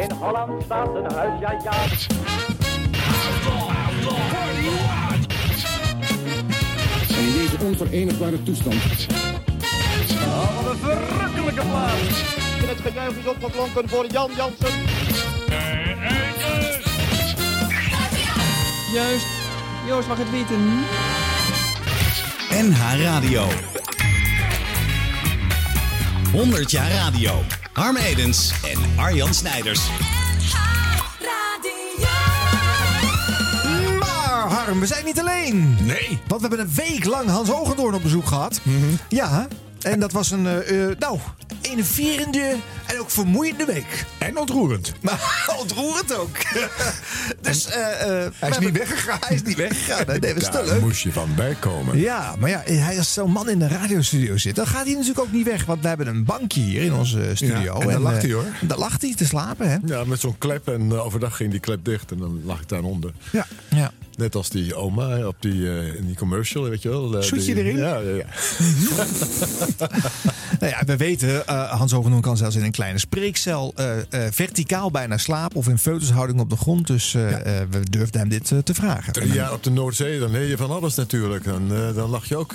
In Holland staat een huis, ja ja. En in deze onverenigbare toestand Oh, wat een verrukkelijke plaats. Het gejuich is opgeklonken voor Jan Jansen. Juist. Joost mag het weten. NH Radio. 100 jaar radio. Harm Edens en Arjan Snijders. Maar Harm, we zijn niet alleen. Nee. Want we hebben een week lang Hans Ogendoorn op bezoek gehad. Ja, en dat was een, eh, nou, enerverende en ook vermoeiende week. En ontroerend. Maar ontroerend ook. dus, eh, eh, Hij is niet weggegaan. Hij is niet weggegaan. Nee, nee, dat is te Daar leuk. moest je van bijkomen. Ja, maar ja, hij als zo'n man in de radiostudio zit, dan gaat hij natuurlijk ook niet weg. Want we hebben een bankje hier in onze studio. Ja, en daar lag eh, hij, hoor. Daar lag hij te slapen, hè? Ja, met zo'n klep en eh, overdag ging die klep dicht en dan lag ik daaronder. Ja. ja. Net als die oma op die, eh, in die commercial, weet je wel. eh, Zoetje die- erin? Ja, ja, ja. Nou ja, we weten, eh, Hans Ogendoorn kan zelfs in een kleine spreekcel eh, eh, verticaal bijna slapen. Of in feutushouding op de grond. Dus eh, we durfden hem dit te vragen. Drie jaar op de Noordzee, dan leer je van alles natuurlijk. Dan, dan lag je ook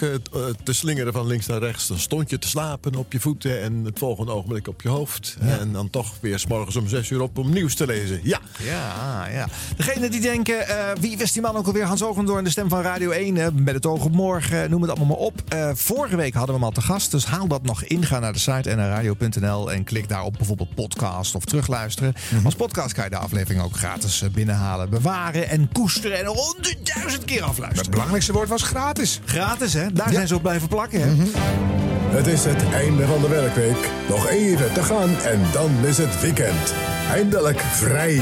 te slingeren van links naar rechts. Dan stond je te slapen op je voeten en het volgende ogenblik op je hoofd. En dan toch weer s morgens om zes uur op om nieuws te lezen. Ja, Ja, ja. Degene die denken, wie was die man ook alweer? Hans Ogendoorn, de stem van Radio 1. eh, met het oog op morgen, noem het allemaal maar op. Vorige week hadden we hem al te gast, dus haal dat nog in. Ga naar de site nradio.nl en klik daar op bijvoorbeeld podcast of terugluisteren. Als podcast kan je de aflevering ook gratis eh, binnenhalen, bewaren en koesteren. En honderdduizend keer Het afluisteren. belangrijkste woord was gratis. Gratis, hè? Daar zijn ze op blijven plakken, hè? Het is het einde van de werkweek. Nog even te gaan en dan is het weekend. Eindelijk vrij.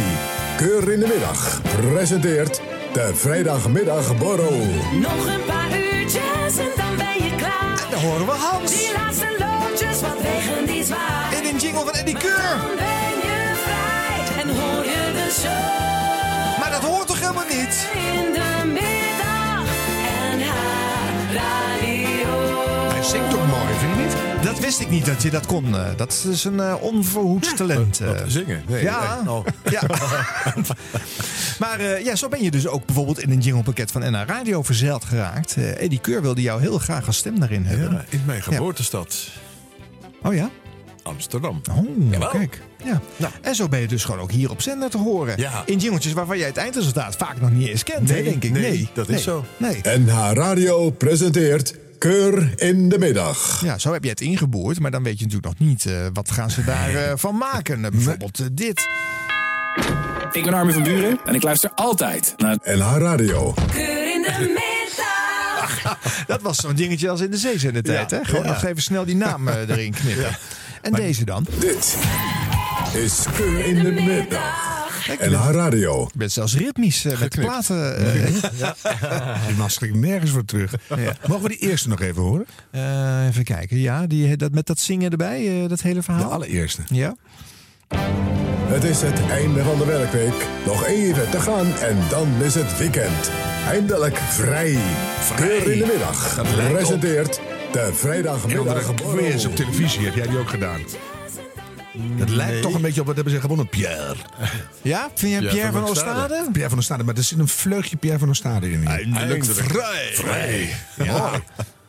Keur in de middag. Presenteert de vrijdagmiddagborrel. Nog een paar uurtjes en dan ben je klaar. Daar horen we Hans. Die laatste jingle van Eddie Keur. Dan ben je vrij en hoor je de show. Maar dat hoort toch helemaal niet? In de middag en haar radio. Hij zingt ook mooi, vind je niet? Dat wist ik niet dat je dat kon. eh. Dat is een eh, onverhoeds talent. eh. wat zingen. Nee, Ja, nee. Oh. ja. maar eh, ja, zo ben je dus ook bijvoorbeeld in een jinglepakket van NH Radio verzeild geraakt. Eh Eddie Keur wilde jou heel graag als stem daarin hebben. Ja, in mijn geboortestad, Oh ja? Amsterdam. Oh, kijk. Ja. En zo ben je dus gewoon ook hier op zender te horen. Ja. In jingeltjes waarvan jij het eindresultaat vaak nog niet eens kent, hè, denk ik. nee, Nee, dat is zo. Nee. NH Radio presenteert Keur in de middag. Ja, zo heb je het ingeboord, maar dan weet je natuurlijk nog niet eh, wat gaan ze daarvan van maken. Eh, bijvoorbeeld eh, dit. Ik ben Armin van Buren en ik luister altijd naar NH Radio. Keur in de middag. Dat was zo'n dingetje als in de zeezendentijd, Ja, hè? Gewoon ja. nog even snel die naam eh, erin knippen. En deze dan? Dit is Keur in de middag. NH Radio. Ik ben zelfs ritmisch eh, met platen. eh, Die man schrikt nergens voor terug. Mogen we die eerste nog even horen? eh, even kijken. Ja, die, dat, met dat zingen erbij, eh, dat hele De verhaal. allereerste. Ja. Het is het einde van de werkweek. Nog even te gaan en dan is het weekend. Eindelijk vrij. Keur in de middag. Dat lijkt op- Presenteert de Heel vrijdagmiddagborrel. quiz op televisie heb jij die ook gedaan. Dat lijkt toch een beetje op wat hebben ze gewonnen. Pierre. Ja, vind jij Pierre, Pierre van van Oostade? Oostade. Pierre van der Stade. Maar er zit een vleugje Pierre van der Stade in. hier. Eindelijk vrij. Vrij. Ja.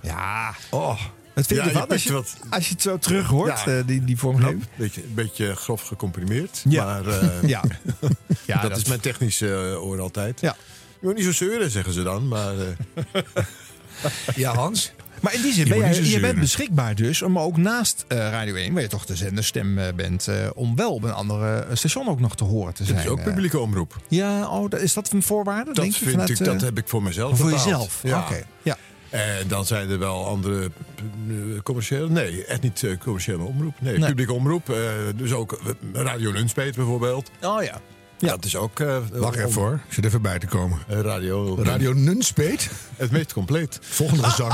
Ja. Oh. Wat vind Ja, je je ervan als je, pikt wat- als je het zo terug hoort, Ja. eh, die, die vormgeving? Beetje, een beetje grof gecomprimeerd. Ja. Maar eh, Ja. ja, dat, is mijn technische eh, oor altijd. Ja. Je moet niet zo zeuren, zeggen ze dan. Maar eh, Ja, Hans. Maar in die zin, Je ben jij, je bent beschikbaar dus, om ook naast eh, Radio 1, waar je toch de zenderstem eh, bent, eh, om wel op een andere station ook nog te horen te zijn. is ook publieke omroep. Ja, oh, dat- is dat een voorwaarde? Dat denk je, vind vanuit, ik, dat heb ik voor mezelf Voor bepaald. jezelf? Ja. Oké. Ja. En dan zijn er wel andere commerciële... Nee, echt niet commerciële omroep. Nee, Nee. publieke omroep. dus ook Radio Nunspeet bijvoorbeeld. Oh ja. Dat is ook... eh, Wacht even hoor. Ik zit even bij te komen. eh, radio, Radio Nunspeet. Het meest compleet. Volgende gezang.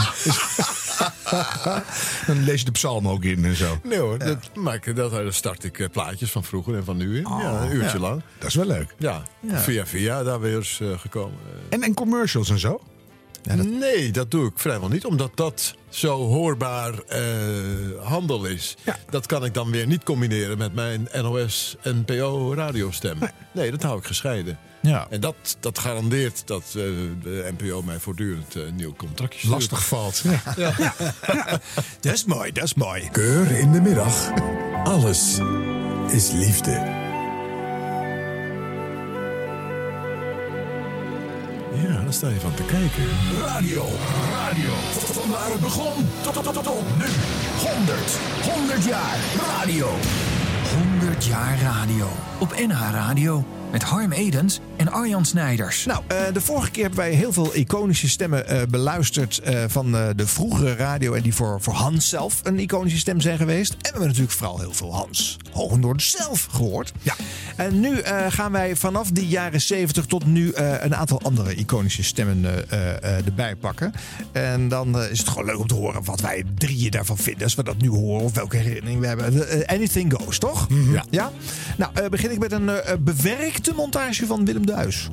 Dan lees je de psalm ook in en zo. Nee hoor, dat, dat, daar start ik eh, plaatjes van vroeger en van nu in. ja, een uurtje lang. Dat is wel leuk. Ja, Ja. via via daar weer eens eh, gekomen. Eh, En, en commercials en zo? Nee, dat doe ik vrijwel niet, omdat dat zo hoorbaar eh, handel is. Dat kan ik dan weer niet combineren met mijn NOS NPO radiostem. Nee. dat hou ik gescheiden. Ja. En dat, dat garandeert dat eh, de NPO mij voortdurend eh, een nieuw contractje stuurt. Lastig valt. Ja. Dat is mooi, dat is mooi. Keur in de middag. Alles is liefde. Ja, daar sta je van te kijken. Radio, radio. Van waar het begon tot, tot, tot, tot nu. 100, 100 jaar radio. 100 jaar radio. Op NH Radio. Met Harm Edens en Arjan Snijders. Nou, eh, de vorige keer hebben wij heel veel iconische stemmen eh, beluisterd eh, van de vroegere radio. En die voor, voor Hans zelf een iconische stem zijn geweest. En we hebben natuurlijk vooral heel veel Hans Hogendoorn zelf gehoord. Ja. En nu gaan wij vanaf de jaren 70 tot nu een aantal andere iconische stemmen erbij pakken. En dan is het gewoon leuk om te horen wat wij drieën daarvan vinden. Als we dat nu horen of welke herinnering we hebben. Anything goes, toch? Ja. ja? Nou, begin ik met een eh, bewerkte montage van Willem Duis.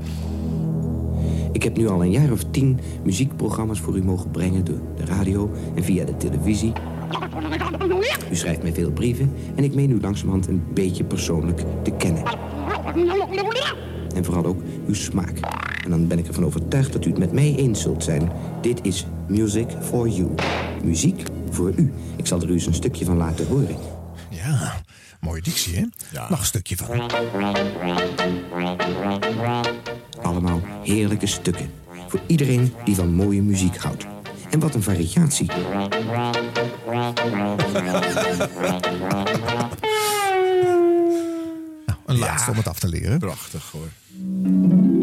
Ik heb nu al een jaar of tien muziekprogramma's voor u mogen brengen door de radio en via de televisie. U schrijft mij veel brieven en ik meen u langzamerhand een beetje persoonlijk te kennen. En vooral ook uw smaak. En dan ben ik ervan overtuigd dat u het met mij eens zult zijn. Dit is Music for You. Muziek voor u. Ik zal er u eens een stukje van laten horen. Ja, mooie dictie, hè? Nog een stukje van. Allemaal heerlijke stukken. Voor iedereen die van mooie muziek houdt. En wat een variatie. Een laatste om het af te leren. Prachtig hoor.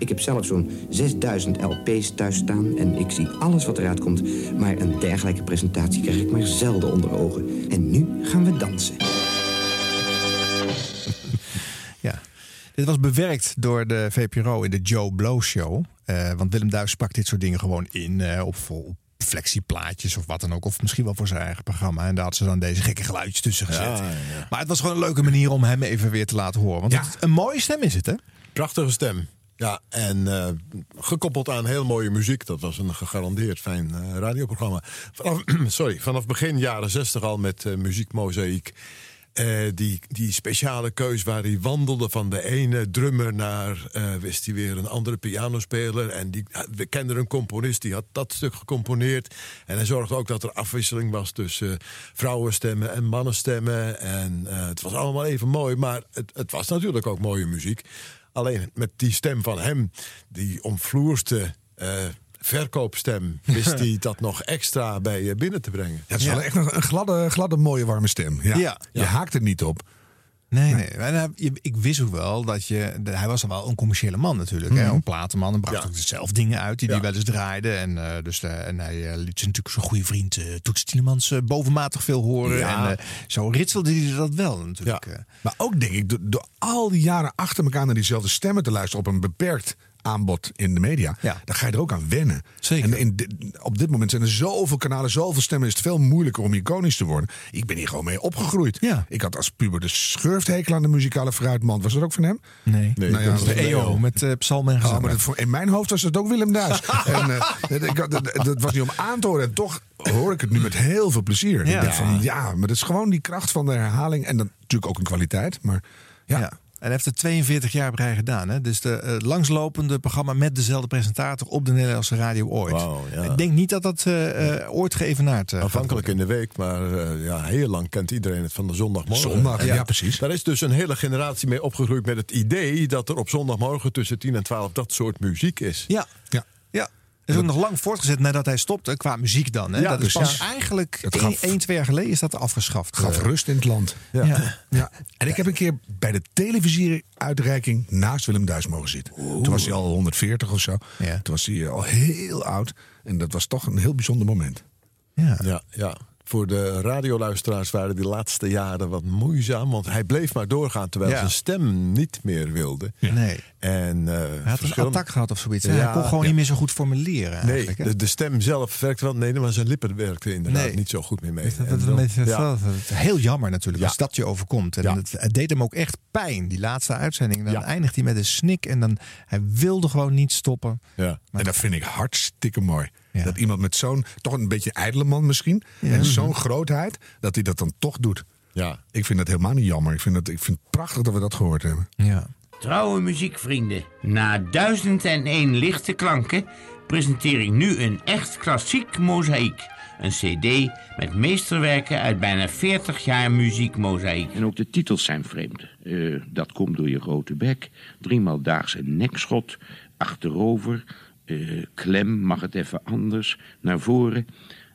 Ik heb zelf zo'n 6000 LP's thuis staan en ik zie alles wat eruit komt. Maar een dergelijke presentatie krijg ik maar zelden onder ogen. En nu gaan we dansen. Ja. Dit was bewerkt door de VPRO in de Joe Blow Show. Eh, want Willem Duis sprak dit soort dingen gewoon in eh, op, op flexieplaatjes of wat dan ook. Of misschien wel voor zijn eigen programma. En daar hadden ze dan deze gekke geluidjes tussen gezet. Ja, ja. Maar het was gewoon een leuke manier om hem even weer te laten horen. Want het, een mooie stem is het, hè? Prachtige stem. Ja, en eh, gekoppeld aan heel mooie muziek. Dat was een gegarandeerd fijn eh, radioprogramma. Vanaf, sorry, vanaf begin jaren zestig al met uh, muziekmozaïek. Die, die speciale keus waar hij wandelde van de ene drummer naar... wist hij weer een andere pianospeler. En die, we kenden een componist, die had dat stuk gecomponeerd. En hij zorgde ook dat er afwisseling was tussen vrouwenstemmen en mannenstemmen. En het was allemaal even mooi, maar het, het was natuurlijk ook mooie muziek. Alleen met die stem van hem, die omvloerste eh, verkoopstem, wist hij dat nog extra bij je binnen te brengen. Ja, het is wel echt een, een gladde, gladde, mooie, warme stem. Ja. Ja. Je haakt er niet op. Nee, nee. Je- ik wist ook wel dat je. Hij was al wel een commerciële man natuurlijk. Hè? Mhm. Een platenman. En bracht Ja. ook zelf dingen uit die Ja. wel eens draaide. En, eh, dus, eh, en hij eh, liet zijn natuurlijk zijn goede vriend Toets Tielemans eh, bovenmatig veel horen. Ja. En zo ritselde hij dat wel natuurlijk. Maar ook denk ik, door, door al die jaren achter elkaar naar diezelfde stemmen te luisteren op een beperkt aanbod in de media, Ja. dan ga je er ook aan wennen. Zeker. En in op dit moment zijn er zoveel kanalen, zoveel stemmen, is het veel moeilijker om iconisch te worden. Ik ben hier gewoon mee opgegroeid. Ja. Ik had als puber de schurfthekel aan de muzikale fruitmand. Was dat ook van hem? Nee. Nee, Nou ja, dat Dat de EO met eh Psalm en Oh, gezang. maar dat, voor- in mijn hoofd was het ook Willem Duis. en, eh, ik had- dat, dat was niet om aan te horen. En toch hoor ik het nu met heel veel plezier. Ja. Ik denk van, ja, maar dat is gewoon die kracht van de herhaling. En dan natuurlijk ook een kwaliteit. Maar ja, Ja. En heeft er 42 jaar bij gedaan. Hè? Dus de eh, langslopende programma met dezelfde presentator op de Nederlandse radio ooit. Ja. Ik denk niet dat dat eh, ooit geëvenaard uh, Afhankelijk in de week, maar ja, heel lang kent iedereen het van de zondagmorgen. zondag. Ja, precies. Daar is dus een hele generatie mee opgegroeid met het idee dat er op zondagmorgen tussen 10 en 12 dat soort muziek is. Ja, Ja. ja. Is ook nog lang voortgezet nadat hij stopte, qua muziek dan. Hè? Ja, dat is eigenlijk Het 1, gaf- 2 jaar geleden is dat afgeschaft. gaf Eh, rust in het land. Ja. ja. Ja. En ik heb een keer bij de televisieuitreiking naast Willem Duis mogen zitten. Toen was hij al 140 of zo. Ja. Toen was hij al heel oud. En dat was toch een heel bijzonder moment. Ja. Ja, ja. Voor de radioluisteraars waren die laatste jaren wat moeizaam. Want hij bleef maar doorgaan terwijl Ja. zijn stem niet meer wilde. Nee. En, eh, Hij had een attack gehad of zoiets. Ja, hij kon gewoon ja. niet meer zo goed formuleren. Nee, de, de stem zelf werkte wel. Nee, maar zijn lippen werkten inderdaad Nee. niet zo goed meer mee. Dat, dat, dan- dat- dat- ja. dat- dat- heel jammer natuurlijk Ja. als dat je overkomt. En Ja. het, het deed hem ook echt pijn, die laatste uitzending. Dan Ja. eindigt hij met een snik en dan hij wilde gewoon niet stoppen. Ja. En dat vind ik hartstikke mooi. Ja. Dat iemand met zo'n, toch een beetje ijdele man misschien, Ja. en zo'n grootheid, dat hij dat dan toch doet. Ja. Ik vind dat helemaal niet jammer. Ik vind, dat, ik vind het prachtig dat we dat gehoord hebben. Ja. Trouwe muziekvrienden, na 1001 lichte klanken presenteer ik nu een echt klassiek mozaïek. Een cd met meesterwerken uit bijna 40 jaar muziekmozaïek. En ook de titels zijn vreemd. Eh, dat komt door je grote bek. Driemaal daags een nekschot. Achterover. Eh, klem, mag het even anders. Naar voren.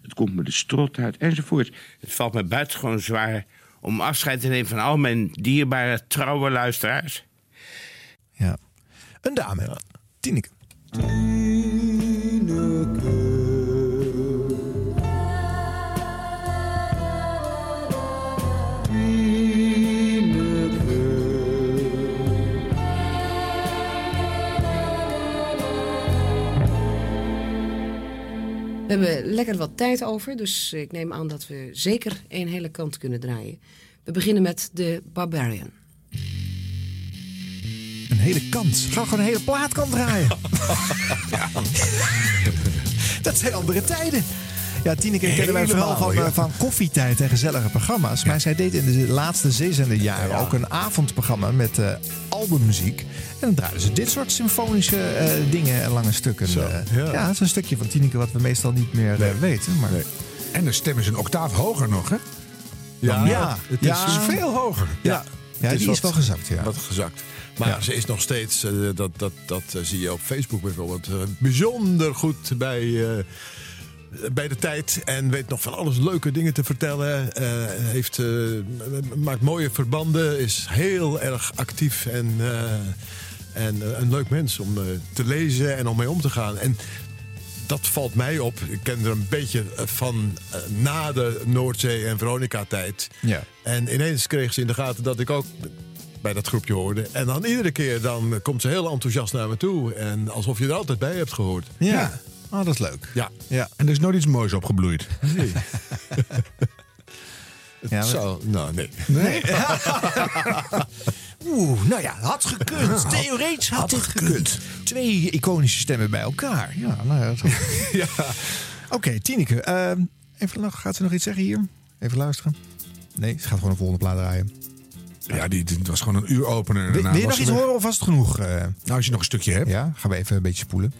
Het komt me de strot uit. Enzovoort. Het valt me buitengewoon zwaar om afscheid te nemen van al mijn dierbare trouwe luisteraars. ja. Een dame, Tineke. We hebben lekker wat tijd over, dus ik neem aan dat we zeker één hele kant kunnen draaien. We beginnen met de Barbarian. Een hele kans. Ga gewoon een hele plaatkant draaien. Dat zijn andere tijden. Ja, Tineke kennen wij vooral van, ja. eh, van koffietijd en gezellige programma's. Maar zij deed in de laatste zeezenderjaren ook een avondprogramma met eh, albummuziek. En dan draaiden ze dit soort symfonische eh, dingen en lange stukken. Zo, eh. ja. dat is een stukje van Tineke wat we meestal niet meer eh, weten. Maar... En de stem is een octaaf hoger nog, hè? Ja, Ja, het is Het veel hoger. Ja, ja Het die is wat- wel gezakt, ja. Wat gezakt. Maar Ja. ze is nog steeds, eh, dat, dat, dat eh, zie je op Facebook bijvoorbeeld, eh, bijzonder goed bij, eh, bij de tijd. En weet nog van alles leuke dingen te vertellen. Eh, heeft, eh, maakt mooie verbanden, is heel erg actief en, eh, en een leuk mens om eh, te lezen en om mee om te gaan. En dat valt mij op. Ik ken er een beetje van na de Noordzee- en Veronica-tijd. Ja. En ineens kreeg ze in de gaten dat ik ook bij dat groepje hoorde. En dan iedere keer dan komt ze heel enthousiast naar me toe. En alsof je er altijd bij hebt gehoord. Ja. Oh, dat is leuk. Ja. Ja. En er is nooit iets moois opgebloeid. Nee. Ja, Zo, nou nee. Nee? Oeh, nou ja, had gekund. Theoretisch had, dit gekund. Twee iconische stemmen bij elkaar. Ja, nou ja. dat- Ja. Oké, Tineke. ehm, even nog, gaat ze nog iets zeggen hier? Even luisteren. Nee, ze gaat gewoon een volgende plaat draaien. Ja, die, was gewoon een uur opener. Wil, je nog iets weg. horen of was het genoeg? eh? Nou, als je nog een stukje hebt. ja, gaan we even een beetje spoelen.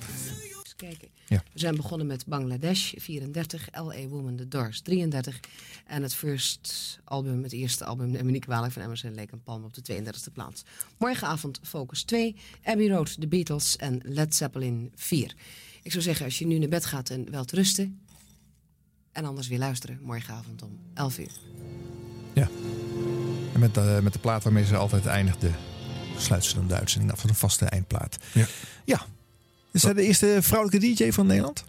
Ja. We zijn begonnen met Bangladesh 34, L.A. Woman, The Doors 33. En het first album, het eerste album, neem me niet kwalijk, van Emerson Lake Palm op de 32e plaats. Morgenavond Focus 2, Abbey Road, The Beatles en Led Zeppelin 4. Ik zou zeggen, als je nu naar bed gaat en wel te rusten. En anders weer luisteren, morgenavond om 11 uur. Ja. En met, de met de plaat waarmee ze altijd eindigde, sluit ze dan de uitzending af van een vaste eindplaat. Ja. Ja. Is zij de eerste vrouwelijke DJ van Nederland?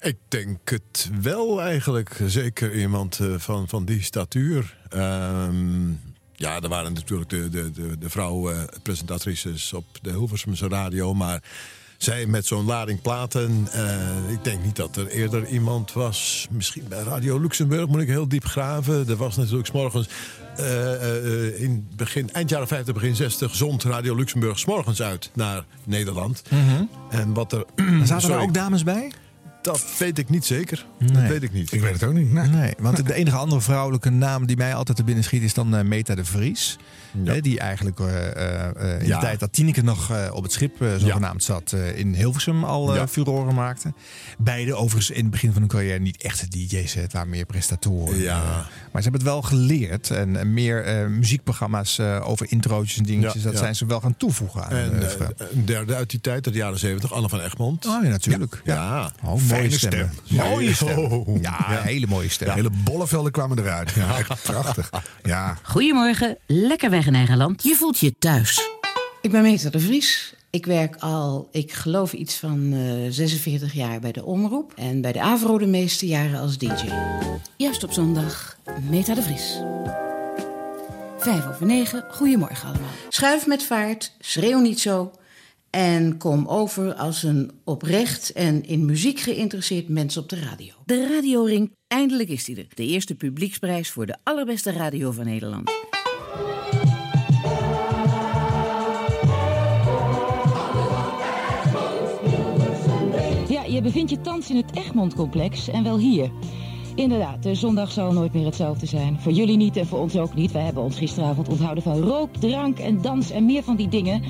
Ik denk het wel eigenlijk. Zeker iemand eh, van, van die statuur. Ehm, ja, er waren natuurlijk de, de, de, de vrouw-presentatrices op de Hilversumse radio. Maar zij met zo'n lading platen. eh, ik denk niet dat er eerder iemand was. Misschien bij Radio Luxemburg moet ik heel diep graven. Er was natuurlijk 's morgens. eh, eh, in begin, eind jaren 50, begin 60 zond Radio Luxemburg 's morgens uit naar Nederland. En wat er. Zaten er ook dames bij? Dat weet ik niet zeker. Dat weet ik niet. Ik weet het ook niet. Nee. Nee, want de enige andere vrouwelijke naam die mij altijd te binnen schiet is dan Meta de Vries. Hè, die eigenlijk eh, eh, eh, in Ja. de tijd dat Tineke nog eh, op het schip zogenaamd zat eh, in Hilversum al eh Ja. furoren maakte. Beide overigens in het begin van hun carrière niet echte DJ's. Het waren meer prestatoren. Ja. Maar ze hebben het wel geleerd. En, meer eh, muziekprogramma's eh, over introotjes en dingetjes. Ja, dat ja. zijn ze wel gaan toevoegen aan En een derde uit die tijd, uit de jaren 70, Anne van Egmond. Oh ja, natuurlijk. Ja. Ja. Oh, mooie stem. Mooie stem. Oh. Ja, hele mooie stem. Hele bollevelden kwamen eruit. Ja, echt prachtig. Ja. Goedemorgen, lekker weg in eigen land. Je voelt je thuis. Ik ben Meta de Vries. Ik werk al, ik geloof iets van eh 46 jaar bij de Omroep. En bij de Avro de meeste jaren als DJ. Juist op zondag, Meta de Vries. Vijf over negen, goedemorgen allemaal. Schuif met vaart, schreeuw niet zo. En kom over als een oprecht en in muziek geïnteresseerd mens op de radio. De radioring, eindelijk is die er. De eerste publieksprijs voor de allerbeste radio van Nederland. Je bevindt je thans in het Egmond-complex en wel hier. Inderdaad, de zondag zal nooit meer hetzelfde zijn. Voor jullie niet en voor ons ook niet. Wij hebben ons gisteravond onthouden van rook, drank en dans en meer van die dingen.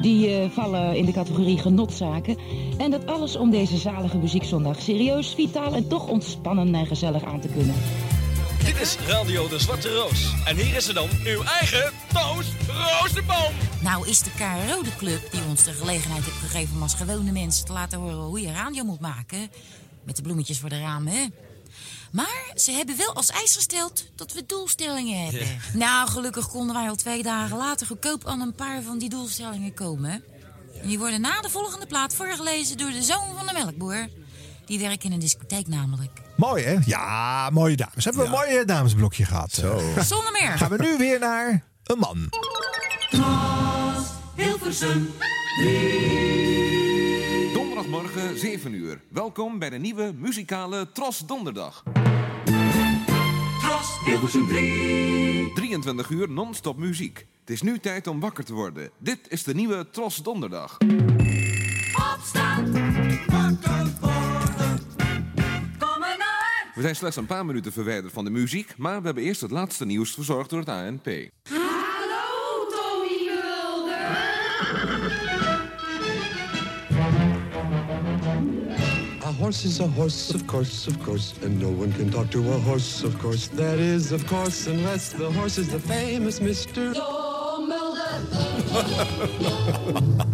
Die eh, vallen in de categorie genotzaken. En dat alles om deze zalige muziekzondag serieus, vitaal en toch ontspannen en gezellig aan te kunnen. Dit is Radio de Zwarte Roos. En hier is ze dan, uw eigen Toos Roosterboom. Nou is de KRO de club die ons de gelegenheid heeft gegeven om als gewone mensen te laten horen hoe je radio moet maken. Met de bloemetjes voor de ramen, hè? Maar ze hebben wel als eis gesteld dat we doelstellingen hebben. Nou, gelukkig konden wij al twee dagen later goedkoop aan een paar van die doelstellingen komen. En die worden na de volgende plaat voorgelezen door de zoon van de melkboer. Die werkt in een discotheek namelijk. Mooi, hè? Ja, mooie dames. Hebben we een mooi eh, damesblokje gehad. Zo. Zonder meer. Gaan we nu weer naar een man. Hilversum Donderdagmorgen 7 uur. Welkom bij de nieuwe muzikale Tros Donderdag. Tros Hilversum 3. 23 uur non-stop muziek. Het is nu tijd om wakker te worden. Dit is de nieuwe Tros Donderdag. Opstaan, wakker worden. We zijn slechts een paar minuten verwijderd van de muziek, maar we hebben eerst het laatste nieuws verzorgd door het ANP. Hallo, Tommy Mulder. A horse is a horse, of course, of course, and no one can talk to a horse, of course. That is, of course, unless the horse is the famous Mr. Tom Mulder.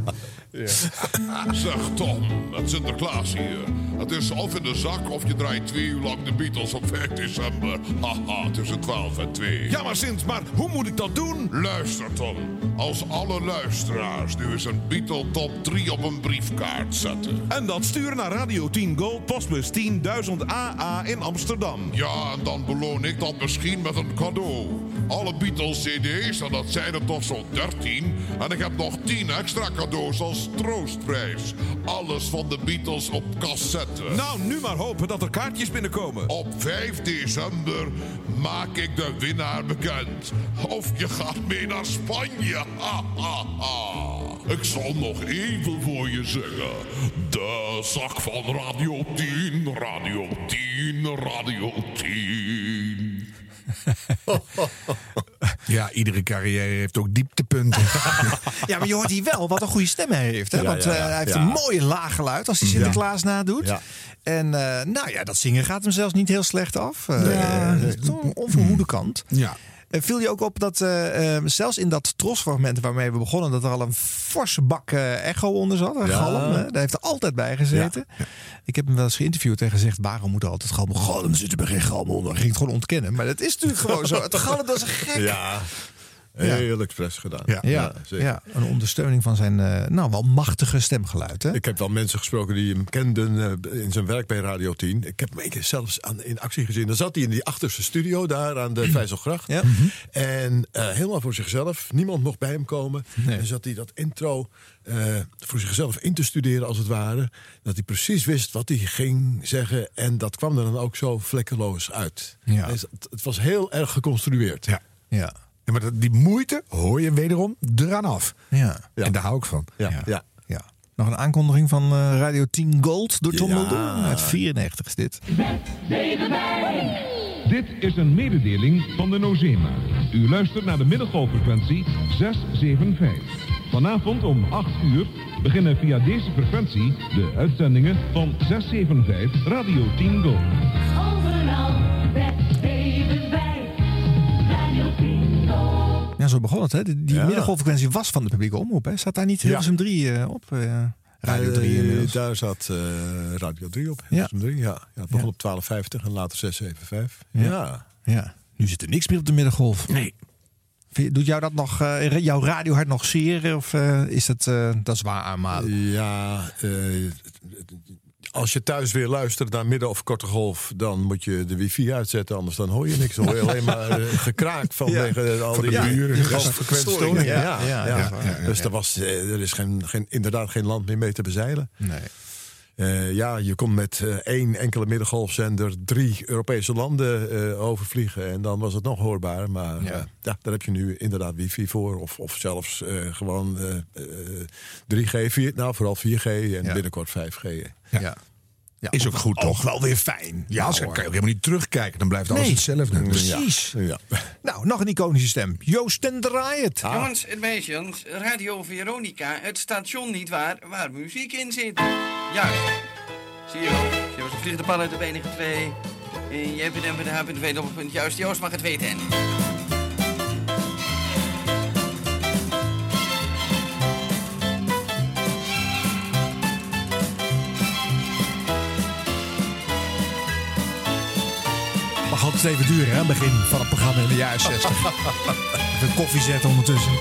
Zeg Tom, het Sinterklaas hier. Het is of in de zak of je draait twee uur lang de Beatles op 5 december. Haha, tussen 12 en 2. Ja, maar Sint, maar hoe moet ik dat doen? Luister Tom, als alle luisteraars nu eens een Beatle top 3 op een briefkaart zetten. En dat sturen naar Radio 10 Gold Postbus 10.000 AA in Amsterdam. Ja, en dan beloon ik dat misschien met een cadeau. Alle Beatles cd's, en dat zijn er toch zo'n 13. En ik heb nog 10 extra cadeaus als troostprijs. Alles van de Beatles op cassette. Nou, nu maar hopen dat er kaartjes binnenkomen. Op 5 december maak ik de winnaar bekend. Of je gaat mee naar Spanje. Ha, ha, ha. Ik zal nog even voor je zeggen. De zak van Radio 10, Radio 10, Radio 10. Ja, iedere carrière heeft ook dieptepunten. Ja, maar je hoort hier wel wat een goede stem hij heeft. Hè? Ja, Want ja, eh, hij heeft een mooie laag geluid als hij. Sinterklaas nadoet. En eh, nou ja, dat zingen gaat hem zelfs niet heel slecht af. Eh, Ja. onverhoede kant. Ja. Eh, viel je ook op dat eh, eh, zelfs in dat trosfragment waarmee we begonnen, dat er al een forse bak eh, echo onder zat. Een Ja. galm. Hè? Daar heeft er altijd bij gezeten. Ik heb hem wel eens geïnterviewd en gezegd: waarom moet er altijd galm? Galm zit er bij geen galm onder. Ging het gewoon ontkennen. Maar dat is natuurlijk gewoon zo. Het galm dat is gek. Ja. Heel expres gedaan. Ja, ja, zeker. ja, een ondersteuning van zijn eh, nou wel machtige stemgeluid. Hè? Ik heb wel mensen gesproken die hem kenden eh, in zijn werk bij Radio 10. Ik heb hem een keer zelfs aan, in actie gezien. Dan zat hij in die achterste studio daar aan de Vijzelgracht. Ja. En eh, helemaal voor zichzelf. Niemand mocht bij hem komen. En zat hij dat intro eh, voor zichzelf in te studeren als het ware. Dat hij precies wist wat hij ging zeggen. En dat kwam er dan ook zo vlekkeloos uit. Ja. Dus het, het was heel erg geconstrueerd. Ja. Ja. Ja, maar die moeite hoor je wederom eraan af. Ja. En daar hou ik van. Ja, Ja. Nog een aankondiging van eh, Radio 10 Gold door Tom Ja. Mulder. Uit 94 is dit. Dit is een mededeling van de Nozema. U luistert naar de middengolffrequentie 675. Vanavond om 8 uur beginnen via deze frequentie de uitzendingen van 675 Radio 10 Gold. Overal Ja, zo begon het. Hè? Die, die Ja. middengolffrequentie was van de publieke omroep. Hè? Staat daar niet Hilversum 3 eh, op? eh, Radio 3 Eh, daar zat Radio 3 op. Ja. Hilversum 3, ja. ja. Het begon op 12.50 en later 675. Ja. Ja. Ja. Nu zit er niks meer op de middengolf. Nee. Doet jou dat nog, eh, jouw radiohart nog zeer? Of is het, eh, dat is waar aanmalen? Ja, eh, als je thuis weer luistert naar midden- of korte golf, dan moet je de wifi uitzetten, anders dan hoor je niks. Dan hoor je alleen maar eh, gekraak vanwege al Van de die buren, storingen. Ja, Ja, ja, Dus er, was, eh, er is geen, geen, inderdaad geen land meer mee te bezeilen. Nee. Eh, ja, je kon met eh, één enkele middengolfzender drie Europese landen eh, overvliegen. En dan was het nog hoorbaar. Maar ja. ja, daar heb je nu inderdaad wifi voor. Of, of zelfs gewoon eh, eh, 3G, 4, nou vooral 4G en binnenkort 5G. Ja. Ja, is ook goed, ook toch? wel weer fijn. Ja, Ja, dan hoor. kan je ook helemaal niet terugkijken. Dan blijft alles Nee. hetzelfde. Precies. Ja. Nou, nog een iconische stem. Joost ten Draaiet. Jongens en meisjes, Radio Veronica, het station niet waar, waar muziek in zit. Juist. Zie je wel, je was een vliegende pan uit de enige twee. En je hebt het en de weten op het punt. Juist, Joost mag het weten. Altijd even duren, hè? Begin van het programma in de jaren 60. Even koffie zetten ondertussen.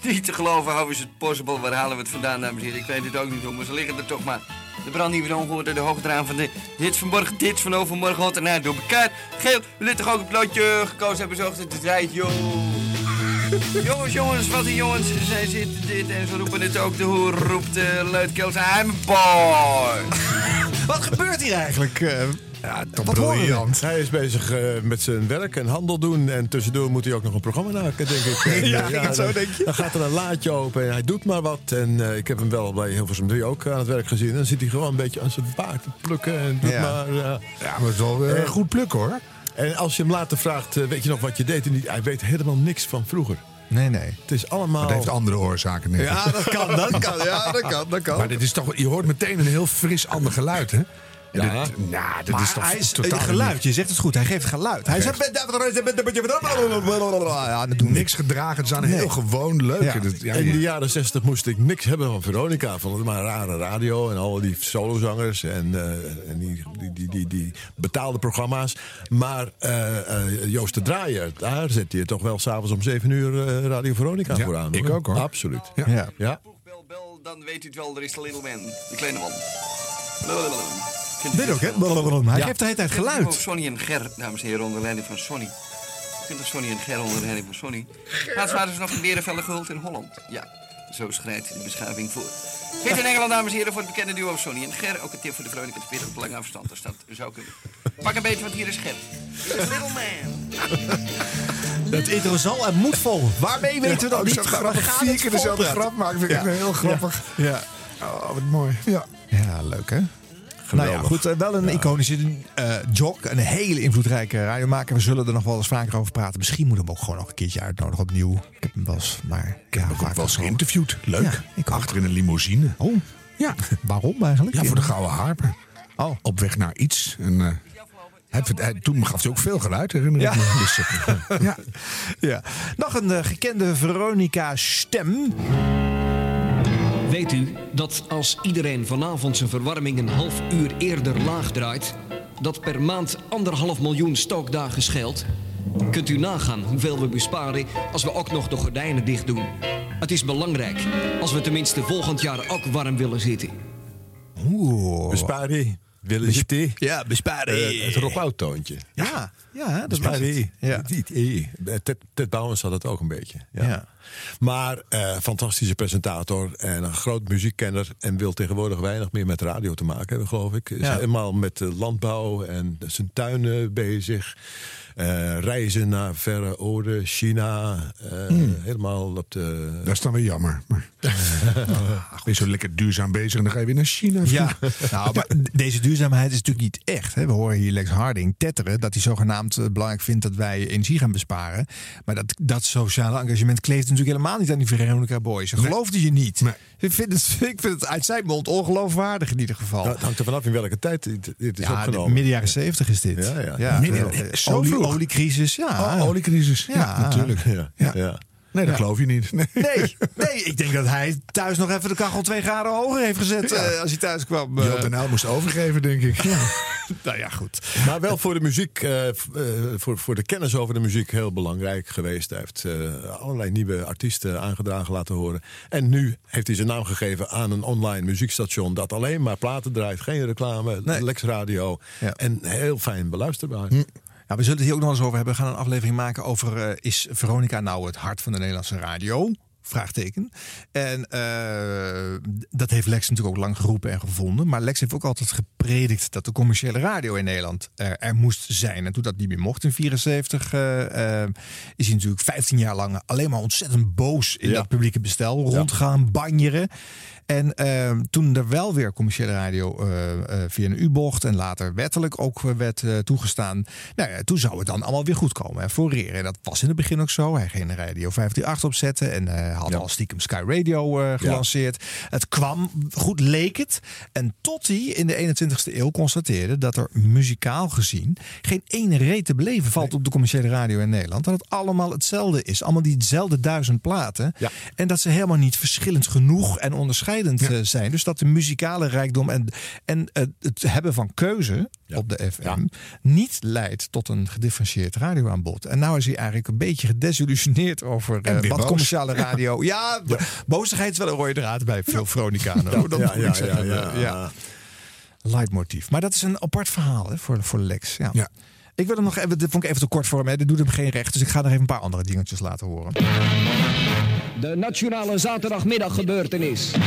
Niet te geloven, how is it possible? Waar halen we het vandaan, dames en heren? Ik weet het ook niet hoe, maar ze liggen er toch maar. De brand die we dan hoorden, de hoogdraam van de hits van morgen, dit van overmorgen, hot en na door elkaar. Geel, we willen toch ook een plotje gekozen hebben, zo ochtend de tijd, joh. jongens, jongens, wat een jongens, zij zitten dit en ze roepen het ook. De hoer roept de luidkeels, I'm boy. Wat gebeurt hier eigenlijk? Ja, toch Wat briljant. Hij is bezig eh, met zijn werk en handel doen. En tussendoor moet hij ook nog een programma maken, denk ik. En, Ja, eh, het zo, dan, denk je? Dan gaat er een laadje open en hij doet maar wat. En eh, ik heb hem wel bij Hilversum 3 ook aan het werk gezien. En dan zit hij gewoon een beetje aan zijn baard te plukken. En doet Ja. maar... ja. Ja, maar het is wel goed plukken hoor. En als je hem later vraagt, weet je nog wat je deed? En hij weet helemaal niks van vroeger. Nee, nee. Het is allemaal... Maar het heeft andere oorzaken. Ja, dat kan, dat kan. Ja, dat kan, dat kan. Maar dit is toch, je hoort meteen een heel fris ander geluid, hè? Ja. dit- nou, dit Maar is toch hij is totaal een geluid. Je zegt het goed. Hij geeft geluid. Hij zegt... Ja, dat doen we Niks gedragen. Het is aan heel gewoon leuk. Ja. In de jaren 60 moest ik niks hebben van Veronica. Vond het maar rare radio en al die solozangers en, eh, en die, die, die, die, die betaalde programma's. Maar eh, eh, Joost de Draaier, daar zet je toch wel s'avonds om 7 uur Radio Veronica Ja, voor aan. ik ook, hoor. Absoluut. Ja. Ja. Ja. Bel, bel, dan weet u het wel, er is de little man, de kleine man. Dit ook, hè? Hij geeft de hele tijd Ook geluid. Sonny en Ger, dames en heren, onder leiding van Sonny. Kunt Sonny en Ger onder leiding van Sonny? Laatst waren ze nog een berenvelle gehuld in Holland. Ja, zo schrijdt de beschaving voor. Geet in Engeland, dames en heren, voor het bekende duo Sonny en Ger. Ook een tip voor de Veronica te spelen op lange afstand, als dat zou kunnen. Pak een beetje, want hier is Ger. Little Man. Het intro zal en moet vol. Waarmee weten we dat niet? we grappig. gaan Vier keer dezelfde grap maken. Vind ik Ja. heel grappig. Ja. Oh, wat mooi. Ja. Ja, leuk hè? Nou ja, goed. eh, Wel een iconische uh, jock. Een hele invloedrijke radiomaker. We zullen er nog wel eens vaker over praten. Misschien moeten we hem ook gewoon nog een keertje uitnodigen opnieuw. Ik heb hem wel eens, maar... Ik heb hem ook wel eens geïnterviewd. Leuk. Ja. Achter in een limousine. Oh, Ja. waarom eigenlijk? Ja, voor de Gouden Harper. Oh. Op weg naar iets. En, eh, hij, hij- toen gaf hij ook veel geluid, herinner Ja. ik me. Dus, ja. Ja. Nog een gekende Veronica-stem. Weet u dat als iedereen vanavond zijn verwarming een half uur eerder laag draait, dat per maand anderhalf miljoen stookdagen scheelt? Kunt u nagaan hoeveel we besparen als we ook nog de gordijnen dicht doen? Het is belangrijk als we tenminste volgend jaar ook warm willen zitten. Oeh. Bespari. Willen zitten. Ja, besparen. Eh, het rock-out toontje. Ja, ja, dat is. Ja. Ja. Ted, Ted Bouwens had het ook een beetje. Ja. Ja. Maar eh, fantastische presentator en een groot muziekkenner. En wil tegenwoordig weinig meer met radio te maken hebben, geloof ik. Is Ja. helemaal met landbouw en zijn tuinen bezig. Eh, reizen naar verre oorden, China. eh, Hmm. Helemaal op de... Dat is dan weer jammer. Maar, Ach, ben je zo lekker duurzaam bezig en dan ga je weer naar China. Ja, nou, maar deze duurzaamheid is natuurlijk niet echt. Hè. We horen hier Lex Harding tetteren dat hij zogenaamd eh, belangrijk vindt dat wij energie gaan besparen. Maar dat, dat sociale engagement kleeft natuurlijk helemaal niet aan die Veronica Boys. Ze geloofde je niet. Ik, vind het, ik vind het uit zijn mond ongeloofwaardig in ieder geval. Nou, het hangt er vanaf in welke tijd dit, dit is ja, opgenomen. midden jaren zeventig is dit. Ja, ja. Midden- eh, zo olie, vroeg? oliecrisis, ja. Oh, oliecrisis. Ja, Ja. natuurlijk. Ja, ja. Nee, dat Ja. geloof je niet. Nee. Nee, nee, ik denk dat hij thuis nog even de kachel twee graden hoger heeft gezet Ja. eh, als hij thuis kwam. eh. Joop en El moest overgeven, denk ik. Ja. nou ja, goed. Maar wel voor de muziek, eh, voor, voor de kennis over de muziek heel belangrijk geweest. Hij heeft eh, allerlei nieuwe artiesten aangedragen laten horen. En nu heeft hij zijn naam gegeven aan een online muziekstation dat alleen maar platen draait. Geen reclame, Lex Radio. En heel fijn beluisterbaar. Ja, we zullen het hier ook nog eens over hebben. We gaan een aflevering maken over eh, is Veronica nou het hart van de Nederlandse radio? Vraagteken. En eh, dat heeft Lex natuurlijk ook lang geroepen en gevonden. Maar Lex heeft ook altijd gepredikt dat de commerciële radio in Nederland eh, er moest zijn. En toen dat niet meer mocht in 74, eh, eh, is hij natuurlijk 15 jaar lang alleen maar ontzettend boos in Ja. dat publieke bestel rondgaan, banjeren. En eh, toen er wel weer commerciële radio eh, eh, via een U-bocht en later wettelijk ook werd eh, toegestaan. Nou ja, toen zou het dan allemaal weer goed komen. Hè, voor Reer. En dat was in het begin ook zo. Hij ging radio 538 opzetten en had al stiekem Sky Radio gelanceerd. Het kwam, goed leek het. En tot hij in de 21ste eeuw constateerde dat er muzikaal gezien geen ene reet te beleven valt op de commerciële radio in Nederland. Dat het allemaal hetzelfde is. Allemaal diezelfde duizend platen. En dat ze helemaal niet verschillend genoeg en onderscheidend eh, zijn. Dus dat de muzikale rijkdom en, en eh, het hebben van keuze op de FM niet leidt tot een gedifferentieerd radioaanbod. En nou is hij eigenlijk een beetje gedesillusioneerd over weer wat boos. commerciale radio. Ja, boosheid is wel een rode draad bij veel Veronica. Ja, dat moet ik zeggen. ja, ja. ja. Leidmotief. Maar dat is een apart verhaal hè, voor, voor Lex. Ja. Ja. Ik wil hem nog even, dit vond ik even te kort voor hem. Hè. Dit doet hem geen recht. Dus ik ga er even een paar andere dingetjes laten horen. De nationale zaterdagmiddaggebeurtenis. De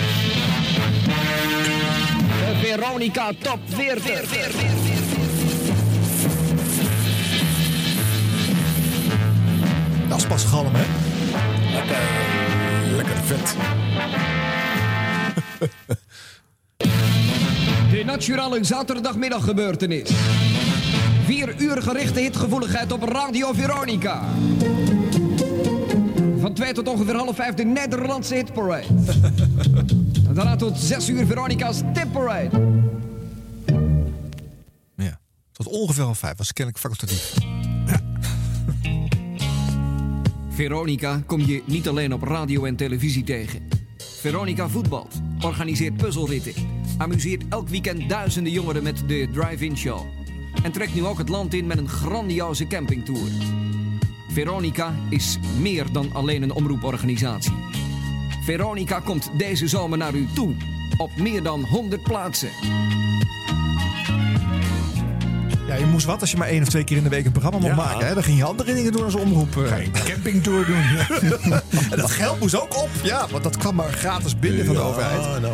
Veronica Top 40. Dat is pas galm, hè? Lekker vet. De nationale zaterdagmiddaggebeurtenis. Vier uur gerichte hitgevoeligheid op Radio Veronica. Van twee tot ongeveer half vijf de Nederlandse hitparade. en daarna tot zes uur Veronica's tipparade. Ja. Tot ongeveer al vijf. Was kennelijk facultatief. Veronica kom je niet alleen op radio en televisie tegen. Veronica voetbalt, organiseert puzzelritten, amuseert elk weekend duizenden jongeren met de drive-in show. En trekt nu ook het land in met een grandioze campingtour. Veronica is meer dan alleen een omroeporganisatie. Veronica komt deze zomer naar u toe op meer dan 100 plaatsen. Ja, je moest wat als je maar één of twee keer in de week een programma mocht Ja. maken. Hè? Dan ging je andere dingen doen als omroep. eh. Campingtour doen. en dat geld moest ook op. Ja, want dat kwam maar gratis binnen van de overheid. nou.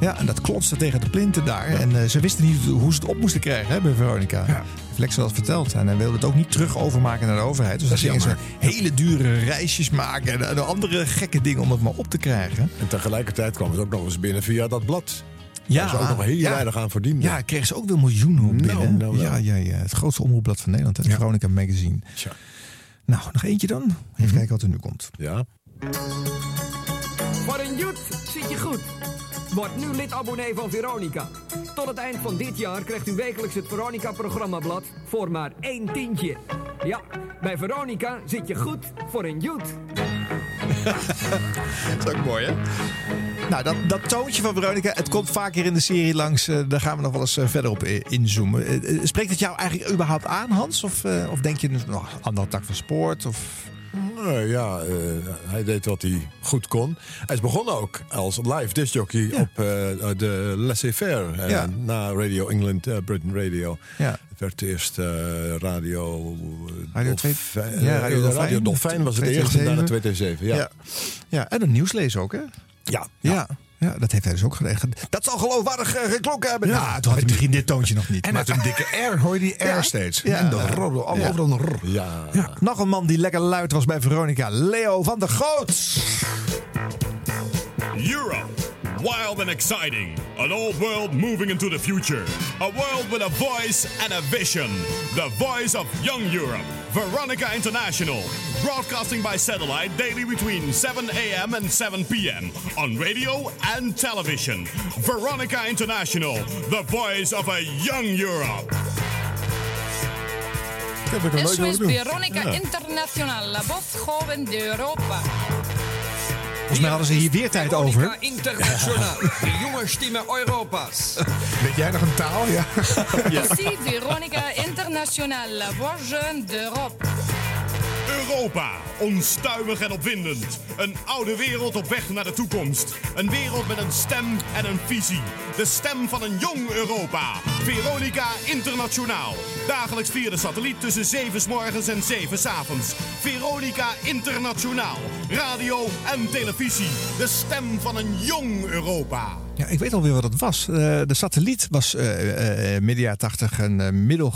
Ja, en dat klotste tegen de plinten daar. En eh, ze wisten niet hoe ze het op moesten krijgen hè, bij Veronica. Heeft Lex wel eens verteld. En hij wilde het ook niet terug overmaken naar de overheid. Dus dan Dat gingen ze hele dure reisjes maken. En, en andere gekke dingen om het maar op te krijgen. En tegelijkertijd kwam het ook nog eens binnen via dat blad. Ja, Daar is ook nog heel ja. weinig aan verdiend. Ja, kreeg ze ook weer miljoenen op binnen. Nou, nou, nou. Ja, ja, ja, het grootste omroepblad van Nederland. Het Veronica Magazine. Tja. Nou, nog eentje dan. Even kijken wat er nu komt. Ja. Voor een joet zit je goed. Word nu lid-abonnee van Veronica. Tot het eind van dit jaar krijgt u wekelijks het Veronica-programmablad voor maar één tientje. Ja, bij Veronica zit je goed voor een joet. Dat is ook mooi, hè? Nou, dat, dat toontje van Veronica, het komt vaker in de serie langs. eh, daar gaan we nog wel eens eh, verder op eh, inzoomen. Spreekt het jou eigenlijk überhaupt aan, Hans? Of, of denk je, nou, andere tak van sport? Of... Nou ja, eh, hij deed wat hij goed kon. Hij is begonnen ook als live discjockey op eh, de Laissez-faire. eh, Ja. Na Radio England, eh, Britain Radio. Ja. Het werd eerst eh, Radio... Radio ja, eh, Radio Dolfijn. Radio Dolfijn was het 227. eerste, daarna 227. Ja. Ja. ja, en een nieuwslezer ook, hè? Ja. Ja. Ja, dat heeft hij dus ook gedaan. Dat zal geloofwaardig eh, geklonken hebben. Ja, toen had hij misschien dit toontje nog niet. En maar- uit een dikke R hoor je die R Ja. steeds. Ja. En de Ja. overal een R. Ja. Ja, nog een man die lekker luid was bij Veronica. Leo van der Goot. Europe. Wild and exciting. An old world moving into the future. A world with a voice and a vision. The voice of young Europe. Veronica International. Broadcasting by satellite daily between 7 a.m. and 7 p.m. On radio and television. Veronica International. The voice of a young Europe. heb ik nog nooit Eso es horen doen. Verónica Ja. Internacional, la voz joven de Europa. Volgens mij hadden ze hier weer tijd over. Veronica Internationaal, de jonge stemmen Europa's. Weet jij nog een taal? Ja. Ici Veronica International, la voix jeune d'Europe. Europa, onstuimig en opwindend. Een oude wereld op weg naar de toekomst. Een wereld met een stem en een visie. De stem van een jong Europa. Veronica Internationaal. Dagelijks via de satelliet tussen 7 's morgens en 7 's avonds. Veronica Internationaal. Radio en televisie. De stem van een jong Europa. Ja, ik weet alweer wat het was. Eh, de satelliet was midden jaren 80 een middel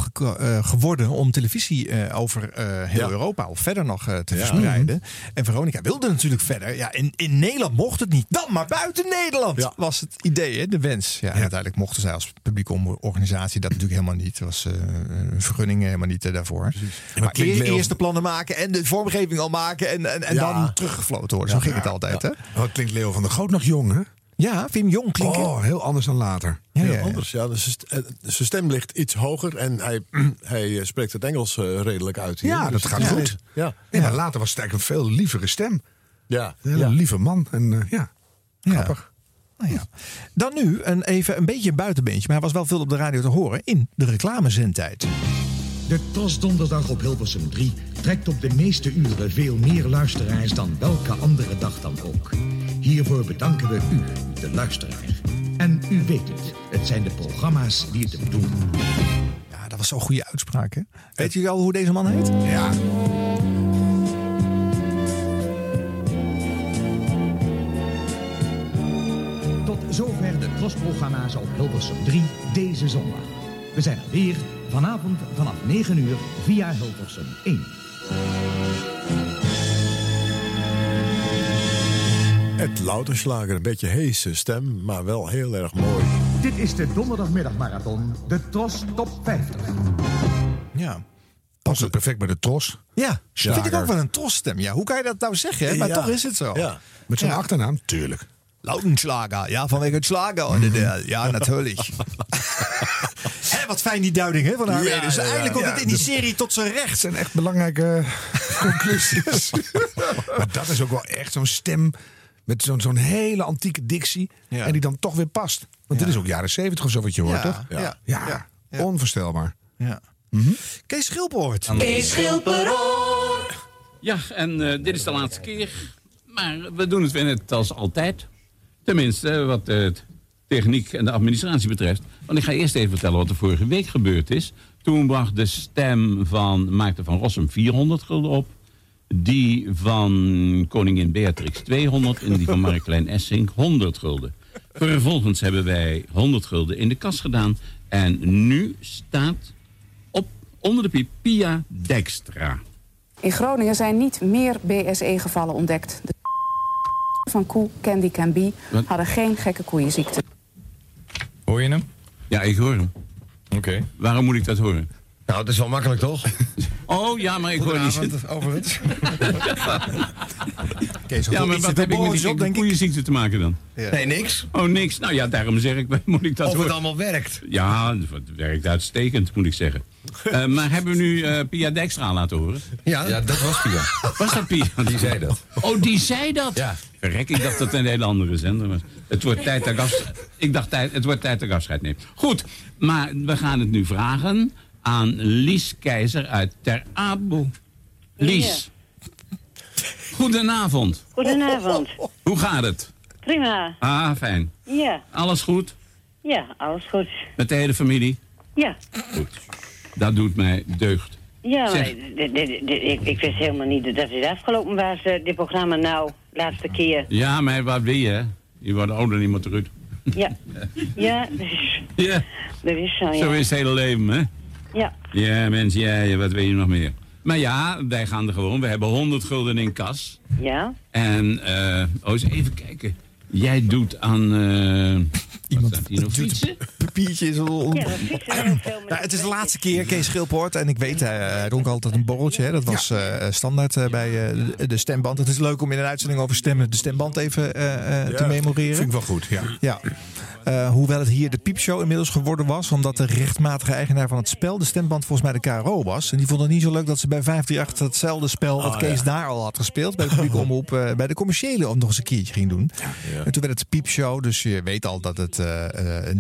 geworden om televisie over heel Ja. Europa of verder nog te Ja. verspreiden. En Veronica wilde natuurlijk verder. Ja, in, in Nederland mocht het niet. Dan maar buiten Nederland was het idee, hè, de wens. Ja, uiteindelijk mochten zij als publieke organisatie dat natuurlijk helemaal niet. Er was een vergunning helemaal niet daarvoor. Maar eer- eerst de plannen maken en de vormgeving al maken en, en, en dan teruggefloten worden. Zo ging het altijd, hè? Wat klinkt Leo van der Goot nog jong, hè? Ja, hem jong klinken? Oh, heel anders dan later. Ja, Heel ja, anders, ja. Dus zijn st- zijn stem ligt iets hoger en hij, hij eh, spreekt het Engels eh, redelijk uit. hier. Ja, Dus dat gaat het is- goed. Ja, Nee, maar later was het eigenlijk een veel lievere stem. ja, Een hele ja. lieve man. En eh, ja, grappig. Nou ja. Dan nu een, even een beetje een buitenbeentje, maar hij was wel veel op de radio te horen in de reclamezendtijd. De Tros Donderdag op Hilversum 3 trekt op de meeste uren veel meer luisteraars dan welke andere dag dan ook. Hiervoor bedanken we u, de luisteraar. En u weet het, het zijn de programma's die het hem doen. Ja, dat was zo'n goede uitspraak, hè? Weet jullie al hoe deze man heet? Ja. Tot zover de Tros-programma's op Hilversum 3 deze zondag. We zijn er weer vanavond vanaf 9 uur via Hilversum 1. Het Lauterslager, een beetje heese stem, maar wel heel erg mooi. Dit is de donderdagmiddagmarathon, de Tros Top 50. Ja. Past het perfect bij de Tros. Ja, Slager. vind ik ook wel een trosstem. Ja, hoe kan je dat nou zeggen? Maar Ja. toch is het zo. Ja. Met zijn Ja. achternaam, tuurlijk. Lautenschlager, ja, vanwege het slager. onderdeel. Ja, natuurlijk. Hé, wat fijn die duiding hè, van haar. Ja, dus ja, ja. eindelijk komt Ja, het in die de- serie tot zijn recht. Het zijn echt belangrijke conclusies. maar dat is ook wel echt zo'n stem met zo'n zo'n hele antieke dictie. Ja. En die dan toch weer past. Want dit is ook jaren zeventig of zo wat je hoort, Ja, toch? ja, ja. ja, ja. onvoorstelbaar. Ja. Kees Schilpoort. Kees Schilperoor. Ja, en eh, dit is de laatste keer. Maar we doen het weer net als altijd. Tenminste, wat de techniek en de administratie betreft. Want ik ga eerst even vertellen wat er vorige week gebeurd is. Toen bracht de stem van Maarten van Rossum 400 gulden op. Die van koningin Beatrix 200 en die van Mark-Klein Essink 100 gulden. Vervolgens hebben wij 100 gulden in de kas gedaan. En nu staat op onder de piep Pia Dijkstra. In Groningen zijn niet meer BSE-gevallen ontdekt. De van koe Candy Can Be Wat? hadden geen gekke koeienziekte. Hoor je hem? Ja, ik hoor hem. Oké. Waarom moet ik dat horen? Nou, het is wel makkelijk toch? Oh ja, maar ik hoor niet. Goedenavond, overigens. Kees, Ja, maar wat heb ik met die denk ik? koeienziekte te maken dan? Nee, niks. Oh, niks. Nou ja, daarom zeg ik, moet ik dat Of het allemaal werkt. Ja, het werkt uitstekend, moet ik zeggen. Eh, maar hebben we nu eh, Pia Dijkstra laten horen? Ja, ja dat was Pia. Was dat Pia? Die zei dat. Oh, die zei dat? Ja. Verrek, ik dacht dat het een hele andere zender was. Het wordt tijd dat ik afscheid... Ik dacht, tijd, het wordt tijd dat ik afscheid neem. Goed, maar we gaan het nu vragen aan Lies Keizer uit Ter Apel. Lies. Goedenavond. Goedenavond. Hoe gaat het? Prima. Ah, fijn. Ja, Alles goed? ja, alles goed. Met de hele familie? Ja, Dat doet mij deugd. ja maar ik, ik wist helemaal niet dat het afgelopen was, eh, dit programma nou, laatste keer. Ja, maar wat wil je? hè? Je wordt ouder niet meer terug. Ja, ja, dat is, Ja, dat is zo, ja. zo is het hele leven, hè? Ja, Ja, mensen, ja, ja, wat wil je nog meer? Maar ja, wij gaan er gewoon. We hebben 100 gulden in kas. ja. En, eh oh, eens even kijken. Jij doet aan... eh Iemand staat hier nog fietsen? Papiertje is al... Ja, fietsen Nou, het is de laatste keer, Kees Schilpoort. En ik weet, hij hij dronk altijd een borreltje. Hè. Dat was eh, standaard eh, bij eh, de- stemband. Het is leuk om in een uitzending over stemmen de stemband even eh, eh, te memoreren. Vind ik wel goed, ja. Ja. Eh, hoewel het hier de piepshow inmiddels geworden was. Omdat de rechtmatige eigenaar van het spel de stemband volgens mij de KRO was. En die vond het niet zo leuk dat ze bij 538 hetzelfde spel wat Oh, Kees ja. daar al had gespeeld. Bij de publieke omroep, eh, bij de commerciële ook nog eens een keertje ging doen. En toen werd het de piepshow. Dus je weet al dat het eh,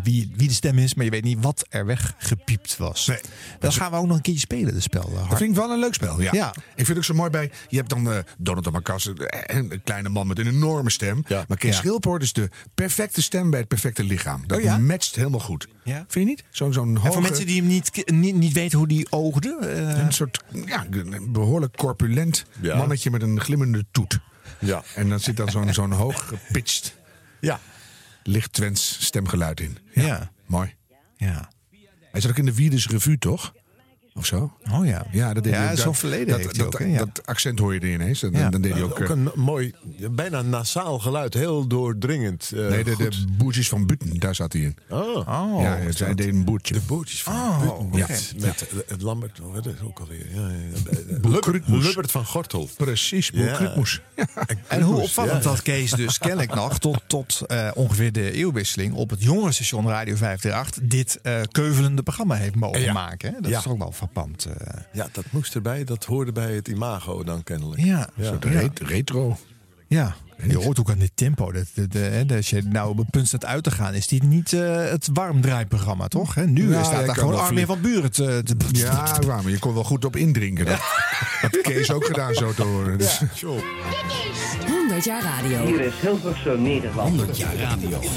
wie, wie de stem is. Maar je weet niet wat er weggepiept was. Dan gaan we ook nog een keertje spelen, het spel. Dat vind ik wel een leuk spel, ja. Ja. Ik vind het ook zo mooi bij... Je hebt dan Donald Marcas, een kleine man met een enorme stem. Maar Kees. Schilpoort is de perfecte stem bij het perfecte lichaam. Dat Oh ja? matcht helemaal goed. Ja. Vind je niet? Zo'n zo'n En hoge... voor mensen die hem niet, niet, niet weten hoe die oogde. eh, Een soort ja, een behoorlijk corpulent Ja. mannetje met een glimmende toet. Ja. En dan zit dan zo'n zo'n hoog gepitcht, Ja. licht Twents stemgeluid in. Ja. Mooi. Ja. Hij zat ook in de Wiedes Revue, toch? Of zo? Oh ja. Ja, dat deed Ja, hij, zo'n dat- verleden dat, heeft hij dat, ook, hè? Ja. dat accent hoor je er ineens. En Ja. dan deed hij ook... Ook eh, een mooi, bijna nasaal geluid. Heel doordringend. eh, nee, de, de boertjes van Butten, daar zat hij in. Oh. Oh. ja, zij deed een boertje. De bootjes van Oh. Met, met het Lambert, oh, wat is ook alweer? Ja, ja, ja. Boel Lubbert, van Gortel. Precies, Boel Ja. Krutmoes. En hoe opvallend ja, ja. dat Kees dus kennelijk nog tot, tot eh, ongeveer de eeuwwisseling op het jongere station Radio 538 dit eh, keuvelende programma heeft mogen Ja. maken. Hè? Dat Ja. is toch ook wel eh. Ja, dat moest erbij. Dat hoorde bij het imago dan kennelijk. ja. Ja. Soort ret- retro. ja. Je hoort ook aan dit tempo. Dat, dat, als je nou op het punt staat uit te gaan, is dit niet eh, het warmdraaiprogramma, toch? Hè? Nu Ja, staat ja, daar gewoon Armin van Buren te, te- Ja, maar je kon wel goed op indrinken. Dat had Kees ook gedaan, zo te horen. Dus. 100 jaar radio. Hier is Hilversum, Nederland. 100 jaar radio. Eh,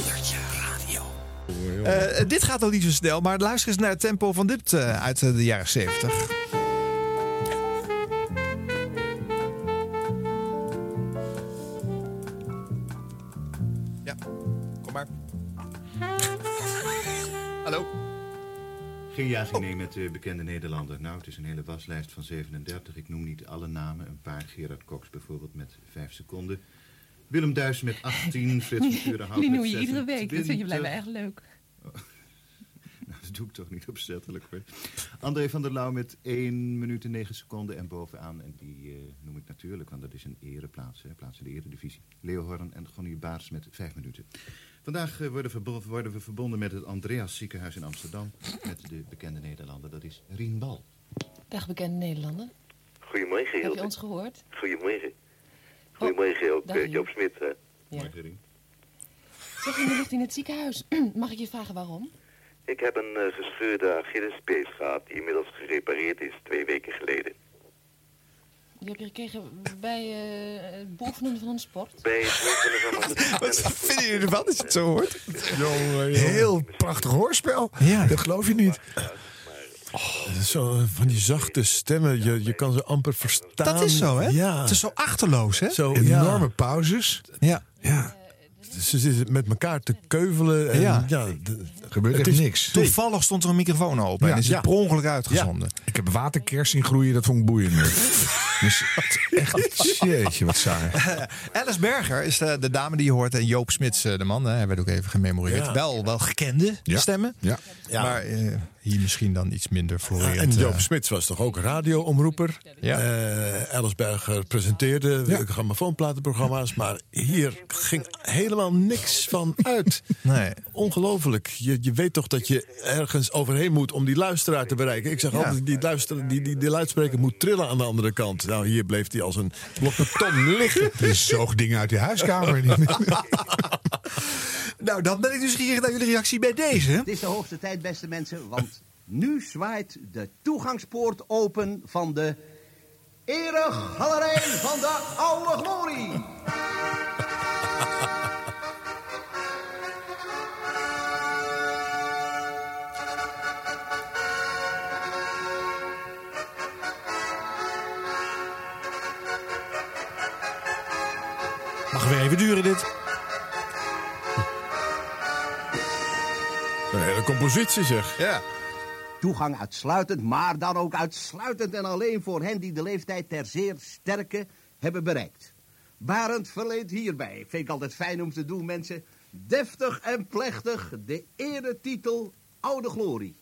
dit gaat al niet zo snel, maar luister eens naar het tempo van dit eh, uit eh, de jaren 70. Ja, kom maar. Hallo. Geen ja, geen nee met de bekende Nederlander. Nou, het is een hele waslijst van 37. Ik noem niet alle namen. Een paar. Gerard Cox bijvoorbeeld met 5 seconden. Willem Duis met 18. Frits Die met noem je iedere week. Dat vind je 26. blijkbaar echt leuk. Nou, dat doe ik toch niet opzettelijk hoor. André van der Lauw met 1 minuut en 9 seconden. En bovenaan, en die eh, noem ik natuurlijk, want dat is een ereplaats. Hè, plaats in de eredivisie. Leo Horn en Gonnie Baars met 5 minuten. Vandaag eh, worden, worden we verbonden met het Andreas ziekenhuis in Amsterdam. Met de bekende Nederlander, dat is Rien Bal. Dag bekende Nederlander. Goedemorgen, Heb je ons gehoord? Goedemorgen. Goedemorgen ook, dag, eh, Joop. Smit. hè. Ja. Zeg, je ligt in het ziekenhuis. Mag ik je vragen waarom? Ik heb een eh, gescheurde Achillespees gehad die inmiddels gerepareerd is twee weken geleden. Die heb je gekregen bij eh, het beoefenen van een sport. Bij het oefenen van Wat vinden jullie ervan als je het zo hoort? Heel prachtig hoorspel. Ja. Dat geloof je niet. Zo van die zachte stemmen, je, je kan ze amper verstaan. Dat is zo, hè? Ja. Het is zo achterloos, hè? Zo, Enorme ja. pauzes. Ja. Ja. Ze zitten met elkaar te keuvelen. En Ja. ja. Gebeurt echt niks. Toevallig stond er een microfoon open Ja. en is het per ongeluk uitgezonden. Ik heb waterkers zien groeien, dat vond ik boeiend. dus echt, jeetje, wat saai. Alice Berger is de, de dame die je hoort. En Joop Smits, eh, de man, hè, werd ook even gememoreerd. Ja. Wel, wel gekende Ja. stemmen. Ja. Ja. Maar eh, hier misschien dan iets minder Ja, florerend. en Joop eh. Smits was toch ook radioomroeper? Ja. Eh, Alice Berger presenteerde Ja. grammofoonplatenprogramma's. Maar hier ging helemaal niks van uit. Nee. Ongelooflijk. Je, je weet toch dat je ergens overheen moet om die luisteraar te bereiken. Ik zeg Ja. altijd, die, luister, die, die, die luidspreker moet trillen aan de andere kant. Nou, hier bleef hij als een blok beton liggen. Je zoog dingen uit je huiskamer. Nou, dan ben ik nieuwsgierig naar jullie reactie bij deze. Het is de hoogste tijd, beste mensen, want nu zwaait de toegangspoort open van de Eregalerij van de Oude Glorie. Mag weer even duren dit. Een hele compositie zeg. Ja. Toegang uitsluitend, maar dan ook uitsluitend en alleen voor hen die de leeftijd ter zeer sterke hebben bereikt. Barend verleent hierbij, vind ik altijd fijn om te doen mensen, deftig en plechtig de eretitel Oude Glorie.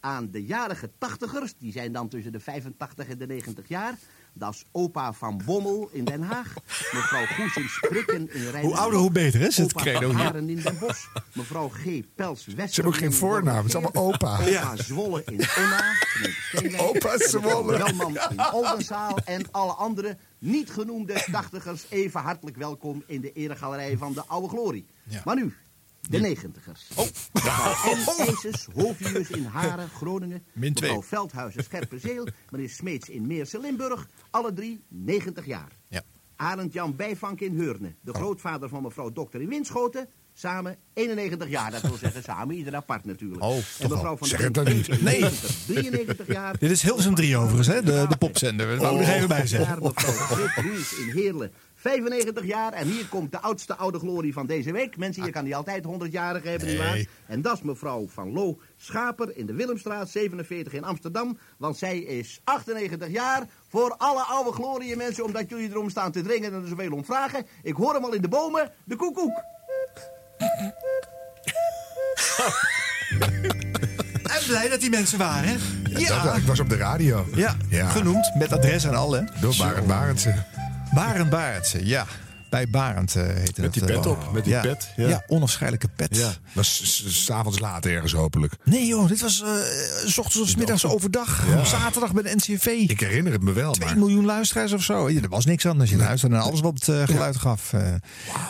Aan de jarige tachtigers, die zijn dan tussen de 85 en de 90 jaar, Dat is opa van Bommel in Den Haag. Mevrouw Goesens Krukken in Rijnmond. Hoe ouder, hoe beter, hè, is het Opa credo. van Haren in Den Bosch. Mevrouw G. Pels Wester. Ze hebben ook geen voornaam, het is allemaal opa. Opa Ja. Zwolle in Steenwijk. Opa Zwolle. Welman in Oldenzaal. En alle andere niet genoemde tachtigers even hartelijk welkom in de eregalerij van de Oude Glorie. Maar nu, de negentigers. Oh. Mevrouw N. IJsers, Hovius in Haren, Groningen. Min twee. Mevrouw Veldhuizen, Scherpenzeel. Meneer Smeets in Meersen, Limburg. Alle drie 90 jaar. Ja. Arend Jan Bijvank in Heurne. De grootvader van mevrouw Dokter in Winschoten. Samen 91 jaar. Dat wil zeggen samen, ieder apart natuurlijk. Oh, en mevrouw van Zeg het dan niet. Nee. 90, 93 jaar. Dit is Hilversum 3 overigens, hè? De, de popzender. Dat wou ik nog even bij zeggen. mevrouw in Heerlen. 95 jaar en hier komt de oudste oude glorie van deze week. Mensen, hier kan die altijd 100-jarig hebben, nietwaar? Nee. En dat is mevrouw Van Loo Schaper in de Willemstraat, 47 in Amsterdam. Want zij is 98 jaar. Voor alle oude glorie mensen, omdat jullie erom staan te dringen en er zoveel om vragen. Ik hoor hem al in de bomen, de koekoek. En blij dat die mensen waren, hè? Ja. Dat, ik was op de radio. Ja, Ja. genoemd, met adres en al, hè? Door Barend Barendse. Barend Barendse, ja. Bij Barend eh heette Met die dat, eh, pet op, met die ja. pet, Ja. ja. onafscheidelijke pet. Ja. Was s'avonds laat ergens hopelijk. Nee joh, dit was eh, s ochtends of 's middags overdag. Ja. Op zaterdag bij de NCV. Ik herinner het me wel, 2 maar... miljoen luisteraars of zo. Ja, er was niks anders. Je luisterde naar alles wat het eh, geluid gaf. eh.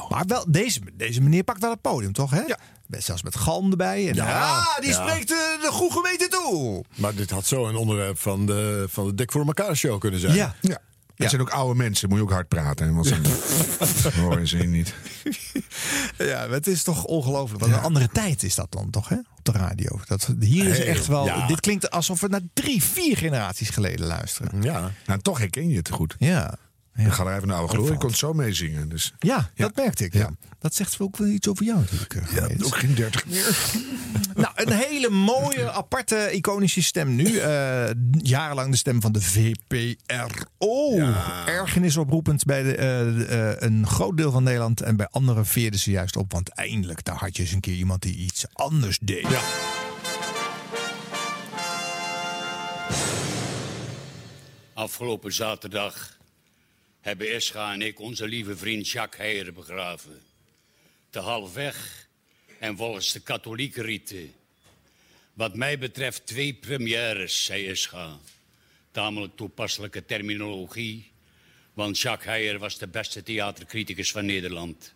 Maar wel, deze, deze meneer pakt wel het podium, toch? Hè? Met- Zelfs met galm erbij. En, Ja. ja, die Ja. spreekt eh, de goede gemeente toe. Maar dit had zo een onderwerp van de, van de Dik voor elkaar show kunnen zijn. Ja. Ja. Het zijn ook oude mensen, moet je ook hard praten. hè, Want ze horen ze niet. Ja, het is toch ongelooflijk. Wat een andere tijd is dat dan toch, hè? Op de radio. Dat, hier is echt wel... ja. Dit klinkt alsof we naar drie, vier generaties geleden luisteren. Ja. Nou, toch herken je het goed. Ja. De galerij van de oude glorie valt. kon zo meezingen. Dus. Ja, dat merkte ik. Ja. Dat zegt ook wel iets over jou natuurlijk. eh, Ja, ook geen 30 meer. Nou, een hele mooie, aparte, iconische stem nu. Eh, jarenlang de stem van de VPRO. Ergernis oproepend bij de, eh, de, eh, een groot deel van Nederland. En bij anderen veerden ze juist op. Want eindelijk, daar had je eens een keer iemand die iets anders deed. Ja. Afgelopen zaterdag hebben Escha en ik onze lieve vriend Jacques Heijer begraven. Te halfweg en volgens de katholieke riten. Wat mij betreft twee premières, zei Escha. Tamelijk toepasselijke terminologie, want Jacques Heijer was de beste theatercriticus van Nederland.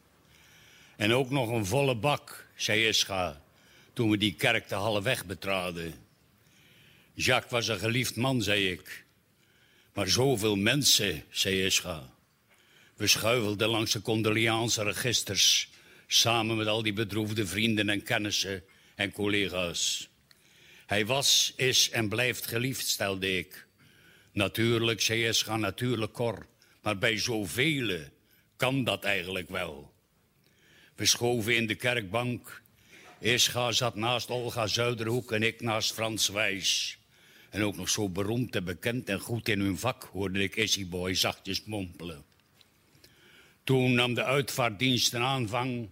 En ook nog een volle bak, zei Escha, toen we die kerk te halfweg betraden. Jacques was een geliefd man, zei ik. Maar zoveel mensen, zei Ischa. We schuivelden langs de condoleanceregisters. Samen met al die bedroefde vrienden en kennissen en collega's. Hij was, is en blijft geliefd, stelde ik. Natuurlijk, zei Ischa, natuurlijk Cor. Maar bij zoveel kan dat eigenlijk wel. We schoven in de kerkbank. Ischa zat naast Olga Zuiderhoek en ik naast Frans Wijs. En ook nog zo beroemd en bekend en goed in hun vak, hoorde ik Issy Boy zachtjes mompelen. Toen nam de uitvaartdienst een aanvang.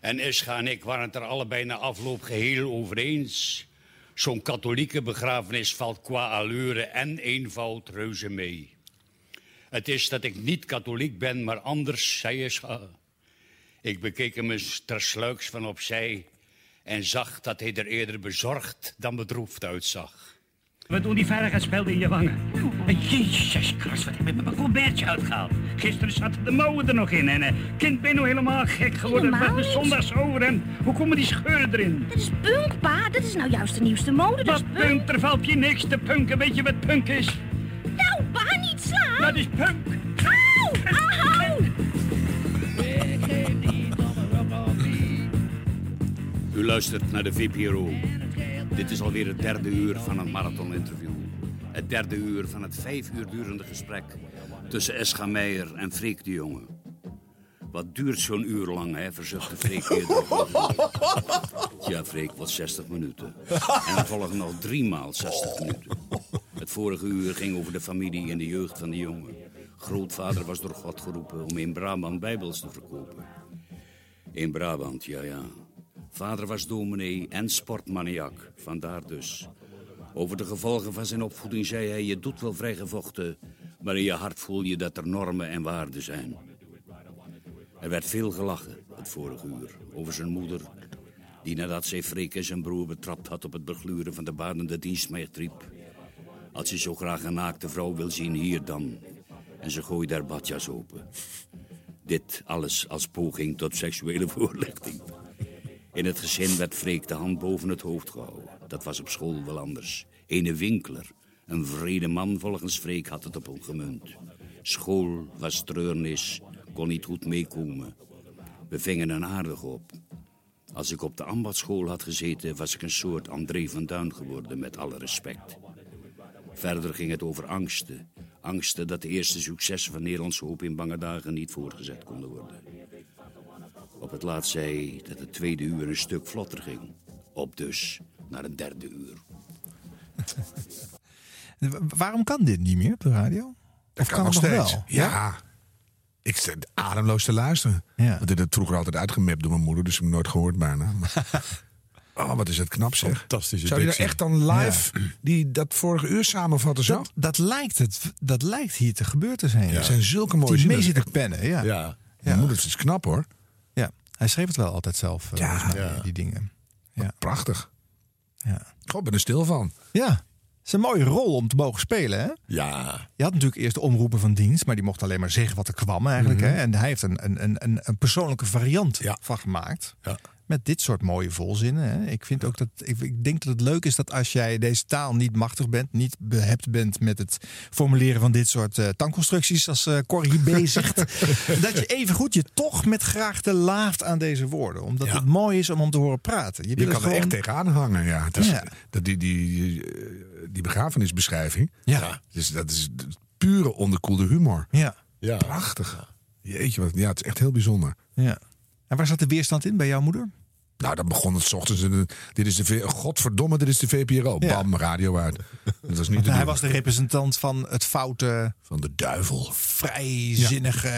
En Ischa en ik waren het er allebei na afloop geheel over eens. Zo'n katholieke begrafenis valt qua allure en eenvoud reuze mee. Het is dat ik niet katholiek ben, maar anders, zei Ischa. Ik bekeek hem eens tersluiks van opzij en zag dat hij er eerder bezorgd dan bedroefd uitzag. Wat doen die veiligheidsspelden in je wangen? Jezus Christus, wat heb ik met mijn colbertje uitgehaald? Gisteren zaten de mouwen er nog in en eh, kind ben nou helemaal gek geworden Helemaal met de niet. zondagsover en hoe komen die scheuren erin? Dat is punk, pa. Dat is nou juist de nieuwste mode. Dat is Wat punk. punk, er valt je niks te punken, weet je wat punk is? Nou, pa, niet slaan. Dat is punk. Auw, auw. U luistert naar de VPRO. Dit is alweer het derde uur van een marathoninterview. Het derde uur van het vijf uur durende gesprek tussen Escha Meijer en Freek de Jonge. Wat duurt zo'n uur lang, hè, verzuchtte Freek eerder. Ja, Freek, wat 60 minuten. En er volgen nog drie maal 60 minuten. Het vorige uur ging over de familie en de jeugd van de jongen. Grootvader was door God geroepen om in Brabant bijbels te verkopen. In Brabant, ja, ja. Vader was dominee en sportmaniak, vandaar dus. Over de gevolgen van zijn opvoeding zei hij... je doet wel vrijgevochten, Maar in je hart voel je dat er normen en waarden zijn. Er werd veel gelachen het vorige uur over zijn moeder... die nadat zij en zijn broer betrapt had op het begluren van de badende dienstmeid riep... Als je zo graag een naakte vrouw wil zien, hier dan. En ze gooide haar badjas open. Dit alles als poging tot seksuele voorlichting. In het gezin werd Freek de hand boven het hoofd gehouden. Dat was op school wel anders. Ene winkler, een vrede man volgens Freek, had het op hem gemunt. School was treurnis, kon niet goed meekomen. We vingen een aardig op. Als ik op de ambachtschool had gezeten, was ik een soort André van Duin geworden, met alle respect. Verder ging het over angsten. Angsten dat de eerste successen van Nederlandse hoop in bange dagen niet voortgezet konden worden. Op het laatst zei dat het tweede uur een stuk vlotter ging. Op dus naar een derde uur. Wa- Waarom kan dit niet meer op de radio? Dat kan nog het steeds. wel? Ja. Ik zit ademloos te luisteren. Ja. Want dit werd vroeger altijd uitgemapt door mijn moeder, dus ik heb hem nooit gehoord bijna. Maar- Oh, wat is het knap zeg. Fantastische Zou je daar dictie. echt dan live die, dat vorige uur samenvatten zo? Dat, dat, lijkt het, dat lijkt hier te gebeuren te zijn. Er zijn zulke mooie Die zit te pennen, ja. Ja. Mijn moeder is knap hoor. Hij schreef het wel altijd zelf, eh, Ja. volgens mij, Ja. die dingen. Ja. Prachtig. Ja. Ben er stil van. ja, het is een mooie rol om te mogen spelen, hè? Ja. Je had natuurlijk eerst de omroepen van dienst, maar die mocht alleen maar zeggen wat er kwam eigenlijk. Mhm. hè? En hij heeft een, een, een, een, een persoonlijke variant Ja. van gemaakt. Ja. Met dit soort mooie volzinnen. Hè? Ik, vind ook dat, ik, ik denk dat het leuk is dat als jij deze taal niet machtig bent, niet behept bent met het formuleren van dit soort eh tankconstructies als eh Corrie hier bezigt, dat je even goed je toch met graagte laaft aan deze woorden. Omdat Ja. het mooi is om hem te horen praten. Je kan er echt tegenaan hangen. Ja. Het is, Ja. Dat die, die, die, die begrafenisbeschrijving. Ja. Dus dat is pure onderkoelde humor. Ja. Ja. Prachtig. Jeetje, wat, ja, het is echt heel bijzonder. ja. En waar zat de weerstand in bij jouw moeder? Nou, dan begon het 's ochtends. en, Dit is de Godverdomme, dit is de VPRO. Ja. Bam, radio uit. Dat was niet te hij was de representant van het foute, van de duivel. vrijzinnige,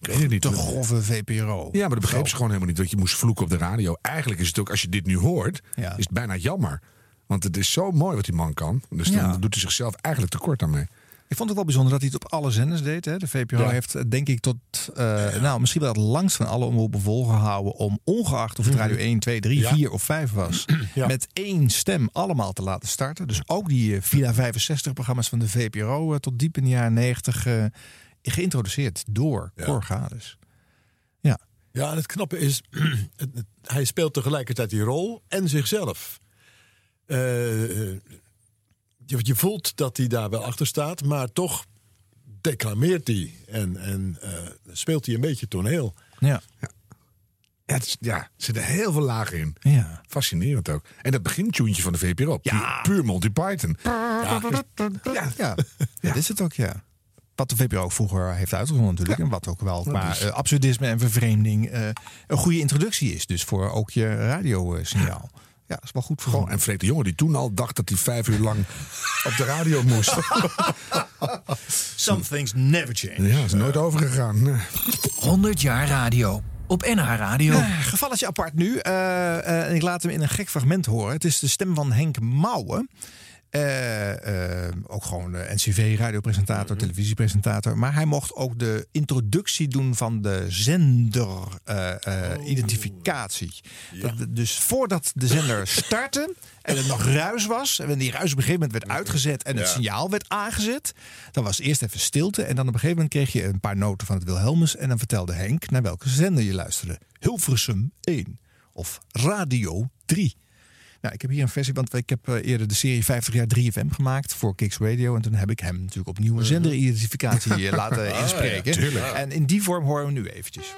Ik weet het niet. te grove VPRO. Ja, maar dat begreep ze gewoon helemaal niet. Dat je moest vloeken op de radio. Eigenlijk is het ook, als je dit nu hoort, Ja. is het bijna jammer. Want het is zo mooi wat die man kan. Dus dan doet hij zichzelf eigenlijk tekort aan mee. Ik vond het wel bijzonder dat hij het op alle zenders deed. Hè. De VPRO Ja. heeft eh, denk ik tot, eh, nou misschien wel het langst van alle omroepen volgehouden om ongeacht of het radio 1, 2, 3, Mhm. Ja. 4 of 5 was, Ja. met één stem allemaal te laten starten. Dus ook die eh, Villa 65 programma's van de VPRO tot diep in de jaren 90 eh, geïntroduceerd door Ja. Cor Gades. Ja, en het knappe is, hij speelt tegelijkertijd die rol en zichzelf. Je, je voelt dat hij daar wel achter staat, maar toch declameert hij en, en eh, speelt hij een beetje toneel. Ja. Ja, het is, ja, er zitten heel veel lagen in. Ja. Fascinerend ook. En dat begintuntje van de VPRO. Ja. Puur Monty Python. Ja, ja. ja, dit is het ook, ja. Wat de VPRO ook vroeger heeft uitgezonden natuurlijk. En wat ook wel qua eh, absurdisme en vervreemding eh, een goede introductie is. Dus voor ook je radiosignaal. Ja, dat is wel goed voor Gewoon, en Freek de Jonge die toen al dacht dat hij vijf uur lang op de radio moest. Some things never change. Ja, is nooit overgegaan. Nee. 100 jaar radio. Op NH Radio. Eh, gevalletje apart nu. Eh, eh, en ik laat hem in een gek fragment horen. Het is de stem van Henk Mouwen. Eh, eh, ook gewoon eh, NCV-radiopresentator, televisiepresentator. Maar hij mocht ook de introductie doen van de zender-identificatie. dus voordat de zender startte en het nog ruis was... en die ruis op een gegeven moment werd uitgezet en het Ja. signaal werd aangezet... dan was eerst even stilte en dan op een gegeven moment kreeg je een paar noten van het Wilhelmus... en dan vertelde Henk naar welke zender je luisterde. Hilversum 1 of Radio 3. Nou, ik heb hier een versie, want ik heb eh, eerder de serie 50 jaar 3FM gemaakt voor Kicks Radio. En toen heb ik hem natuurlijk opnieuw een zenderidentificatie eh, laten Ah, ja, inspreken. tuurlijk. En in die vorm horen we nu eventjes.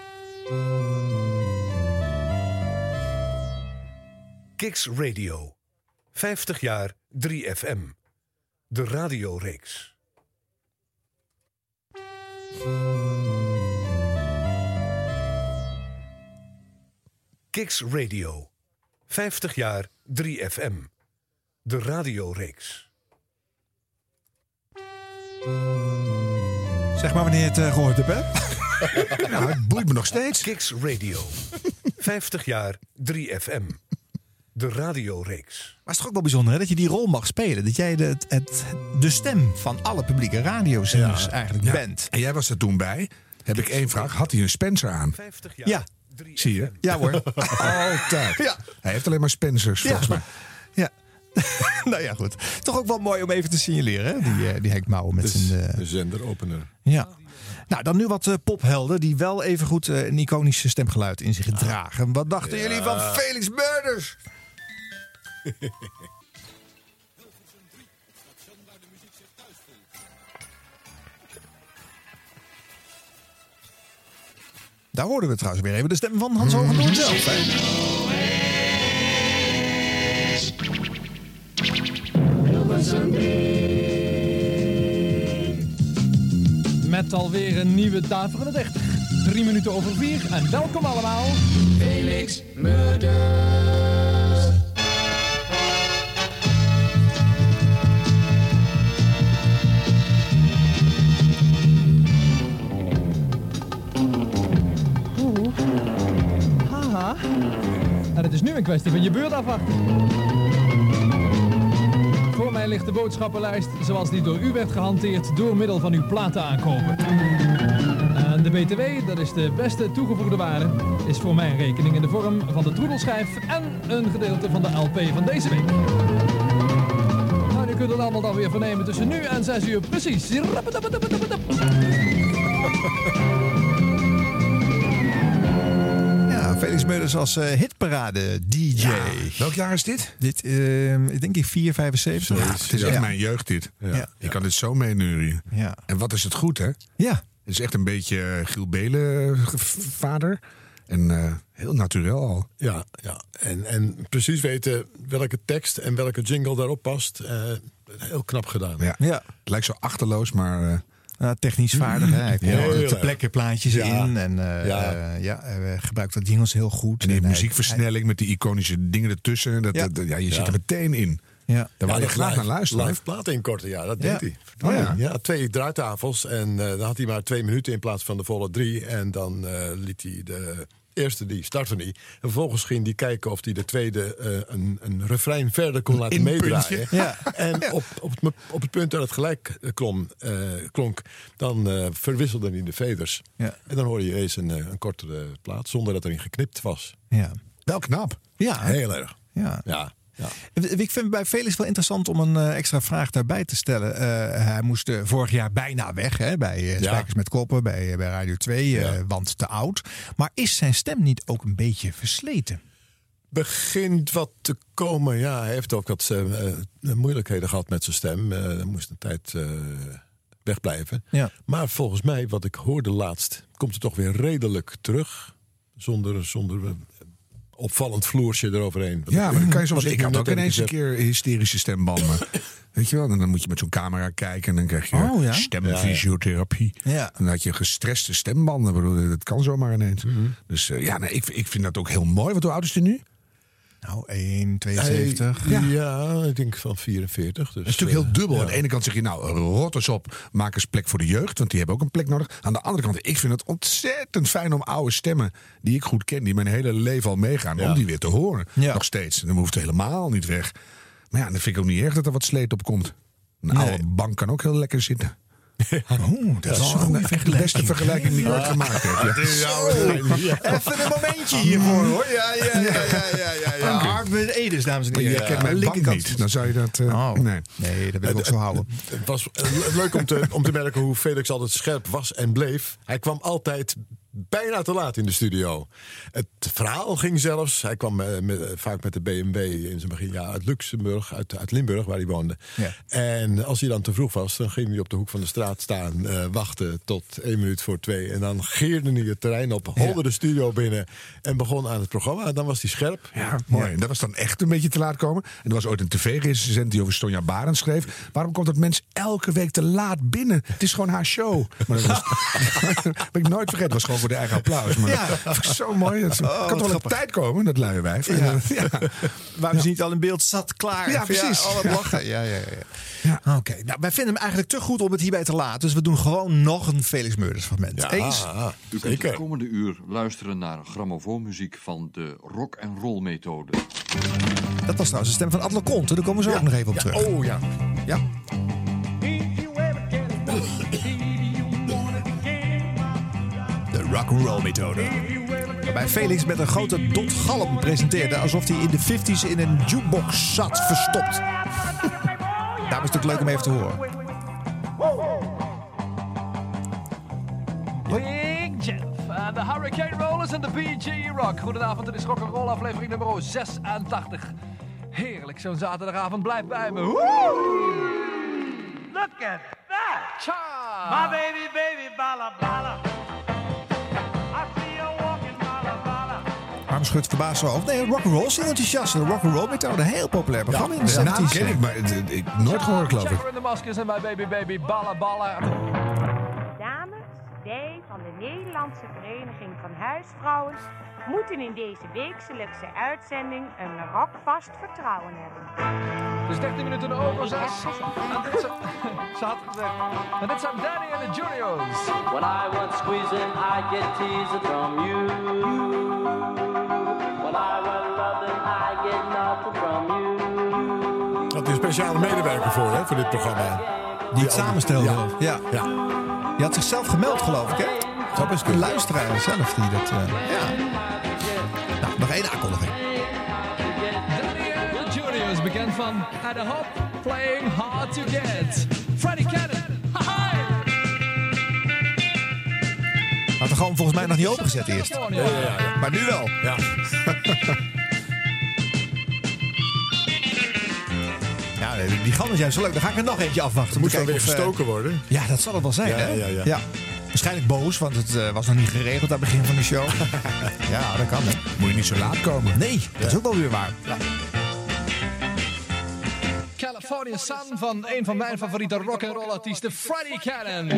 Kicks Radio. 50 jaar 3FM. De radioreeks. Kicks Radio. 50 jaar 3FM. De radioreeks. Zeg maar wanneer je het eh, gehoord hebt, hè? Nou, het boeit me nog steeds. Kicks Radio. 50 jaar 3FM. De radioreeks. Maar het is toch ook wel bijzonder hè, dat je die rol mag spelen. Dat jij de, het, het- de stem van alle publieke radiozenders eigenlijk Ja. bent. En jij was er toen bij. Heb ik één vraag. Had hij een Spencer aan? Ja. Zie je? Ja hoor. Altijd. Ja. Hij heeft alleen maar Spencers, volgens mij. Ja. nou ja, goed. Toch ook wel mooi om even te signaleren, hè? Die, eh, die Henk Mouwen met Dus zijn... eh, de zenderopener. ja. Nou, dan nu wat eh, pophelden die wel even goed een iconisch stemgeluid in zich dragen. Wat dachten Ja. jullie van Felix Murders? Daar hoorden we trouwens weer even de stem van Hans Hogendoorn zelf. Hè? Met alweer een nieuwe Daverende 30. Drie minuten over vier en welkom allemaal. Felix Murders. Haha. En het is nu een kwestie van je beurt afwachten. Voor mij ligt de boodschappenlijst zoals die door u werd gehanteerd door middel van uw platen aankopen. En de BTW, dat is de beste toegevoegde waarde, is voor mijn rekening in de vorm van de troedelschijf en een gedeelte van de LP van deze week. Nou, u kunt het allemaal dan weer vernemen tussen nu en 6 uur precies. Murders als eh, hitparade-DJ. Welk jaar is dit? Dit, eh, ik denk in 475. Ja, het is echt mijn jeugd dit. Ja. Je kan dit zo meeneuren. Ja. En wat is het goed, hè? Ja. Het is echt een beetje eh, Giel Belen eh, vader. En eh, heel natuurlijk al. Ja, ja. En, en precies weten welke tekst en welke jingle daarop past. eh, heel knap gedaan. Ja. Ja. Het lijkt zo achterloos, maar... eh, Ja, technisch vaardig. Hè? Hij ter plekke plaatjes Ja. in. En eh, Ja. eh, ja, hij gebruikt dat jingles heel goed. en die En hij- muziekversnelling met die iconische dingen ertussen. Dat, Ja. dat- ja, je Ja. zit er meteen in. Ja. Daar Ja, wou je graag live- naar luisteren. Live platen inkorten, ja, dat Ja. deed hij. Oh, ja. ja. twee draaitafels en eh, dan had hij maar twee minuten in plaats van de volle drie. En dan eh, liet hij de eerste, die startte niet. En vervolgens ging hij kijken of hij de tweede eh, een, een refrein verder kon laten meedraaien. Ja. En op, op, het, op het punt dat het gelijk eh, klom, eh, klonk, dan eh verwisselde hij de veders. Ja. En dan hoorde je eens een, een kortere plaat zonder dat erin geknipt was. Ja. Wel knap. Ja. Heel erg. ja. Ja. Ja. Ik vind bij Felix wel interessant om een eh, extra vraag daarbij te stellen. Eh, hij moest eh, vorig jaar bijna weg hè, bij Ja. Spijkers met Koppen, bij, bij Radio 2, eh, Ja. want te oud. Maar is zijn stem niet ook een beetje versleten? begint wat te komen. Ja, hij heeft ook wat moeilijkheden gehad met zijn stem. Hij moest een tijd wegblijven. Ja. Maar volgens mij, wat ik hoorde laatst, komt het toch weer redelijk terug. Zonder, zonder opvallend vloersje eroverheen. Ja, maar dan kan je soms. Ik had ook ineens een keer hysterische stembanden. Weet je wel? En dan moet je met zo'n camera kijken en dan krijg je Oh, ja? stemfysiotherapie. Ja. En dan had je gestreste stembanden. Bedoel, Dat kan zomaar ineens. Dus eh, ja, nee, ik, ik vind dat ook heel mooi. Wat hoe oud is hij nu? Nou, 1, Hij- 72. ja. ik denk van 44. Dus, Dat is natuurlijk heel dubbel. ja. Aan de ene kant zeg je, nou, rot eens op, maak eens plek voor de jeugd, want die hebben ook een plek nodig. Aan de andere kant, ik vind het ontzettend fijn om oude stemmen die ik goed ken, die mijn hele leven al meegaan, Ja. om die weer te horen. Ja. Nog steeds. En dan hoeft het helemaal niet weg. Maar ja, dan vind ik ook niet erg dat er wat sleet op komt. Een Nee. oude bank kan ook heel lekker zitten. Oh, dat is echt de beste vergelijking die ik ooit gemaakt heb. Ja. Even een momentje hiervoor hoor. Ja, ja, ja, ja, ja, Edens, dames en heren. je kent mijn Linkerkant. niet. Dan zou je dat... eh, Oh. Nee. Nee, dat wil ik ook zo houden. Het was eh, leuk om te, om te merken hoe Felix altijd scherp was en bleef. Hij kwam altijd bijna te laat in de studio. Het verhaal ging zelfs. Hij kwam eh, met, eh, vaak met de BMW in zijn begin ja, uit Luxemburg, uit, uit Limburg, waar hij woonde. Ja. En als hij dan te vroeg was, dan ging hij op de hoek van de straat staan, eh, wachten tot één minuut voor twee. En dan geerde hij het terrein op, holde de studio binnen en begon aan het programma. En dan was hij scherp. Ja, mooi. Dat was dan echt een beetje te laat komen. En er was ooit een tv-recensent die over Sonja Barend schreef. Waarom komt dat mens elke week te laat binnen? Het is gewoon haar show. Maar dat was, ben ik nooit vergeten. Het was gewoon voor de eigen applaus. Maar Ja. dat vind ik zo mooi. Dat Oh, kan toch wel op tijd komen, dat luie wijf. En, Ja. ja. Waarom ze niet al in beeld zat, klaar. Ja, precies. oh, wat lachen. Ja, ja, ja. Oké, nou, wij vinden hem eigenlijk te goed om het hierbij te laten. Dus we doen gewoon nog een Felix Meurders fragment. Eens? U kunt het komende uur luisteren naar grammofoonmuziek van de rock and roll methode. Dat was trouwens de stem van Adler Conte. Daar komen we zo ook nog even op terug. Oh ja. Ja. Rock'n'roll methode. Waarbij Felix met een grote dot galm presenteerde alsof hij in de 50s in een jukebox zat verstopt. Daarom is het ook leuk om even te horen. Big Jeff en de Hurricane Rollers en de BG Rock. Goedenavond, dit is Rock Roll aflevering nummer 86. Heerlijk, zo'n zaterdagavond. Blijf bij me. Woe! Look at that! Cha! My baby, Schudt verbaasd zo over? Nee, rock'n'roll is heel enthousiast. De rock'n'roll methode, heel populair programma in de naam 70s. ken ik, maar het- het- ik nooit gehoord, geloof ik. In de maskers en my baby baby balla balla. Dames, wij van de Nederlandse Vereniging van Huisvrouwen moeten in deze wekelijkse uitzending een rockvast vertrouwen hebben. Dus 13 minuten over 6. En dit zijn, ze had het gezegd. En dit zijn Danny en de Juniors. When I was squeezing, I get teasing from you. When I was loving, I get nothing from you. Had hij een speciale medewerker voor, hè, voor dit programma. Die het samenstelde. Ja. Ja. ja. Je had zichzelf gemeld, geloof ik, hè? Dat is Een luisteraar zelf die dat... eh, ja. Nog één aankondiging. Danny en de Juniors, bekend van At the Hop, Playing Hard to Get. Freddie Cannon. Hi! Had er gewoon volgens mij nog niet opengezet eerst. Ja, ja, ja. Maar nu wel. Ja. Ja, die gal is juist zo leuk. Dan ga ik er nog eentje afwachten. Moet dan weer eh, gestoken worden. Ja, dat zal het wel zijn, Ja, hè? ja, ja. Waarschijnlijk boos, want het eh, was nog niet geregeld aan het begin van de show. ja, dat kan, hè? Moet je niet zo laat komen. Nee, dat is ook wel weer waar. California Sun van een van mijn favoriete rock'n'roll artiesten, Freddie Cannon.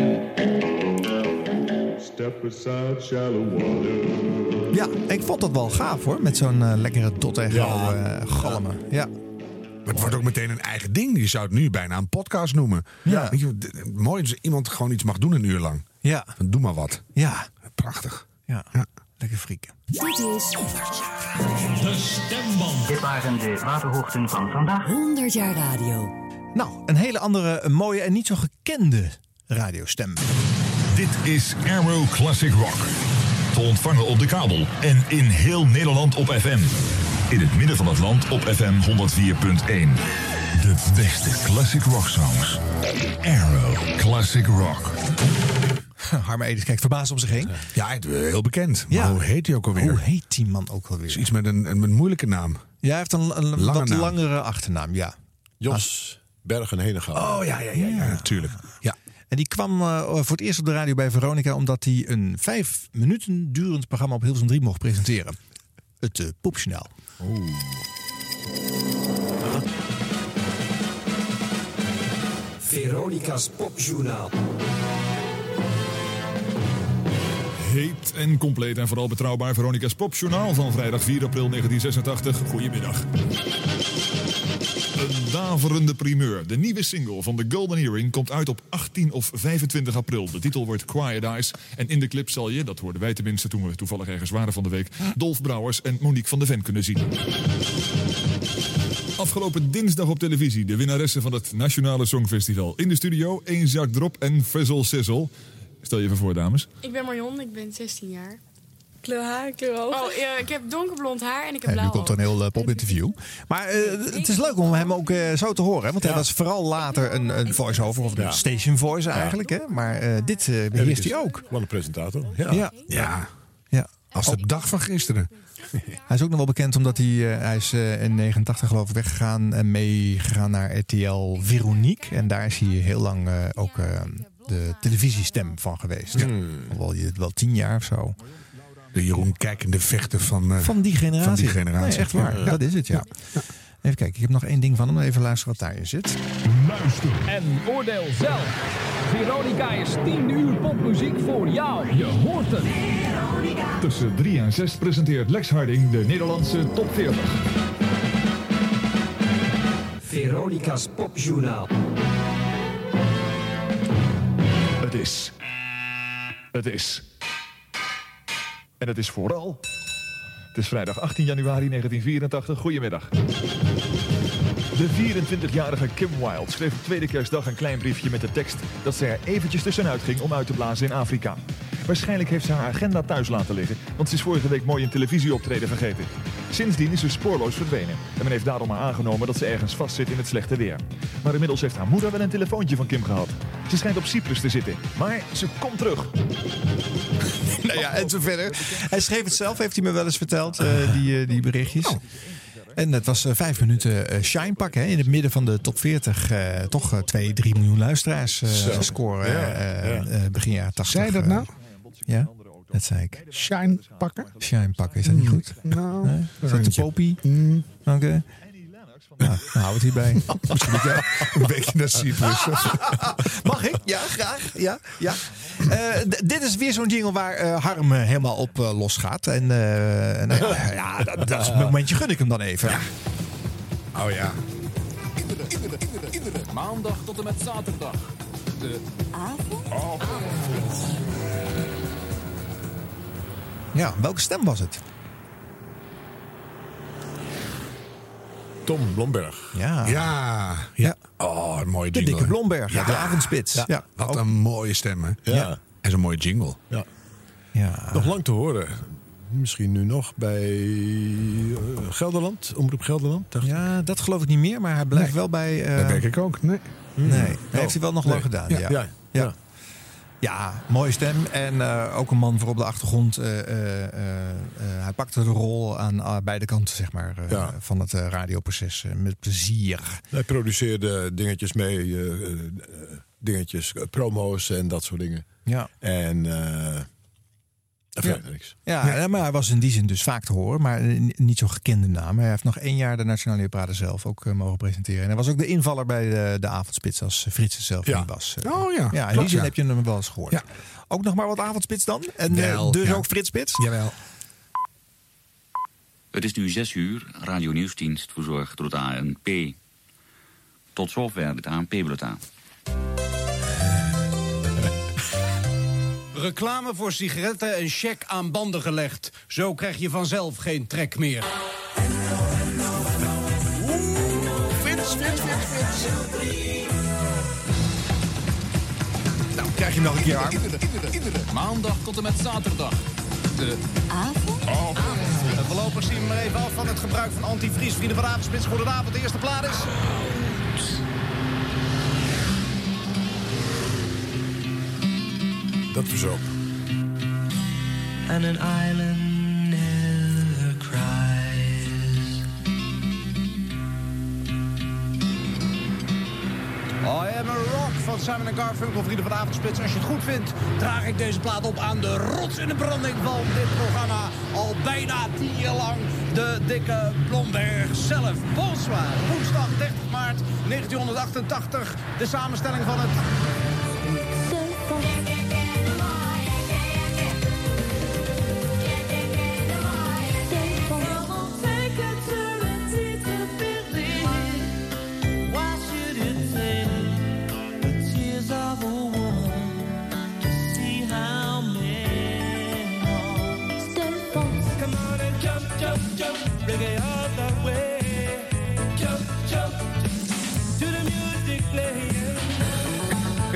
Step aside, shallow water. Ja, ik vond dat wel gaaf, hoor. Met zo'n eh, lekkere dot echo Ja. eh, galmen. Ja. Maar het wordt ook meteen een eigen ding. Je zou het nu bijna een podcast noemen. Ja. Weet je, d- mooi als iemand gewoon iets mag doen een uur lang. Ja. Dan doe maar wat. Ja. Prachtig. Ja. Lekker frieken. Dit is De stemband. Dit waren de waterhoogten van vandaag. 100 jaar radio. Nou, een hele andere, een mooie en niet zo gekende radiostem. Dit is Arrow Classic Rock. Te ontvangen op de kabel en in heel Nederland op FM. In het midden van het land op FM 104.1. De beste classic rock songs. Arrow Classic Rock. Harme Edens kijkt verbaasd om zich heen. Ja, het- heel bekend. Maar Ja. hoe heet hij ook alweer? Hoe heet die man ook alweer? Is iets met een, een, een moeilijke naam. Ja, hij heeft een, een Lange wat naam. langere achternaam, ja. Jos Bergen Henegouw. Oh ja, ja, ja, ja. natuurlijk. Ja. En die kwam eh, voor het eerst op de radio bij Veronica omdat hij een vijf minuten durend programma op Hilversum 3 mocht presenteren. Het uh, Popjournaal. Veronica's Popjournaal. Heet en compleet en vooral betrouwbaar Veronica's Popjournaal van vrijdag 4 april 1986. Goedemiddag. Een daverende primeur. De nieuwe single van The Golden Hearing komt uit op 18 of 25 april. De titel wordt Quiet Eyes. En in de clip zal je, dat hoorden wij tenminste toen we toevallig ergens waren van de week, Dolf Brouwers en Monique van de Ven kunnen zien. Afgelopen dinsdag op televisie de winnaressen van het Nationale Songfestival. In de studio één zak drop en Frizzle Sizzle. Stel je even voor, dames. Ik ben Marion, ik ben 16 jaar. Kleur haar, kleur ogen. Oh, ja, ik heb donkerblond haar en ik heb blauw nu komt een heel uh, popinterview. Maar uh, het is leuk om hem ook uh, zo te horen. Hè? Want hij was vooral later een, een voice-over, of een station voice eigenlijk. Hè? Maar uh, dit beheerst hij ook. Wat een presentator. Ja. ja. ja. ja. Als de dag van gisteren. Hij is ook nog wel bekend omdat hij, uh, hij is uh, in 89 geloof ik weggegaan en meegegaan naar RTL Veronique. En daar is hij heel lang uh, ook de televisiestem van geweest. Hmm. Wel, wel tien jaar of zo. De Jeroen Kijkende vechten van, uh, van die generatie. Van die generatie. Nee, echt waar, ja. dat is het, ja. Even kijken, ik heb nog één ding van hem. Even luisteren wat daarin zit. Luister en oordeel zelf. Veronica is 10 uur popmuziek voor jou. Je hoort het. Tussen 3 en 6 presenteert Lex Harding de Nederlandse top 40. Veronica's Popjournaal. Het is. Het is. En het is vooral. Het is vrijdag 18 januari 1984. Goedemiddag. De 24-jarige Kim Wilde schreef op tweede kerstdag een klein briefje met de tekst dat ze er eventjes tussenuit ging om uit te blazen in Afrika. Waarschijnlijk heeft ze haar agenda thuis laten liggen, want ze is vorige week mooi een televisieoptreden vergeten. Sindsdien is ze spoorloos verdwenen en men heeft daarom maar aangenomen dat ze ergens vastzit in het slechte weer. Maar inmiddels heeft haar moeder wel een telefoontje van Kim gehad. Ze schijnt op Cyprus te zitten, maar ze komt terug. Nou ja, en zo verder. Hij schreef het zelf, heeft hij me wel eens verteld, eh, die, eh, die berichtjes. En het was eh, vijf minuten eh, shine pakken. Hè, in het midden van de top 40. eh, toch eh, 2, 3 miljoen luisteraars eh, scoren. Ja, eh, ja. eh, begin jaren 80. Zei dat nou? Ja, dat zei ik. Shine pakken? Shine pakken, is dat niet goed? Nou, Nee? Is dat de popie? Oké. Nou, dan we het hierbij. Misschien moet jij een beetje naar Cyprus. Mag ik? Ja, graag. Ja, ja. Eh, dit is weer zo'n jingle waar eh, Harm eh, helemaal op eh, losgaat. En nou ja, ja, dat, dat is een momentje gun ik hem dan even. Oh ja. Maandag tot en met zaterdag. De Ja, welke stem was het? Tom Blomberg. Ja. Ja. ja. Oh, een mooie De dikke Blomberg uit de avondspits. Ja. Ja. Wat een mooie stem, hè? Ja. En zo'n mooie jingle. Ja. Ja. Nog lang te horen. Misschien nu nog bij eh, Gelderland, Omroep Gelderland. dacht ik. Ja, dat geloof ik niet meer, maar hij blijft wel bij. eh, Dat denk ik ook. Nee. Nee, dat heeft hij wel nog Nee. lang gedaan. Ja, Ja, ja, ja. Mooie stem. En eh, ook een man voor op de achtergrond. eh, eh, hij pakte de rol aan beide kanten zeg maar, Ja. van het radioproces. met plezier. Hij produceerde dingetjes mee, dingetjes, promo's en dat soort dingen. Ja. En niks. Ja, ja, maar hij was in die zin dus vaak te horen. Maar niet zo'n gekende naam. Hij heeft nog één jaar de Nationale Nieuwspraten zelf ook eh, mogen presenteren. En hij was ook de invaller bij de, de avondspits als Frits het zelf Ja. niet was. eh. Oh ja, Ja, in die zin ja. heb je hem wel eens gehoord. Ja. Ook nog maar wat avondspits dan? En eh, Wel, dus ja. ook Frits Spits? Jawel. Het is nu 6 uur. Radio Nieuwsdienst verzorgd door het ANP. Tot zover het ANP-bulletin. Reclame voor sigaretten en check aan banden gelegd. Zo krijg je vanzelf geen trek meer. Nou, krijg je hem nog een keer, Harm. Maandag tot en met zaterdag. De En voorlopig zien we maar even af van het gebruik van antivries. Vrienden van Avondspits, goedenavond. De eerste plaat is... Dat was ook. and an island never cries. I am a rock van Simon Garfunkel, vrienden van Avondspits. Als je het goed vindt, draag ik deze plaat op aan de rots in de branding van dit programma. Al bijna tien jaar lang de dikke Blomberg zelf. Bonsoir, woensdag 30 maart 1988. De samenstelling van het...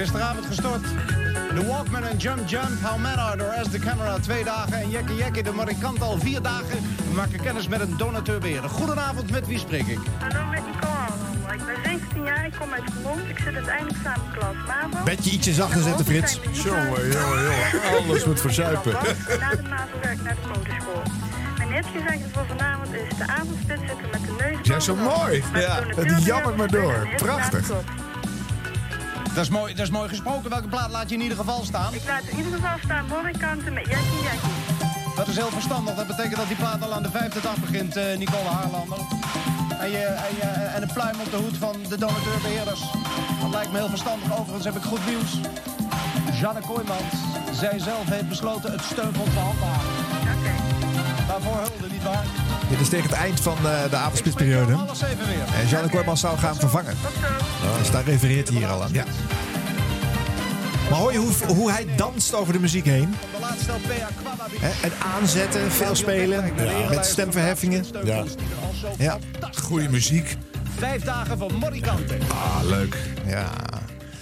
Gisteravond gestort. De Walkman en Jump Jump, How Are door As The Camera twee dagen. En Jekke Jekke, de marikant al vier dagen. We maken kennis met een donateur weer. Goedenavond, met wie spreek ik? Hallo, met Nicole. Ik ben 17 jaar, ik kom uit Vermont. Ik zit uiteindelijk samen in klas MAVO. Beetje ietsje zachter zetten, Frits. Jongen, jongen, jongen. Alles moet verzuipen. Na de MAVO werk naar de motorschool. Mijn netgezegde voor vanavond is de avondspits zitten met de neus. Ja, zo mooi. Ja, het jammert maar door. Prachtig. Dat is, mooi, dat is mooi gesproken. Welke plaat laat je in ieder geval staan? Ik laat in ieder geval staan Morrikanten met Jackie Jackie. Dat is heel verstandig. Dat betekent dat die plaat al aan de vijfde dag begint, eh, Nicole Haarlander. En je, en, je, en een pluim op de hoed van de donateurbeheerders. Dat lijkt me heel verstandig. Overigens heb ik goed nieuws. Janne Kooijmans, zij zelf heeft besloten het steunfonds te handhaven. Daarvoor hulde, nietwaar? Dit is tegen het eind van eh, de avondspitsperiode. Alles even weer. En Jeanne Kooijmans zou gaan vervangen. Dus daar refereert hij hier al aan. Ja. Maar hoor je hoe, hoe hij danst over de muziek heen? En aanzetten, veel spelen, met stemverheffingen. Ja. Ja. Goede muziek. Vijf dagen van Morricante. Ah, leuk. Ja.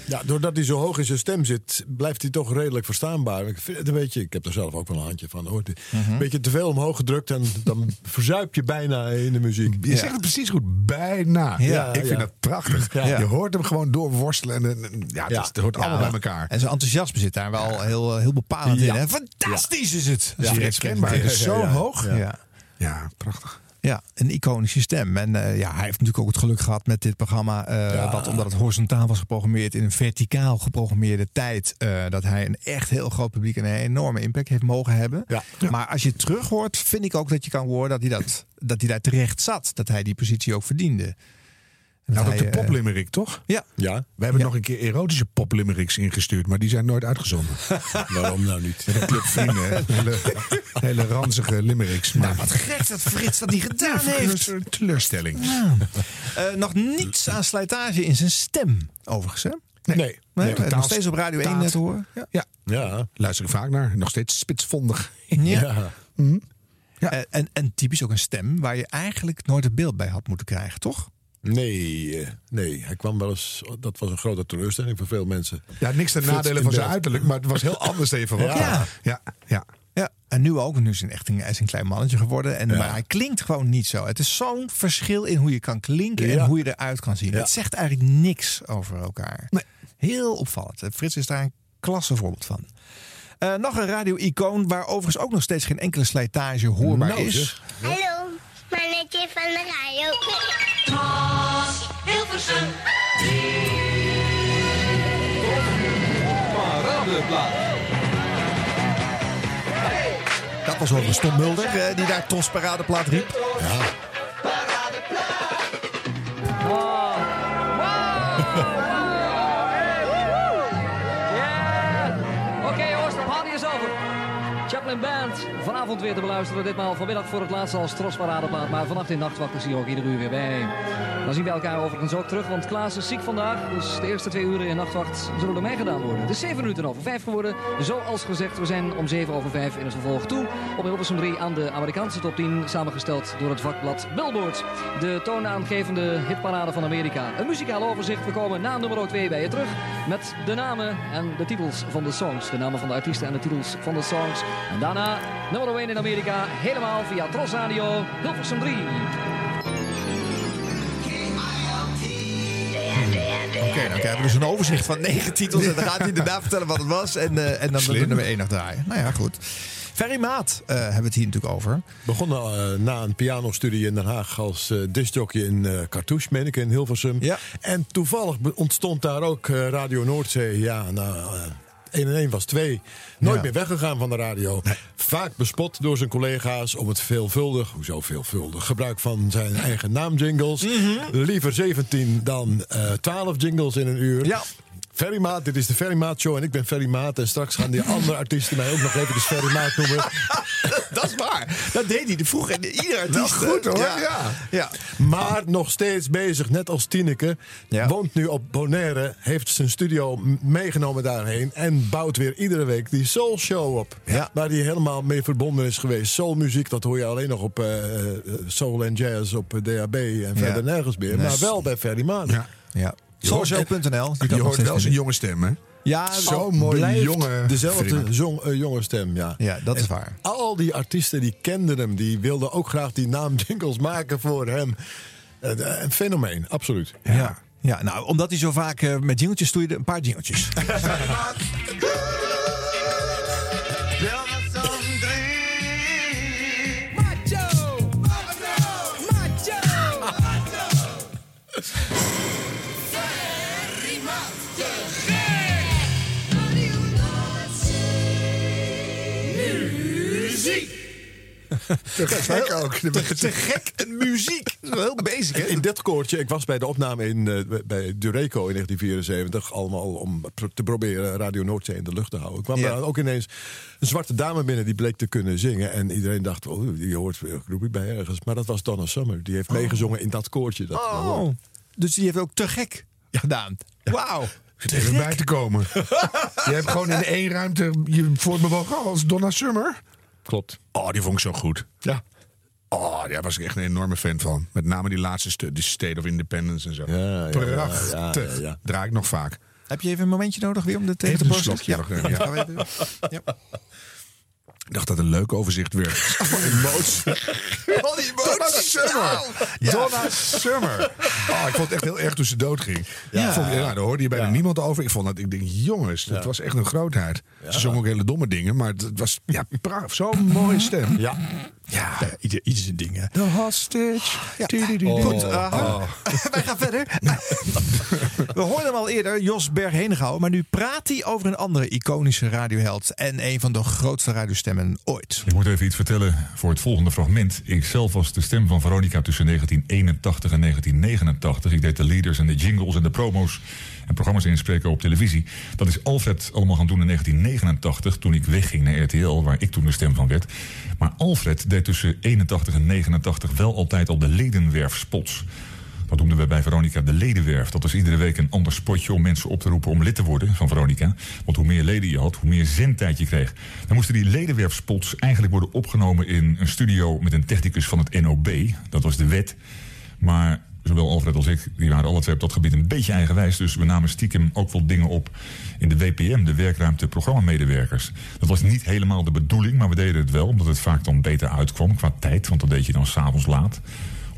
Ja, doordat hij zo hoog in zijn stem zit, blijft hij toch redelijk verstaanbaar. Ik vind het een beetje, ik heb er zelf ook wel een handje van. Hoor. Een beetje te veel omhoog gedrukt en dan verzuip je bijna in de muziek. Je zegt het precies goed. Bijna. Ja, ik vind ja. dat prachtig. Ja. Je hoort hem gewoon doorworstelen. En, ja, het, is- het hoort allemaal bij elkaar. En zijn enthousiasme zit daar wel heel, heel bepalend Ja. in. Hè? Fantastisch is het. Ja, herkenbaar. Het is zo Ja. hoog. Ja. Ja. Ja, prachtig. Ja, een iconische stem. En eh, ja, hij heeft natuurlijk ook het geluk gehad met dit programma. eh, dat omdat het horizontaal was geprogrammeerd in een verticaal geprogrammeerde tijd. eh, dat hij een echt heel groot publiek en een enorme impact heeft mogen hebben. Maar als je terug hoort, vind ik ook dat je kan horen dat hij, dat, dat hij daar terecht zat. Dat hij die positie ook verdiende. En Nou, dat de eh, poplimerick, toch? Ja. Ja. We hebben nog een keer erotische poplimericks ingestuurd, maar die zijn nooit uitgezonden. Waarom nou niet? Met een club vrienden. Hele, hele ranzige limericks. Maar Nou, wat gek dat Frits dat niet gedaan heeft. Een teleurstelling. Eh, nog niets aan slijtage in zijn stem, overigens. Hè? Nee. Nee, Nee, nog totaal steeds op Radio 1 staat. te horen. Ja. Ja. Ja. Luister ik vaak naar. Nog steeds spitsvondig. Ja. Ja. En, en, en typisch ook een stem waar je eigenlijk nooit het beeld bij had moeten krijgen, toch? Nee, eh, nee, hij kwam wel eens. Dat was een grote teleurstelling voor veel mensen. Ja, niks ten Frits nadele in van zijn uiterlijk, maar het was heel anders verwacht. Ja. ja, ja. Ja, en nu ook. Nu is hij echt een, hij is een klein mannetje geworden. En, Maar hij klinkt gewoon niet zo. Het is zo'n verschil in hoe je kan klinken en hoe je eruit kan zien. Ja. Het zegt eigenlijk niks over elkaar. Heel opvallend. En Frits is daar een klasse voorbeeld van. Eh, nog een radio-icoon waar overigens ook nog steeds geen enkele slijtage hoorbaar Nou, is. zeg. Hallo, mannetje van de radio. Hilversum. Dat was overigens Tom Mulder eh, die daar Tos Paradeplaat riep. Oké jongens, de party is over. Chaplin Band, vanavond weer te beluisteren. Ditmaal vanmiddag voor het laatst als trosparadeplaat. Maar vannacht in Nachtwacht is hier ook ieder uur weer bij. Dan zien we elkaar overigens ook terug, want Klaas is ziek vandaag. Dus de eerste twee uren in Nachtwacht zullen door mij gedaan worden. Het is 7 minuten over 5 geworden. Zoals gezegd, we zijn om 7 over 5 in het vervolg toe. Op Hilversum 3 aan de Amerikaanse top 10. Samengesteld door het vakblad Billboard. De toonaangevende hitparade van Amerika. Een muzikaal overzicht. We komen na nummer 2 bij je terug. Met de namen en de titels van de songs. De namen van de artiesten en de titels van de songs. En daarna nummer 1 in Amerika. Helemaal via Tros Radio Hilversum 3. Oké, dan krijgen we dus een overzicht van negen titels. En dan gaat hij daarna vertellen wat het was. En, eh, en dan de Slim. nummer één nog draaien. Nou ja, goed. Ferry Maat eh, hebben we het hier natuurlijk over. Begonnen eh, na een pianostudie in Den Haag als discjockey in eh Cartouche, meen ik, in Hilversum. Ja. En toevallig ontstond daar ook Radio Noordzee. Ja, nou, eh 1 en 1 was 2. Nooit Ja. meer weggegaan van de radio. Vaak bespot door zijn collega's om het veelvuldig, hoezo veelvuldig, gebruik van zijn eigen naamjingles. Mhm. Liever 17 dan eh 12 jingles in een uur. Ja. Ferry Maat, dit is de Ferry Maat Show en ik ben Ferry Maat. En straks gaan die andere artiesten mij ook nog even Ferry Maat noemen. Dat is waar. Dat deed hij vroeger. Ieder artiest. Wel goed, hoor, ja. ja. Maar nog steeds bezig, net als Tineke. Ja. Woont nu op Bonaire, heeft zijn studio meegenomen daarheen. En bouwt weer iedere week die Soul Show op. Ja. Waar hij helemaal mee verbonden is geweest. Soulmuziek, dat hoor je alleen nog op eh, eh, Soul en Jazz op eh, DAB. En verder nergens meer. Nee. Maar wel bij Ferry Maan. Ja. ja. Soulshow.nl. Je hoort wel zijn jonge stem, hè? Ja, Zo mooi, jonge, dezelfde eh, jonge stem, ja. Ja, dat is waar. Al die artiesten die kenden hem, die wilden ook graag die naamjingles maken voor hem. Eh, Een fenomeen, absoluut. Ja. ja, nou, omdat hij zo vaak eh, met jingeltjes stoeide, een paar jingeltjes. Te gek ook. Te, te gek en muziek. is wel heel basic, hè? In dit koortje, ik was bij de opname in, eh, bij Dureco in 1974, allemaal om te proberen Radio Noordzee in de lucht te houden. kwam Ja. daar ook ineens een zwarte dame binnen die bleek te kunnen zingen. En iedereen dacht, oh, die hoort groepie bij ergens. Maar dat was Donna Summer. Die heeft meegezongen in dat koortje. Dat Oh, dus die heeft ook te gek gedaan. Wauw. zit even bij te komen. je hebt gewoon in één ruimte je voortbewogen als Donna Summer. Klopt. Oh, die vond ik zo goed. Ja. Oh, daar was ik echt een enorme fan van. Met name die laatste stuk, die State of Independence en zo. Ja, ja, Prachtig. ja, ja, ja. Draai ik nog vaak. Heb je even een momentje nodig weer om de thee te borstelen? ja. Ja. Ik dacht dat een leuk overzicht werd. emotie. Al die Donna Summer. Ja. Donna Summer. Oh, ik vond het echt heel erg toen ze doodging. Ja. Ja. Vond, ja, daar hoorde je bijna Ja. niemand over. Ik vond dat, ik denk, jongens, dat was echt een grootheid. Ze zong ook hele domme dingen, maar het was ja, pra- zo'n mooie stem. Ja. Ja. Ja, ieder, ieder zijn dingen. The hostage. Di-di-di-di. Goed, uh, wij gaan verder. We hoorden hem al eerder, Jos Berg-Henegouwen. Maar nu praat hij over een andere iconische radioheld. En een van de grootste radiostemmen ooit. Ik moet even iets vertellen voor het volgende fragment. Ik zelf was de stem van Veronica tussen 1981 en 1989. Ik deed de leaders en de jingles en de promo's en programma's inspreken op televisie. Dat is Alfred allemaal gaan doen in 1989 toen ik wegging naar RTL, waar ik toen de stem van werd. Maar Alfred deed tussen 81 en 89 wel altijd al de ledenwerfspots. Dat noemden we bij Veronica de ledenwerf. Dat was iedere week een ander spotje om mensen op te roepen om lid te worden van Veronica. Want hoe meer leden je had, hoe meer zendtijd je kreeg. Dan moesten die ledenwerfspots eigenlijk worden opgenomen in een studio met een technicus van het NOB. Dat was de wet. Maar zowel Alfred als ik, die waren alle twee op dat gebied een beetje eigenwijs. Dus we namen stiekem ook wel dingen op in de WPM, de werkruimte programmamedewerkers. Dat was niet helemaal de bedoeling, maar we deden het wel. Omdat het vaak dan beter uitkwam qua tijd. Want dat deed je dan s'avonds laat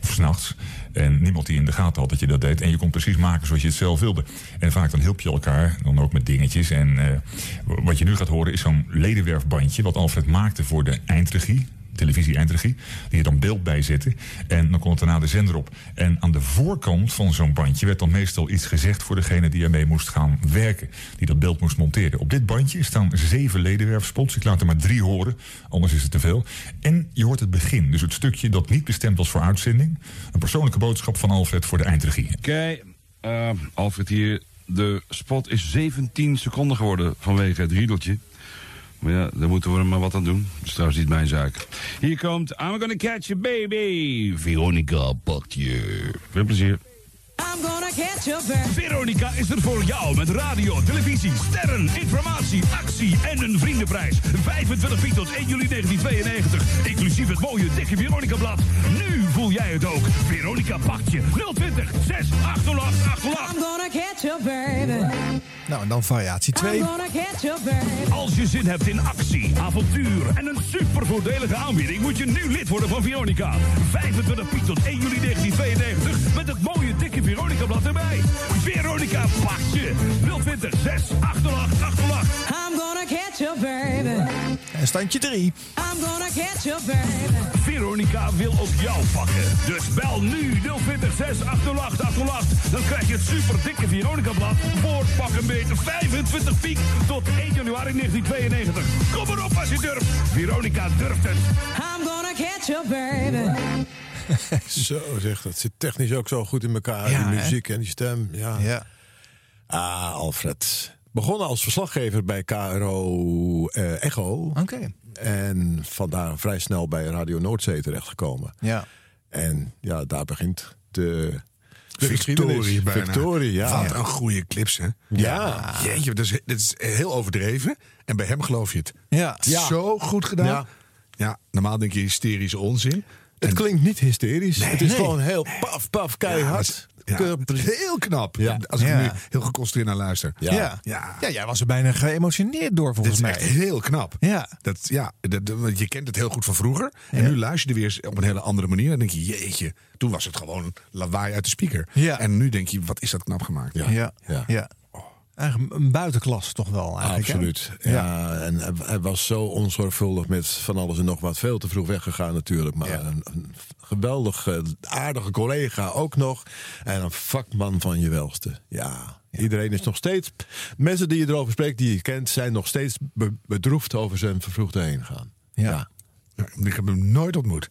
of s'nachts. En niemand die in de gaten had dat je dat deed. En je kon precies maken zoals je het zelf wilde. En vaak dan hielp je elkaar, dan ook met dingetjes. En eh, wat je nu gaat horen is zo'n ledenwerfbandje... wat Alfred maakte voor de eindregie televisie-eindregie, die je dan beeld bij zette. En dan kon het daarna de zender op. En aan de voorkant van zo'n bandje werd dan meestal iets gezegd voor degene die ermee moest gaan werken. Die dat beeld moest monteren. Op dit bandje staan zeven ledenwerfspots. Ik laat er maar drie horen, anders is het te veel. En je hoort het begin, dus het stukje dat niet bestemd was voor uitzending. Een persoonlijke boodschap van Alfred voor de eindregie. Oké, eh, Alfred hier. De spot is 17 seconden geworden vanwege het riedeltje. Maar ja, daar moeten we er maar wat aan doen. Dat is trouwens niet mijn zaak. Hier komt I'm gonna catch a baby. Veronica pakt je. Veel plezier. I'm gonna catch a bird. Veronica is er voor jou met radio, televisie, sterren, informatie, actie en een vriendenprijs. 25 piek tot 1 juli 1992. Inclusief het mooie dikke Veronica-blad. Nu voel jij het ook. Veronica pakt je. 020 688 808. I'm gonna catch a bird. Nou, en dan variatie 2. I'm gonna catch a bird. Als je zin hebt in actie, avontuur en een super voordelige aanbieding, moet je nu lid worden van Veronica. 25 piek tot 1 juli 1992 met het mooie dikke Veronica-blad erbij. Veronica pakt je. 020 688 808. I'm gonna catch a bird. En standje 3. I'm gonna catch a bird. Veronica wil ook jou pakken. Dus bel nu 020 688 808. Dan krijg je het super dikke Veronica-blad voor pak een beetje 25 piek tot 1 januari 1992. Kom erop als je durft. Veronica durft het. I'm gonna catch a bird. Zo zeg, dat zit technisch ook zo goed in elkaar. Ja, die hè? muziek en die stem. Ja. Ja. Ah, Alfred. Begonnen als verslaggever bij KRO eh, Echo. Oké. En vandaar vrij snel bij Radio Noordzee terechtgekomen. Ja. En ja, daar begint de, de Victorie bijna. Victorie, ja. Wat een goede clips, hè? Ja. Jeetje, dat is, dat is heel overdreven. En bij hem geloof je het. Ja. Zo goed gedaan. Ja. Ja. normaal denk je hysterische onzin. Het klinkt niet hysterisch. het is nee. gewoon heel paf, paf, keihard. Heel knap. Ja. Als ik Ja. nu heel geconcentreerd naar luister. Ja. Ja. Ja. Ja, jij was er bijna geëmotioneerd door Dit volgens is mij. echt heel knap. Ja. Dat, ja dat, want je kent het heel goed van vroeger. En Ja. nu luister je er weer op een hele andere manier. Dan denk je, jeetje, toen was het gewoon lawaai uit de speaker. Ja. En nu denk je, wat is dat knap gemaakt. Ja. Ja. Ja. Ja. Eigenlijk een buitenklas toch wel eigenlijk. hè? Absoluut. Ja. en hij, was zo onzorgvuldig met van alles en nog wat. Veel te vroeg weggegaan natuurlijk. Maar Ja. een, een geweldig eh, aardige collega ook nog. En een vakman van je welste. Ja. Iedereen is nog steeds... Mensen die je erover spreekt, die je kent... zijn nog steeds be- bedroefd over zijn vervroegde heengaan. Ja. Ja, ik heb hem nooit ontmoet.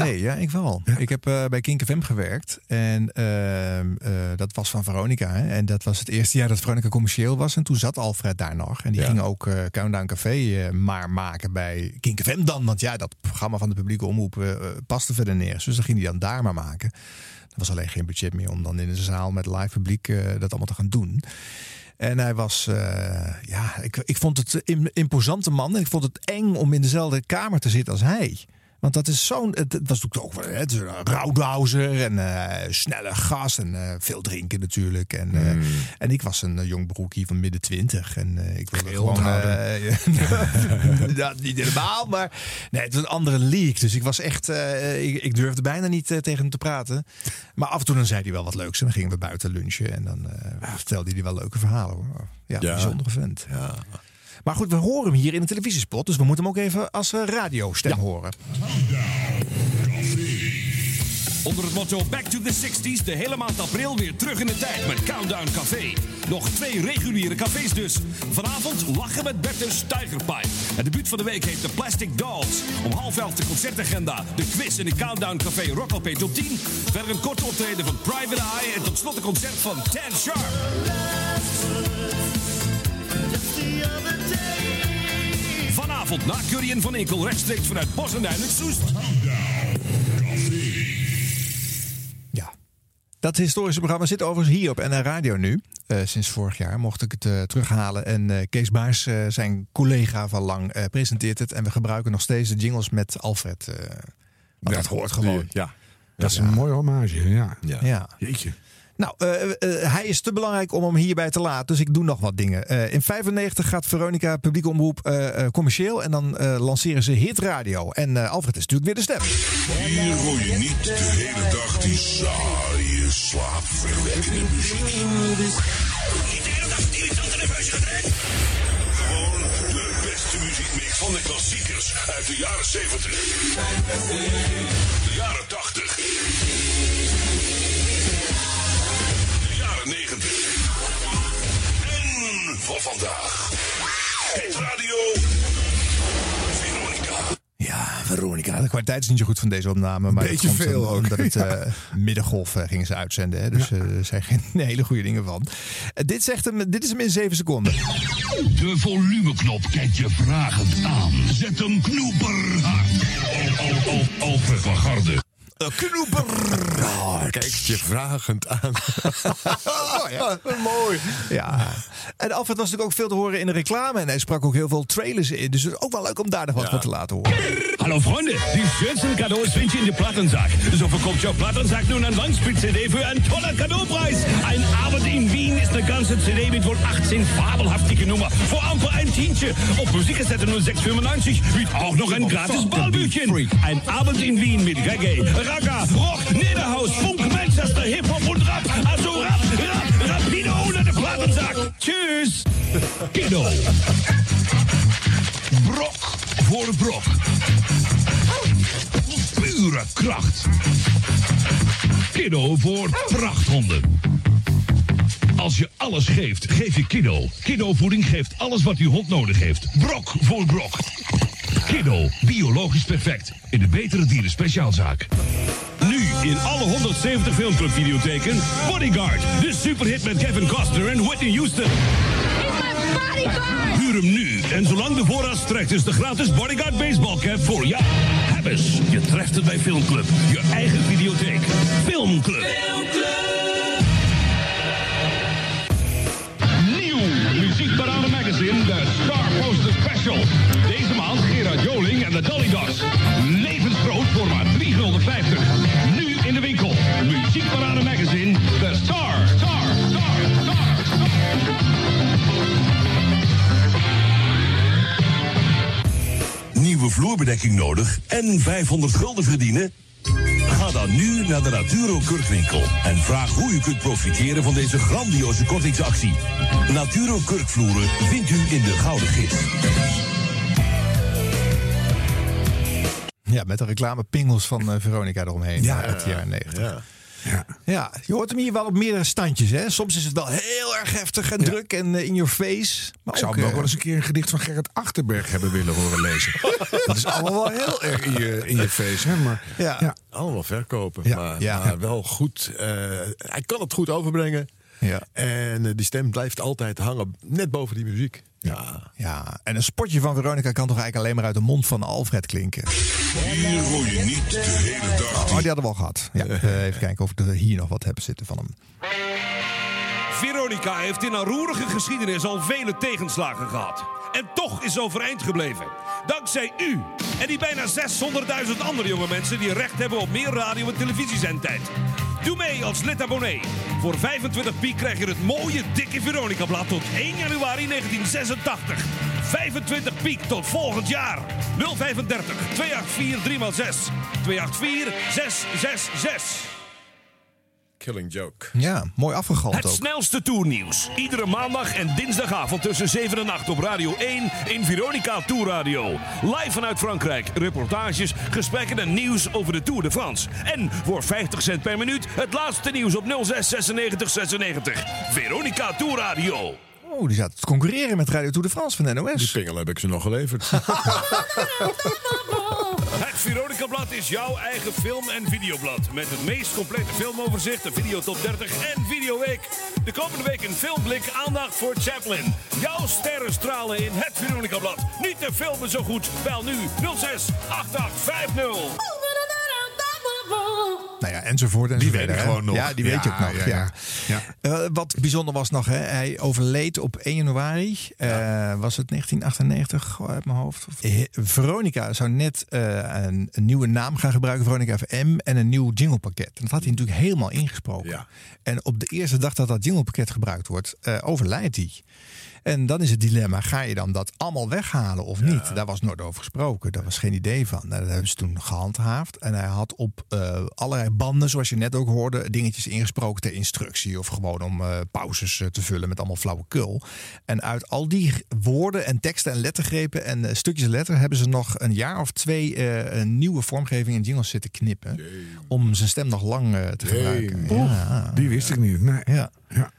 Nee, ja, ik wel. Ik heb eh, bij Kink FM gewerkt. En ehm, eh, dat was van Veronica. Hè? En dat was het eerste jaar dat Veronica commercieel was. En toen zat Alfred daar nog. En die ging ook eh, Countdown Café maar maken bij Kink FM dan. Want ja, dat programma van de publieke omroep paste verder neer. Dus dan ging hij dan daar maar maken. Er was alleen geen budget meer om dan in de zaal met live publiek dat allemaal te gaan doen. En hij was, ja, ik, ik vond het een imposante man. En ik vond het eng om in dezelfde kamer te zitten als hij. Want dat is zo'n. Het, het was natuurlijk ook wel. hè, Het is een en eh, snelle gast en eh, veel drinken natuurlijk. En, eh, Hmm. en ik was een jong broekie van midden twintig. En ik wilde Heel gewoon. dat niet helemaal, maar. Nee, het was een andere league. Dus ik was echt. ik, ik durfde bijna niet tegen hem te praten. Maar af en toe dan zei hij wel wat leuks. En dan gingen we buiten lunchen. En dan vertelde hij wel leuke verhalen hoor. Ja, Ja. bijzondere vent. Maar goed, we horen hem hier in de televisiespot. Dus we moeten hem ook even als eh, radiostem horen. Onder het motto Back to the 60s de hele maand april weer terug in de tijd met Countdown Café. Nog twee reguliere cafés dus. Vanavond lachen met Bertus Tigerpipe. Het debuut van de week heet The Plastic Dolls. Om half elf de concertagenda, de quiz in de Countdown Café Rock LP tot 10. Verder een korte optreden van Private Eye en tot slot een concert van Tan Sharp. Vanavond na Curry en Van Enkel rechtstreeks vanuit Bos en Duin Soest. Dat historische programma zit overigens hier op NR Radio nu. Eh, sinds vorig jaar mocht ik het eh, terughalen. En eh, Kees Baars, eh, zijn collega van lang, eh, presenteert het. En we gebruiken nog steeds de jingles met Alfred. eh want dat hoort gewoon. Ja. Dat is een mooie hommage, ja. Ja. Jeetje. Nou, eh, hij is te belangrijk om hem hierbij te laten. Dus ik doe nog wat dingen. Eh, in 95 gaat Veronica publiek omroep commercieel. En dan lanceren ze Hit Radio. En Alfred is natuurlijk weer de stem. Hier hoor je niet de hele dag die saaie, slaapverwekkende muziek. Gewoon de beste muziekmix van de klassiekers uit de jaren 70. De jaren 80. Jaren 90. En van vandaag. Het radio. Veronica. Ja, Veronica. De kwaliteit is niet zo goed van deze opname. Maar Beetje dat komt veel om- ook. Omdat het eh, middengolf eh, gingen ze uitzenden. Hè? Dus eh, er zijn geen hele goede dingen van. Eh, dit, zegt hem, dit is hem in 7 seconden. De volumeknop kijkt je vragend aan. Zet hem knoeperhard. Al, al, al, Alfred knoeper. Kijk je vragend aan. Mooi. Ja. En Alfred was natuurlijk ook veel te horen in de reclame. En hij sprak ook heel veel trailers in. Dus het is ook wel leuk om daar nog wat van te laten horen. Hallo Freunde, die schönsten Cadeaus vind je in der Plattensack. So verkauft your Plattensack nun ein Langspit-CD für einen tollen Cadeaupreis. Ein Abend in Wien ist eine ganze CD mit wohl 18 fabelhaftige Nummer. Vor allem für ein Tientje. Auf Musikkassette 0695 mit auch noch ein gratis Ballbüchchen. Ein Abend in Wien mit Reggae, Ragga, Rock, Niederhaus, Funk, Manchester, Hip-Hop und Rap. Also Rap, Rap, Rapido unter der Plattensack. Tschüss. Kiddo. Brok voor brok. Pure kracht. Kiddo voor prachthonden. Als je alles geeft, geef je Kiddo. Kiddo voeding geeft alles wat uw hond nodig heeft. Brok voor brok. Kiddo, biologisch perfect. In de betere dieren speciaalzaak. Nu in alle 170 filmclub videotheken. Bodyguard, de superhit met Kevin Costner en Whitney Houston. Huur hem nu. En zolang de voorraad strekt is de gratis Bodyguard baseball cap voor jou. Hebbes, je treft het bij Filmclub. Je eigen videotheek. Filmclub. Nieuw Muziekparade Magazine, de Star Poster Special. De Dolly Dogs. Levensgroot voor maar 3,50 Nu in de winkel. Muziekparade Magazine, de Star, Star, Star, Star. Nieuwe vloerbedekking nodig en 500 gulden verdienen? Ga dan nu naar de Naturo Kurkwinkel en vraag hoe u kunt profiteren van deze grandioze kortingsactie. Naturo Kurkvloeren vindt u in de Gouden Gids. Ja, met de reclame pingels van eh, Veronica eromheen. Ja, uit de jaren 90. Ja. je hoort hem hier wel op meerdere standjes. Hè? Soms is het wel heel erg heftig en druk en eh, in your face. Maar Ik zou ook, hem ook eh, wel eens een keer een gedicht van Gerrit Achterberg hebben willen horen lezen. dat is allemaal wel heel erg in je, in je face. Hè? Maar, ja. Allemaal verkopen. Ja. Maar, Ja. maar wel goed. eh, hij kan het goed overbrengen. Ja. En eh, die stem blijft altijd hangen, net boven die muziek. Ja. Ja, en een spotje van Veronica kan toch eigenlijk alleen maar uit de mond van Alfred klinken. Hier hoor je niet de hele dag. Oh, die hadden we al gehad. Ja, eh, even kijken of ik er hier nog wat heb zitten van hem. Veronica heeft in haar roerige geschiedenis al vele tegenslagen gehad. En toch is overeind gebleven. Dankzij u en die bijna 600.000 andere jonge mensen die recht hebben op meer radio- en televisiezendtijd. Doe mee als lid abonnee. Voor 25 piek krijg je het mooie dikke Veronica-blad tot 1 januari 1986. 25 piek tot volgend jaar. 035 284 3x6 284 666. Killing joke. Ja, mooi afgegalmd Het ook. snelste tournieuws. Iedere maandag en dinsdagavond tussen 7 en 8 op Radio 1 in Veronica Tourradio. Live vanuit Frankrijk. Reportages, gesprekken en nieuws over de Tour de France. En voor 50 cent per minuut het laatste nieuws op 06 96 96. Veronica Tourradio. Oh, die zaten te concurreren met Radio Tour de France van de NOS. Die pingel heb ik ze nog geleverd. Veronica Blad is jouw eigen film- en videoblad. Met het meest complete filmoverzicht, de Videotop 30 en Videoweek. De komende week een filmblik, aandacht voor Chaplin. Jouw sterren stralen in het Veronica Blad. Niet te filmen zo goed. Bel nu 06 8850. Nou ja, enzovoort en Die weet ik gewoon nog. Ja, die weet je ook nog. ja. Eh, wat bijzonder was nog, hè, hij overleed op 1 januari. Eh, was het 1998 gewoon uit mijn hoofd? Of- Veronica zou net eh, een, een nieuwe naam gaan gebruiken, Veronica FM, en een nieuw jinglepakket. En dat had hij natuurlijk helemaal ingesproken. En op de eerste dag dat dat jinglepakket gebruikt wordt, overlijdt hij. En dan is het dilemma, ga je dan dat allemaal weghalen of niet? Daar was nooit over gesproken, daar was geen idee van. Nou, dat hebben ze toen gehandhaafd. En hij had op eh, allerlei banden, zoals je net ook hoorde, dingetjes ingesproken ter instructie. Of gewoon om eh, pauzes eh, te vullen met allemaal flauwekul. En uit al die woorden en teksten en lettergrepen en stukjes letter... hebben ze nog een jaar of twee een nieuwe vormgeving in jingles zitten knippen. Om zijn stem nog lang te gebruiken. Ja. Die wist ik niet. Nee. Ja. ja.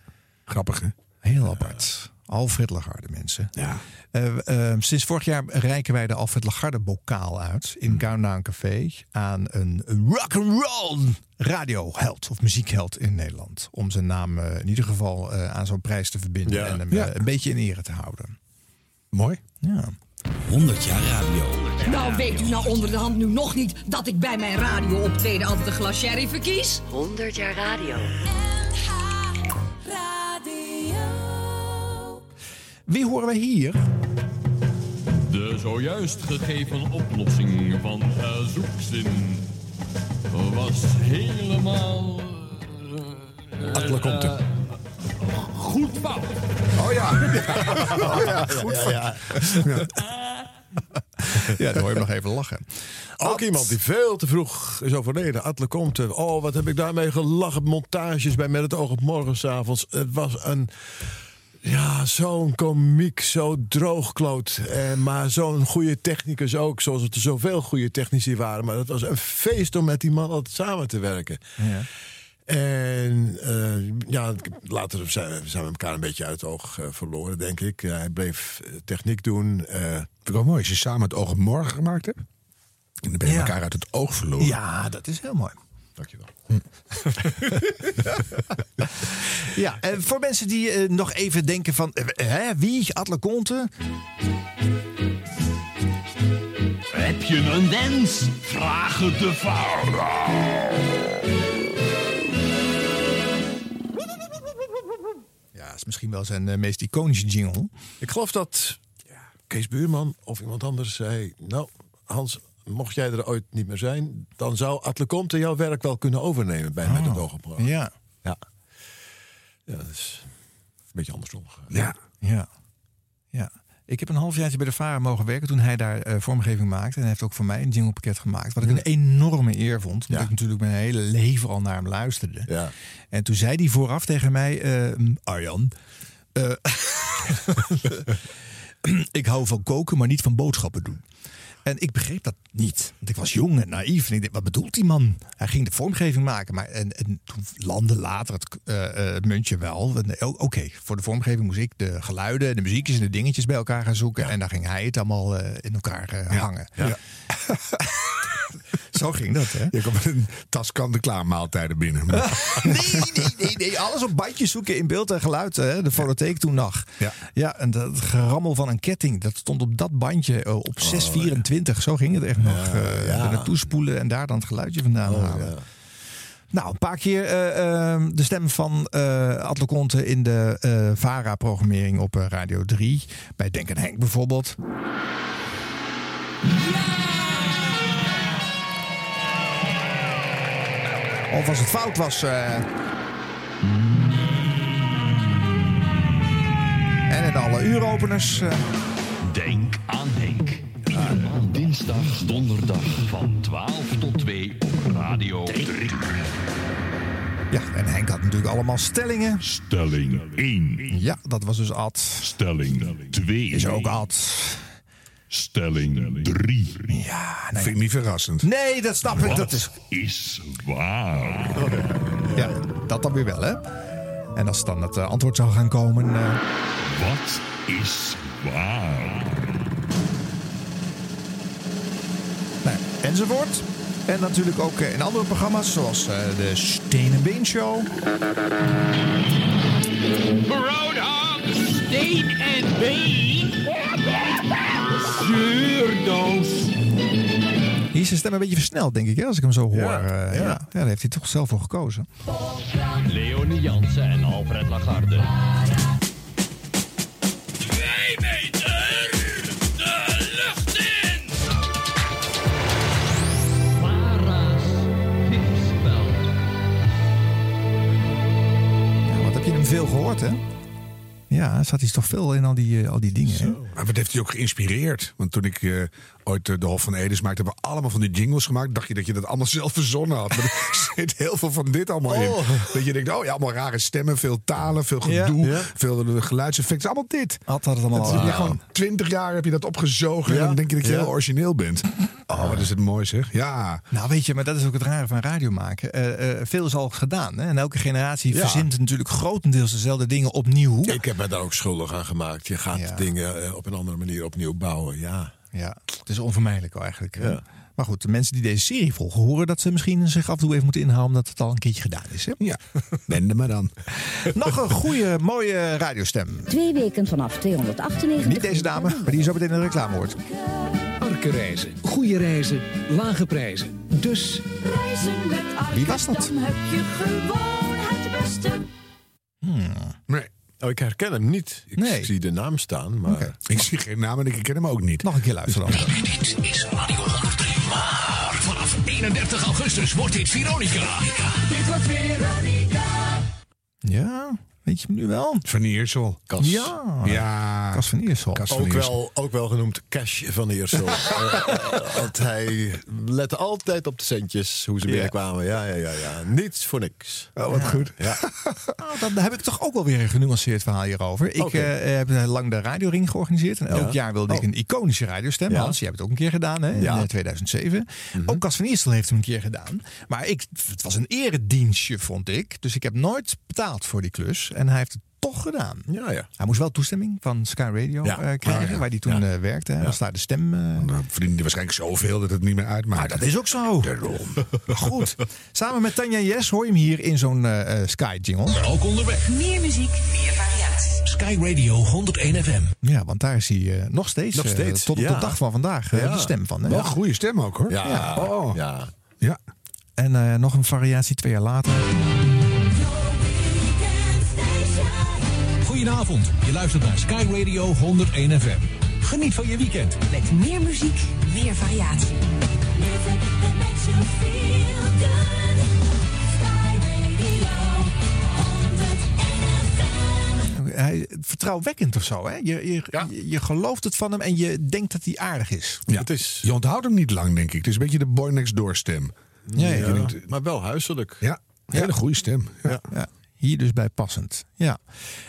Grappig, hè? Heel apart. Alfred Lagarde, mensen. Ja. Eh, eh, sinds vorig jaar reiken wij de Alfred Lagarde bokaal uit in Countdown Café aan een rock and roll radioheld of muziekheld in Nederland. Om zijn naam eh, in ieder geval eh, aan zo'n prijs te verbinden Ja. en hem Ja. eh, een beetje in ere te houden. Mooi. Ja. 100 jaar radio. Nou, weet u nou onder de hand nu nog niet dat ik bij mijn radio optreden altijd een glas sherry verkies? 100 jaar radio. Wie horen wij hier? De zojuist gegeven oplossing van zoekzin was helemaal. eh, Atle komt er. eh, Goed fout. Oh ja. Oh ja, goed Ja, ja, Ja, dan hoor je hem nog even lachen. Ook iemand die veel te vroeg is overleden. Atle Comte. Oh, wat heb ik daarmee gelachen. Montages bij Met het oog op morgen 's avonds. Het was een... Ja, zo'n komiek, zo droogkloot. Eh, maar zo'n goede technicus ook. Zoals het er zoveel goede technici waren. Maar het was een feest om met die man altijd samen te werken. Ja. En eh, ja, later zijn, zijn we elkaar een beetje uit het oog eh, verloren, denk ik. hij bleef eh, techniek doen. eh, Vind ik wel mooi als je samen het oog op morgen gemaakt hebt. En dan ben je Ja. elkaar uit het oog verloren. Ja, dat is heel mooi. Dankjewel. Ja, en voor mensen die eh, nog even denken van... eh, hè, wie? Atle Conte? Heb je een wens? Vraag het de Ja, dat is misschien wel zijn eh, meest iconische jingle. Ik geloof dat ja, Kees Buurman of iemand anders zei... Nou, Hans, mocht jij er ooit niet meer zijn... dan zou Atle Comte jouw werk wel kunnen overnemen bij Met het oog op morgen. Ja. Ja. Ja, dat is een beetje andersom. Ja. Ja. ja. Ik heb een halfjaartje bij de VARA mogen werken toen hij daar eh, vormgeving maakte. En hij heeft ook voor mij een jinglepakket gemaakt. Wat ik een enorme eer vond. Omdat Ja. ik natuurlijk mijn hele leven al naar hem luisterde. Ja. En toen zei hij vooraf tegen mij... eh, Arjan... eh, ik hou van koken, maar niet van boodschappen doen. En ik begreep dat niet. Want ik was jong en naïef. En ik dacht, wat bedoelt die man? Hij ging de vormgeving maken. Maar en, en toen landde later het eh, eh, muntje wel. Eh, Oké, voor de vormgeving moest ik de geluiden, de muziekjes en de dingetjes bij elkaar gaan zoeken. En dan ging hij het allemaal in elkaar hangen. Ja. Zo ging dat, hè? Je komt met een tas kant-en-klaar maaltijden binnen. nee, nee, nee, nee. Alles op bandjes zoeken in beeld en geluid. Hè? De fonotheek toen nog. Ja. ja, en dat gerammel van een ketting. Dat stond op dat bandje eh, op 624. Zo ging het echt nog. eh ja. Er naartoe spoelen en daar dan het geluidje vandaan halen. Nou, een paar keer eh, eh, de stem van eh Conte in de eh, VARA-programmering op eh, Radio 3. Bij Denk en Henk bijvoorbeeld. Of als het fout was. eh, En in alle uuropeners. eh, Denk aan Henk. Iedere maand dinsdag, donderdag van 12 tot 2 op Radio 3. Ja, en Henk had natuurlijk allemaal stellingen. Stelling 1. Ja, dat was dus Ad. Stelling 2. Is ook Ad. Stelling 3. Ja, Vind ik niet verrassend. Nee, dat snap ik. Dat is... is waar. Ja, dat dan weer wel, hè? En als dan het eh, antwoord zou gaan komen... eh, Wat is waar? nou, enzovoort. En natuurlijk ook eh, in andere programma's, zoals eh, de Steen en Been Show. Roodham, steen en been. Zuurdoos. Hier is zijn stem een beetje versneld, denk ik, hè, als ik hem zo hoor. Ja, Eh, ja. ja. ja. daar heeft hij toch zelf voor gekozen. Leonie Jansen en Alfred Lagarde. Twee meter de lucht in. Ja, wat heb je hem veel gehoord, hè? Ja, zat hij toch veel in al die, eh, al die dingen, hè? Maar wat heeft hij ook geïnspireerd? Want toen ik eh, ooit eh, de Hof van Edes maakte, hebben we allemaal van die jingles gemaakt. Dacht je dat je dat allemaal zelf verzonnen had? Maar er zit heel veel van dit allemaal in. Dat je denkt, oh ja, allemaal rare stemmen, veel talen, veel gedoe, Ja. veel eh, geluidseffecten. Allemaal dit. Had had het allemaal al. gewoon twintig jaar heb je dat opgezogen Ja. en dan denk je dat je Ja. heel origineel bent. Oh, wat is het mooi zeg. Ja. Nou, weet je, maar dat is ook het rare van radio maken. Eh, eh, veel is al gedaan. Hè? En elke generatie Ja. verzint natuurlijk grotendeels dezelfde dingen opnieuw. Ik heb me daar ook schuldig aan gemaakt. Je gaat Ja. dingen op een andere manier opnieuw bouwen. Ja. Ja, het is onvermijdelijk eigenlijk. Ja. Maar goed, de mensen die deze serie volgen, horen dat ze misschien zich af en toe even moeten inhouden omdat het al een keertje gedaan is. Hè? Ja, wende maar dan. Nog een goede, mooie radiostem. Twee weken vanaf 298. Niet deze dame, maar die zo meteen in de reclame hoort. Arke reizen, goede reizen, lage prijzen. Dus Reizen met Arke, Wie was dat? Dan heb je gewoon het beste. Nee. Oh, ik herken hem niet. Ik Nee. zie de naam staan, maar... Ik zie geen naam en ik ken hem ook niet. Nog een keer luisteren dan. Dit is Radio 103. Maar vanaf 31 augustus wordt dit Veronica. Dit wordt Veronica. Ja, weet je hem nu wel? Van Iersel. Kas. Ja, Ja. Kas van Iersel. Kas van Ook Iersel. wel, ook wel genoemd Cash van Eersel. Eh, Want hij lette altijd op de centjes, hoe ze binnenkwamen. Ja, ja, ja, ja. Niets voor niks. Oh, wat goed. Ja. Nou, dan heb ik toch ook wel weer een genuanceerd verhaal hierover. Ik Oké. eh, heb lang de radioring georganiseerd. En elk Ja. jaar wilde ik Oh. een iconische radiostem. Ja. Hans, jij hebt het ook een keer gedaan hè, in Ja. eh, 2007. Ook Cas van Eerstel heeft hem een keer gedaan. Maar ik, het was een eredienstje, vond ik. Dus ik heb nooit betaald voor die klus. En hij heeft het toch gedaan. Ja, ja. Hij moest wel toestemming van Sky Radio Ja. eh, krijgen, Oh, ja. waar hij toen Ja. eh, werkte. Hij was daar de stem... eh, Dan verdienen die waarschijnlijk zoveel dat het niet meer uitmaakt. maar dat is ook zo. Goed. Samen met Tanja Jes hoor je hem hier in zo'n eh, eh, Sky jingle. Ook onderweg. Meer muziek, meer variatie. Sky Radio 101 FM. Ja, want daar is hij nog steeds, Nog steeds, tot op ja. de dag van vandaag, eh, Ja. de stem van. Hè? Wel een goede stem ook hoor. Ja. Ja. Oh. ja. Ja. En eh, nog een variatie twee jaar later. Goedenavond, je luistert naar Sky Radio 101 FM. Geniet van je weekend. Met meer muziek, meer variatie. Hij, vertrouwwekkend of zo, hè? Je, je, je, je gelooft het van hem en je denkt dat hij aardig is. Ja. Het is... Je onthoudt hem niet lang, denk ik. Het is een beetje de boy next door stem. Ja, Ja, ja. denkt- maar wel huiselijk. Ja, hele goede stem. Ja. Hier dus bij passend. Ja.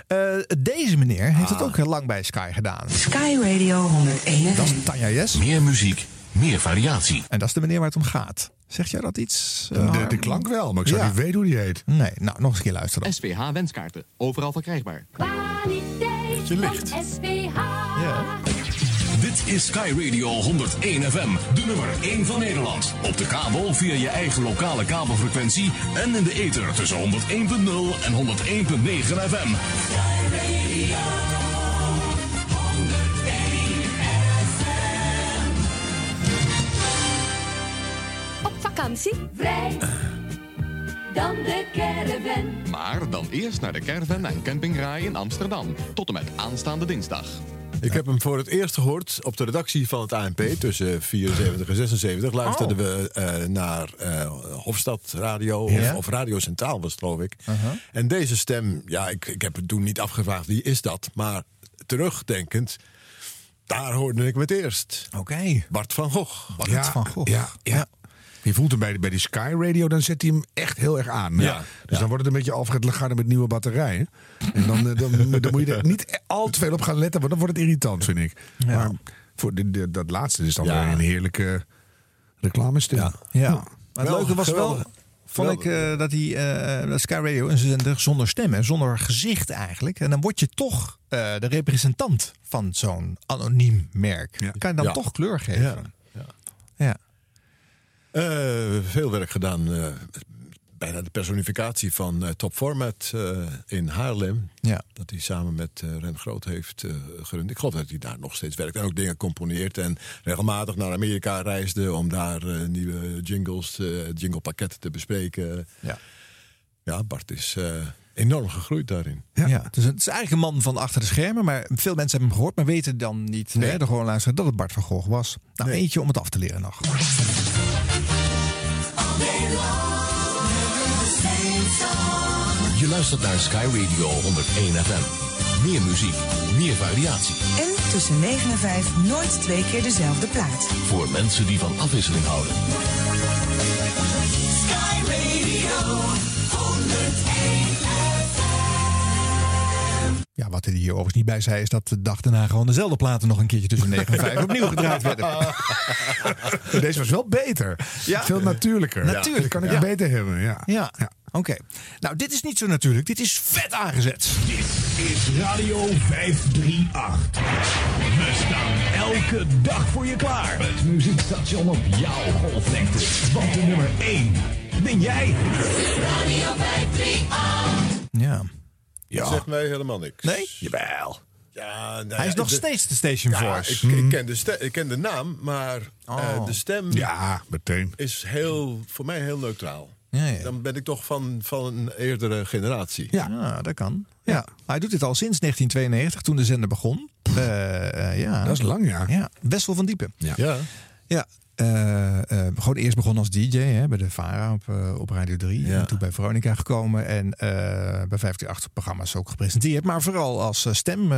Eh, deze meneer heeft het ook heel lang bij Sky gedaan. Sky Radio 101. Dat is Tanja Jes. Meer muziek, meer variatie. En dat is de meneer waar het om gaat. Zeg jij dat iets? eh, De, de Harm? klank wel, maar ik zou Ja. niet weten hoe die heet. Nee, nou nog eens een keer luisteren. SPH wenskaarten. Overal verkrijgbaar. Kwaliteit je licht. van SPH. Ja. Dit is Sky Radio 101 FM, de nummer 1 van Nederland. Op de kabel via je eigen lokale kabelfrequentie en in de ether tussen 101.0 en 101.9 FM. Op vakantie? Vrij. Dan de caravan. Maar dan eerst naar de caravan en campingraai in Amsterdam. Tot en met aanstaande dinsdag. Ik heb hem voor het eerst gehoord op de redactie van het ANP tussen 74 en 76. Luisterden we eh, naar eh, Hofstad Radio Ja. of, of Radio Centraal was het geloof ik. En deze stem, ja, ik, ik heb het toen niet afgevraagd wie is dat. Maar terugdenkend, daar hoorde ik hem het eerst. Oké. Bart van Gogh. Bart van Gogh. Ja, ja. Je voelt hem bij, bij die Sky Radio, dan zet hij hem echt heel erg aan. Ja. Dus dan wordt het een beetje Alfred Lagarde met nieuwe batterijen. En dan, eh, dan, dan moet je er niet al te veel op gaan letten, want dan wordt het irritant, vind ik. Maar voor de, de- dat laatste is dan weer een heerlijke reclamestem. Ja. ja. Maar het Wel, leuke was wel, vond ik, eh, dat die eh, Sky Radio een zender zonder stem, hè, zonder gezicht eigenlijk. En dan word je toch de representant van zo'n anoniem merk. Kan je dan Ja. toch kleur geven? Ja. Ja. Eh, veel werk gedaan. eh, bijna de personificatie van eh, Top Format in Haarlem. Ja. Dat hij samen met eh, Ren Groot heeft gerund. Ik geloof dat hij daar nog steeds werkt. En ook dingen componeert. En regelmatig naar Amerika reisde om daar nieuwe jingles, jinglepakketten te bespreken. Ja. Ja, Bart is enorm gegroeid daarin. Ja. dus het is eigenlijk een man van achter de schermen. Maar veel mensen hebben hem gehoord, maar weten dan niet, Nee. hè, de gewoon luisteren, dat het Bart van Gogh was. Nou, eentje om het af te leren nog. Je luistert naar Sky Radio 101 FM. Meer muziek, meer variatie. En tussen 9 en 5 nooit twee keer dezelfde plaat. Voor mensen die van afwisseling houden. Sky Radio 101 wat hij hier overigens niet bij zei, is dat de dag daarna gewoon dezelfde platen nog een keertje tussen 9 en 5 opnieuw gedraaid werden. Deze was wel beter. Ja. Veel natuurlijker. Natuurlijk, Dat kan ik ja. beter hebben. Ja. Ja, oké. Nou, dit is niet zo natuurlijk. Dit is vet aangezet. Dit is Radio 538. We staan elke dag voor je klaar. Het muziekstation op jouw golflengte. Want de nummer 1 ben jij. Radio 538. Ja. Dat zegt mij helemaal niks. Nee? Jawel. Ja, nou Hij ja, is nog de- steeds de Station Ja, Voice. ik, ik, ken de ste- ik ken de naam, maar eh, Oh. de stem Ja, meteen. is heel, voor mij heel neutraal. Ja, ja. Dan ben ik toch van, van een eerdere generatie. Ja, dat kan. Ja. Maar hij doet dit al sinds 1992, toen de zender begon. Eh, eh, ja. Dat is lang, ja. Ja, Wessel van Diepen. Ja. Ja. Eh, eh, gewoon eerst begonnen als DJ hè, bij de VARA op, eh, op Radio 3. Ja. En toen bij Veronica gekomen. En bij 538 programma's ook gepresenteerd. Maar vooral als stem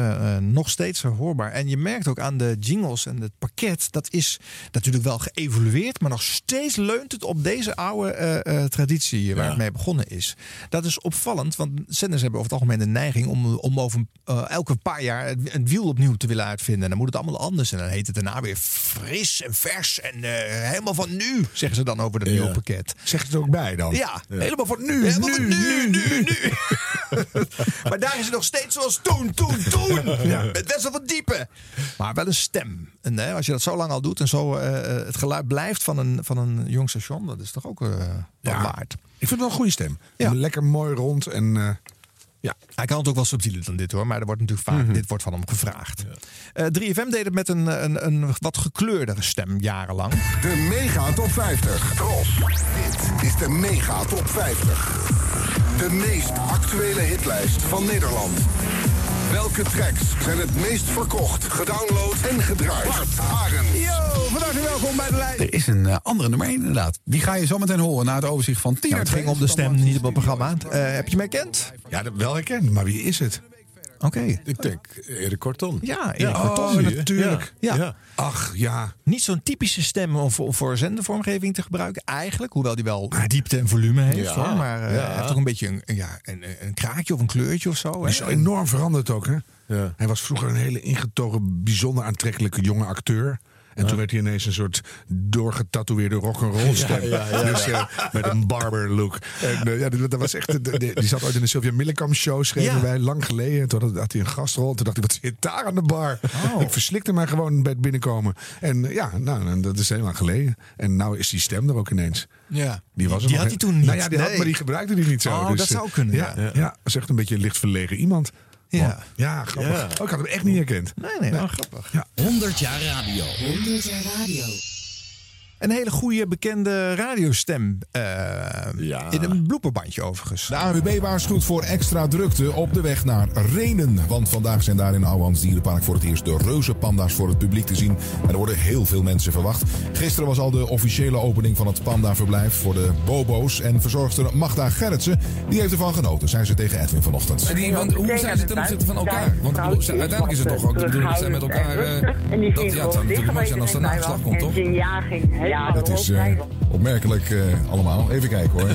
nog steeds hoorbaar. En je merkt ook aan de jingles en het pakket. Dat is natuurlijk wel geëvolueerd. Maar nog steeds leunt het op deze oude traditie waar Ja. het mee begonnen is. Dat is opvallend. Want zenders hebben over het algemeen de neiging om, om over elke paar jaar het wiel opnieuw te willen uitvinden. En dan moet het allemaal anders. En dan heet het daarna weer fris en vers. En helemaal van nu, zeggen ze dan over het Ja. nieuwe pakket. Zeg het er ook bij dan. Ja, helemaal van nu, Helemaal nu, van nu, nu, nu. maar daar is het nog steeds zoals toen, toen, toen. Met Wessel van Diepen. Maar wel een stem. En hè, als je dat zo lang al doet en zo eh, eh, het geluid blijft van een, van een jong station, dat is toch ook eh wat Ja. waard. Ik vind het wel een goede stem. Ja. Lekker mooi rond en... eh, ja. Hij kan het ook wel subtieler dan dit hoor, maar er wordt natuurlijk vaak, dit wordt van hem gevraagd. Eh 3FM deed het met een, een, een wat gekleurdere stem jarenlang. De Mega Top 50. Tros. Dit is de Mega Top 50. De meest actuele hitlijst van Nederland. Welke tracks zijn het meest verkocht, gedownload en gedraaid? Bart, Arend. Yo, van harte welkom bij de lijn. Er is een eh, andere nummer 1 inderdaad. Die ga je zo meteen horen na het overzicht van 10 Ja, het ging om de stem, niet op het programma. Eh, heb je mij kent? ja, dat wel herkend. Maar wie is het? Oké. Ik denk Erik Korton. Ja, Erik Oh, Corton. natuurlijk. Ja. Ja. Ach, ja. Niet zo'n typische stem om voor, voor zendervormgeving te gebruiken. Eigenlijk, hoewel die wel diepte en volume heeft. Ja. Hoor, maar eh, Ja. hij heeft toch een beetje een, ja, een, een kraakje of een kleurtje of zo. Hè? is enorm veranderd ook, hè? Ja. Hij was vroeger een hele ingetogen, bijzonder aantrekkelijke jonge acteur. En toen werd hij ineens een soort doorgetatoeëerde rock'n'roll stem. Ja, Dus eh, met een barber look. En eh, ja, dat dat was echt. Die zat ooit in de Sylvia Millikamp show, schreven wij lang geleden. En toen had, had hij een gastrol. En toen dacht ik, wat zit daar aan de bar? Oh. Ik verslikte mij gewoon bij het binnenkomen. En eh, ja, nou, dat is heel lang geleden. En nou is die stem er ook ineens. Ja. Die, was er Die had hij toen niet. Nou ja, die had, maar die gebruikte die niet zo. Oh, Dus, dat zou kunnen, Ja, ja. ja. ja, dat is echt een beetje een licht verlegen iemand. Ja. Ja grappig. Ja. Oh, ik had hem echt niet herkend. Nee, nee, wel grappig. 100 jaar radio. 100 jaar radio. Een hele goede bekende radiostem. eh, Ja. In een blooperbandje overigens. De ANWB waarschuwt voor extra drukte op de weg naar Renen. Want vandaag zijn daar in Ouwans Dierenpark voor het eerst de reuzenpanda's voor het publiek te zien. En er worden heel veel mensen verwacht. Gisteren was al de officiële opening van het pandaverblijf voor de bobo's. En verzorgster Magda Gerritsen, die heeft ervan genoten, zei ze tegen Edwin vanochtend. En die, want hoe zijn ze ten opzichte van elkaar? Want uiteindelijk is het toch ook de bedoeling dat zij met elkaar... eh, dat, ja, het zou natuurlijk mooi zijn als er nageslag komt, toch? Ja, dat is eh, opmerkelijk eh, allemaal. Even kijken hoor.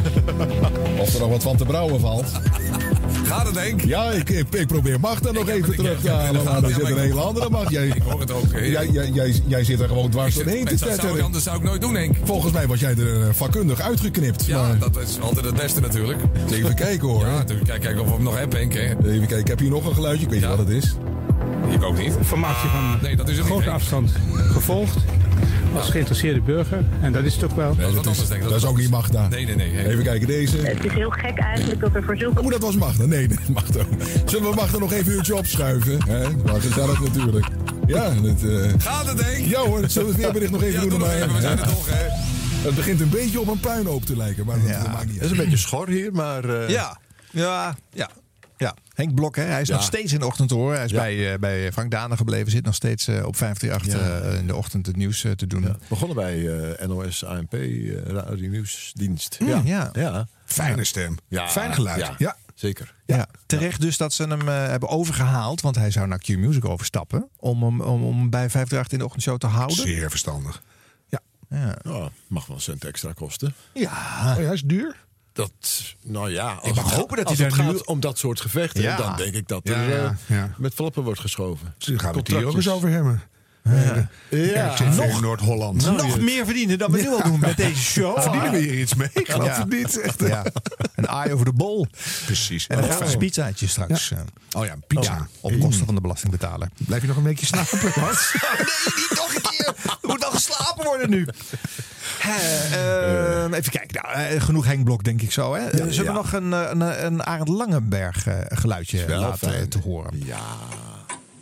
Of er nog wat van te brouwen valt. Gaat het, Henk? Ja, ik, ik, probeer Magda nog even terug te ja, halen. ja, Maar ja, er zit een hele andere Magda. Jij, Ik hoor het ook. hè. jij, jij, jij, jij zit er gewoon dwars doorheen te Dat zou ik tetteren. anders zou ik nooit doen, Henk. Volgens mij was jij er eh, vakkundig uitgeknipt. Ja, maar dat is altijd het beste natuurlijk. even kijken hoor. Ja, natuurlijk. Kijk, kijk of we hem nog hebben, Henk. Hè. Even kijken, ik heb hier nog een geluidje. Ik weet niet wat het is. Ik ook niet. Informatie van Nee, dat is het niet. grote afstand gevolgd. Als geïnteresseerde burger. En dat is het ook wel. Nee, dat, is, dat is ook niet Magda. Nee, nee, nee. Even kijken, deze. Het is heel gek eigenlijk dat er voor zulke... Oh, dat was Magda. Nee, nee, Magda. Zullen we Magda nog even een uurtje opschuiven? Hè? Maar gezellig natuurlijk. Ja, het, eh, Gaat het, Henk? ja hoor, zullen we het weerbericht nog even Ja, doen? doe even, we zijn er Ja. toch, hè? Het begint een beetje op een puinhoop te lijken, maar dat, Ja. dat maakt niet Het uit. is een beetje schor hier, maar... eh, Ja, ja, ja. Ja. Henk Blok, hè, hij is Ja. nog steeds in de ochtend te horen. Hij is Ja. bij, eh, bij Frank Dane gebleven. Zit nog steeds eh, op 538 eh, in de ochtend het nieuws te doen. Ja, begonnen bij eh, NOS ANP, eh Radio Nieuwsdienst. Mm, ja. ja. ja. Fijne stem. Ja, Fijn geluid. ja. Ja. Zeker. Ja, terecht dus dat ze hem eh, hebben overgehaald. Want hij zou naar Q-Music overstappen. Om hem, om, om bij 538 in de ochtendshow te houden. Zeer verstandig. Ja. Oh, mag wel een cent extra kosten. ja. Oh ja, is duur? Dat, nou ja, als Ik mag het, hopen dat hij het daar gaat nu- om dat soort gevechten, Ja. dan denk ik dat er Ja, eh, ja, ja. met flappen wordt geschoven. Dus gaan we het hier ook eens over hebben. Ja. RTV Nog- Noord-Holland. Nog meer verdienen dan we nu al doen met deze show. Verdienen we hier iets mee? Ik geloof Ja. het niet. Echt. Ja. Een aai over de bol. Precies. En een gratis pizzaatje straks. eh, Oh ja, een pizza. Ja, op kosten van de belastingbetaler. Blijf je nog een beetje slapen, Bart? nee, niet nog een keer. Er moet wel geslapen worden nu. Hè, eh, even kijken. Nou, eh, genoeg Henk Blok, denk ik zo. Hè? Eh, Zullen ja. we nog een, eh, een, een Arend Langenberg eh, geluidje Wel laten fijn. te horen? Ja.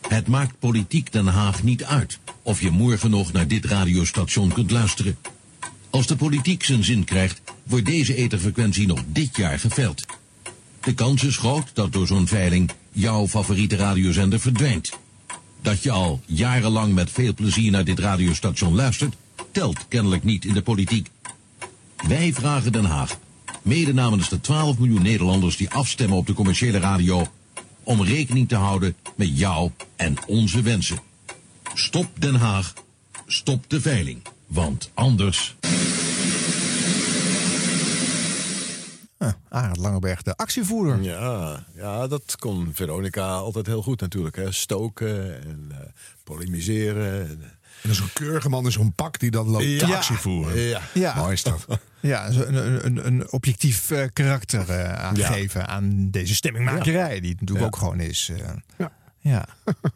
Het maakt politiek Den Haag niet uit of je morgen nog naar dit radiostation kunt luisteren. Als de politiek zijn zin krijgt, wordt deze etherfrequentie nog dit jaar geveild. De kans is groot dat door zo'n veiling jouw favoriete radiozender verdwijnt. Dat je al jarenlang met veel plezier naar dit radiostation luistert, telt kennelijk niet in de politiek. Wij vragen Den Haag, mede namens de 12 miljoen Nederlanders die afstemmen op de commerciële radio, om rekening te houden met jou en onze wensen. Stop Den Haag, stop de veiling, want anders... Ah, Arend Langenberg, de actievoerder. Ja, ja, dat kon Veronica altijd heel goed natuurlijk. Hè. Stoken en eh, polemiseren. En, is een keurige man in zo'n pak die dan loopt Ja. actie voeren. Ja. Ja. Mooi is dat. Ja, zo een, een, een, een objectief eh, karakter eh, aangeven aan deze stemmingmakerij. Die het natuurlijk Ja. ook gewoon is. eh. Ja. Ja,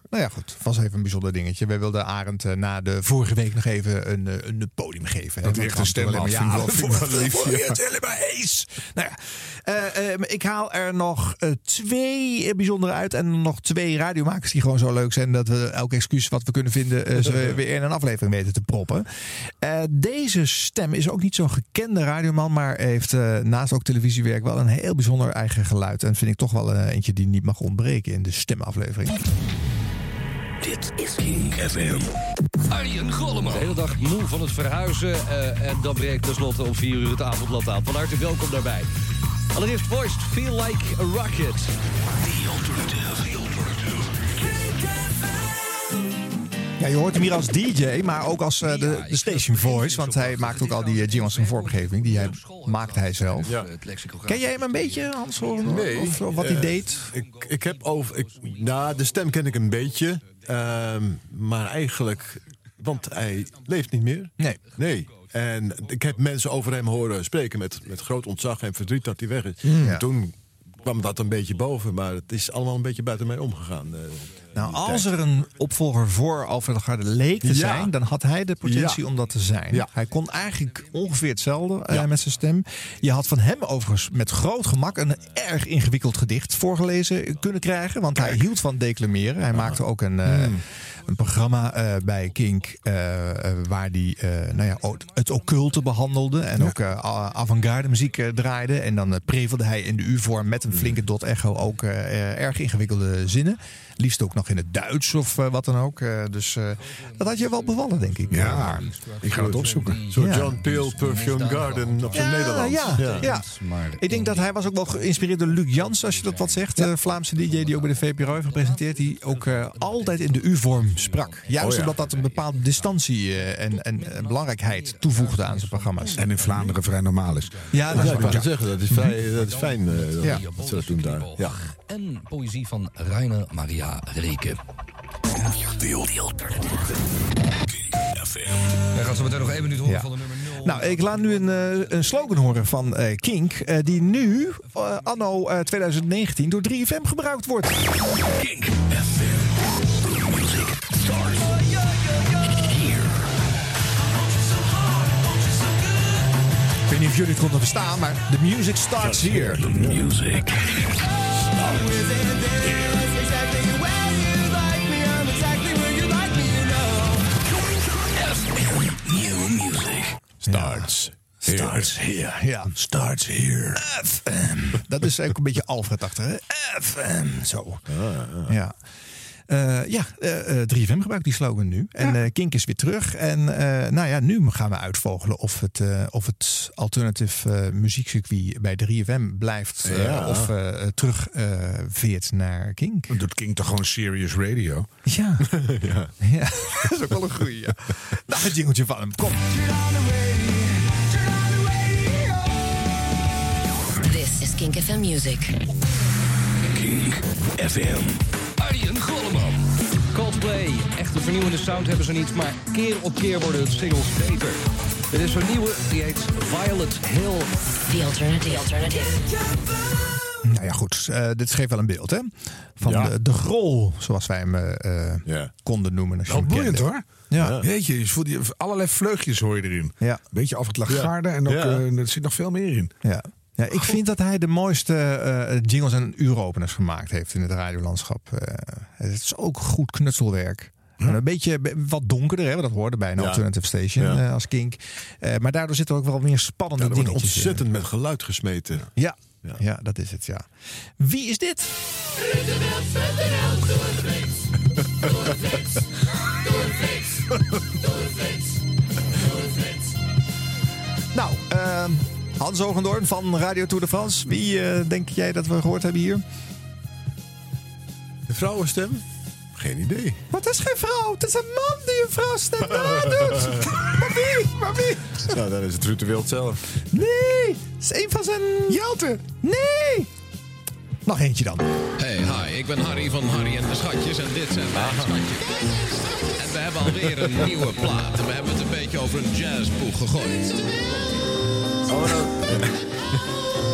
nou ja, goed. Was even een bijzonder dingetje. Wij wilden Arend eh, na de vorige week nog even een, eh, een podium geven. hè. Dat Want weer de stem Ja, je ja. het helemaal eens. Eh, eh, ik haal er nog eh, twee bijzondere uit. En nog twee radiomakers die gewoon zo leuk zijn. Dat we elk excuus wat we kunnen vinden. eh, ze weer in een aflevering weten te proppen. Eh, deze stem is ook niet zo'n gekende radioman. Maar heeft eh, naast ook televisiewerk wel een heel bijzonder eigen geluid. En vind ik toch wel eentje die niet mag ontbreken in de stemaflevering. Dit is King FM. Arjen Golleman. De hele dag moe van het verhuizen. eh, en dan breekt tenslotte om 4 uur het avondblad aan. Van harte welkom daarbij. Allereerst Voiced, Feel Like a Rocket. Ja, je hoort hem hier als DJ, maar ook als eh, de, de station voice. Want hij maakt ook al die uh, jingles en vormgeving. Die hij, maakt hij zelf. Ken jij hem een beetje, Hans? Of, Nee. of wat hij eh, deed? Ik, ik heb over. Ik, nou, de stem ken ik een beetje. ehm, maar eigenlijk. Want hij leeft niet meer. Nee. Nee. En ik heb mensen over hem horen spreken met, met groot ontzag en verdriet dat hij weg is. Mm. Ja. Toen kwam dat een beetje boven, maar het is allemaal een beetje buiten mij omgegaan. Nou, als er een opvolger voor Alfred de Garde leek te zijn, dan had hij de potentie om dat te zijn. Hij kon eigenlijk ongeveer hetzelfde eh, met zijn stem. Je had van hem overigens met groot gemak een erg ingewikkeld gedicht voorgelezen kunnen krijgen. Want hij hield van declameren. Hij maakte ook een, eh, Hmm. een programma eh, bij Kink waar hij nou ja, het occulte behandelde. En ook avant-garde muziek draaide. En dan prevelde hij in de U-vorm met een flinke dot echo ook erg ingewikkelde zinnen. Liefst ook nog in het Duits of eh, wat dan ook. Eh, dus eh, dat had je wel bevallen, denk ik. Ja, Maar- ik ga het opzoeken. Zo Ja. John Peel, Perfume Garden op zijn Ja, Nederlands. ja, ja. Ik denk dat hij was ook wel geïnspireerd door Luc Jans, als je dat wat zegt. De Vlaamse DJ die ook bij de VPRO heeft gepresenteerd. Die ook eh, altijd in de U-vorm sprak. Juist Oh ja. omdat dat een bepaalde distantie eh, en, en, belangrijkheid toevoegde aan zijn programma's. En in Vlaanderen vrij normaal is. Ja, dat is ik zeggen, dat is, vrij, dat is fijn dat ze dat doen daar. Ja. En poëzie van Rainer Maria Reke. Wij gaan zo meteen nog één minuut horen Ja. van de nummer 0. Nou, ik laat nu een, eh, een slogan horen van eh, Kink. eh, die nu, anno eh, 2019, door 3FM gebruikt wordt. Kink FM. Music stars here. Ik weet niet of jullie het konden verstaan, maar the music starts here. The music. FM Starts. Starts here. Ja. Starts here. FM. Dat is ook een beetje Alfred-achtig, hè? FM. Zo. Ja. Eh, ja, eh, eh, 3FM gebruikt die slogan nu. En eh, Kink is weer terug. En nou ja, nu gaan we uitvogelen of het, of het alternative muziekcircuit bij 3FM blijft. Ja. Of eh, terug eh, veert naar Kink. Dan doet King toch gewoon serious radio? Ja. ja. ja. dat is ook wel een goeie. Ja. Nou, het jingeltje van hem. Kom. Is Kink FM Music. Kink FM. Arjen Golleman. Coldplay. Echt een vernieuwende sound hebben ze niet, maar keer op keer worden het singles beter. Er is zo'n nieuwe, die heet Violet Hill. The Alternative. alternative. Nou ja, goed. eh, dit geeft wel een beeld, hè? Van Ja. de, de grol, zoals wij hem eh, eh, konden noemen. Als je Wel hem boeiend kende. hoor. Ja. Weet je, je voelt die, allerlei vleugjes hoor je erin. Ja. Beetje af het Lagarde en ook, Ja. eh, er zit nog veel meer in. Ja. Ja, ik vind dat hij de mooiste eh, jingles en uuropeners gemaakt heeft in het radiolandschap. Eh, het is ook goed knutselwerk. En Een beetje be- wat donkerder, hè, dat hoorde bij een Ja. alternative station Ja. eh, als Kink. Eh, maar daardoor zitten er ook wel meer spannende in. ontzettend met geluid gesmeten. Ja. Ja. dat is het, ja. Wie is dit? Nou, eh Hans Ogendoorn van Radio Tour de France. Wie eh, denk jij dat we gehoord hebben hier? De vrouwenstem? Geen idee. Maar het is geen vrouw. Het is een man die een vrouwstem nadoet. maar wie? Maar wie? Nou, dan is het Ruud de Wild zelf. Nee, het is een van zijn... Jelte. Nee. Nog eentje dan. Hey, hi, ik ben Harry van Harry en de Schatjes en dit zijn mijn schatjes. En we hebben alweer een nieuwe plaat. En we hebben het een beetje over een jazzboek gegooid. Oh, dan,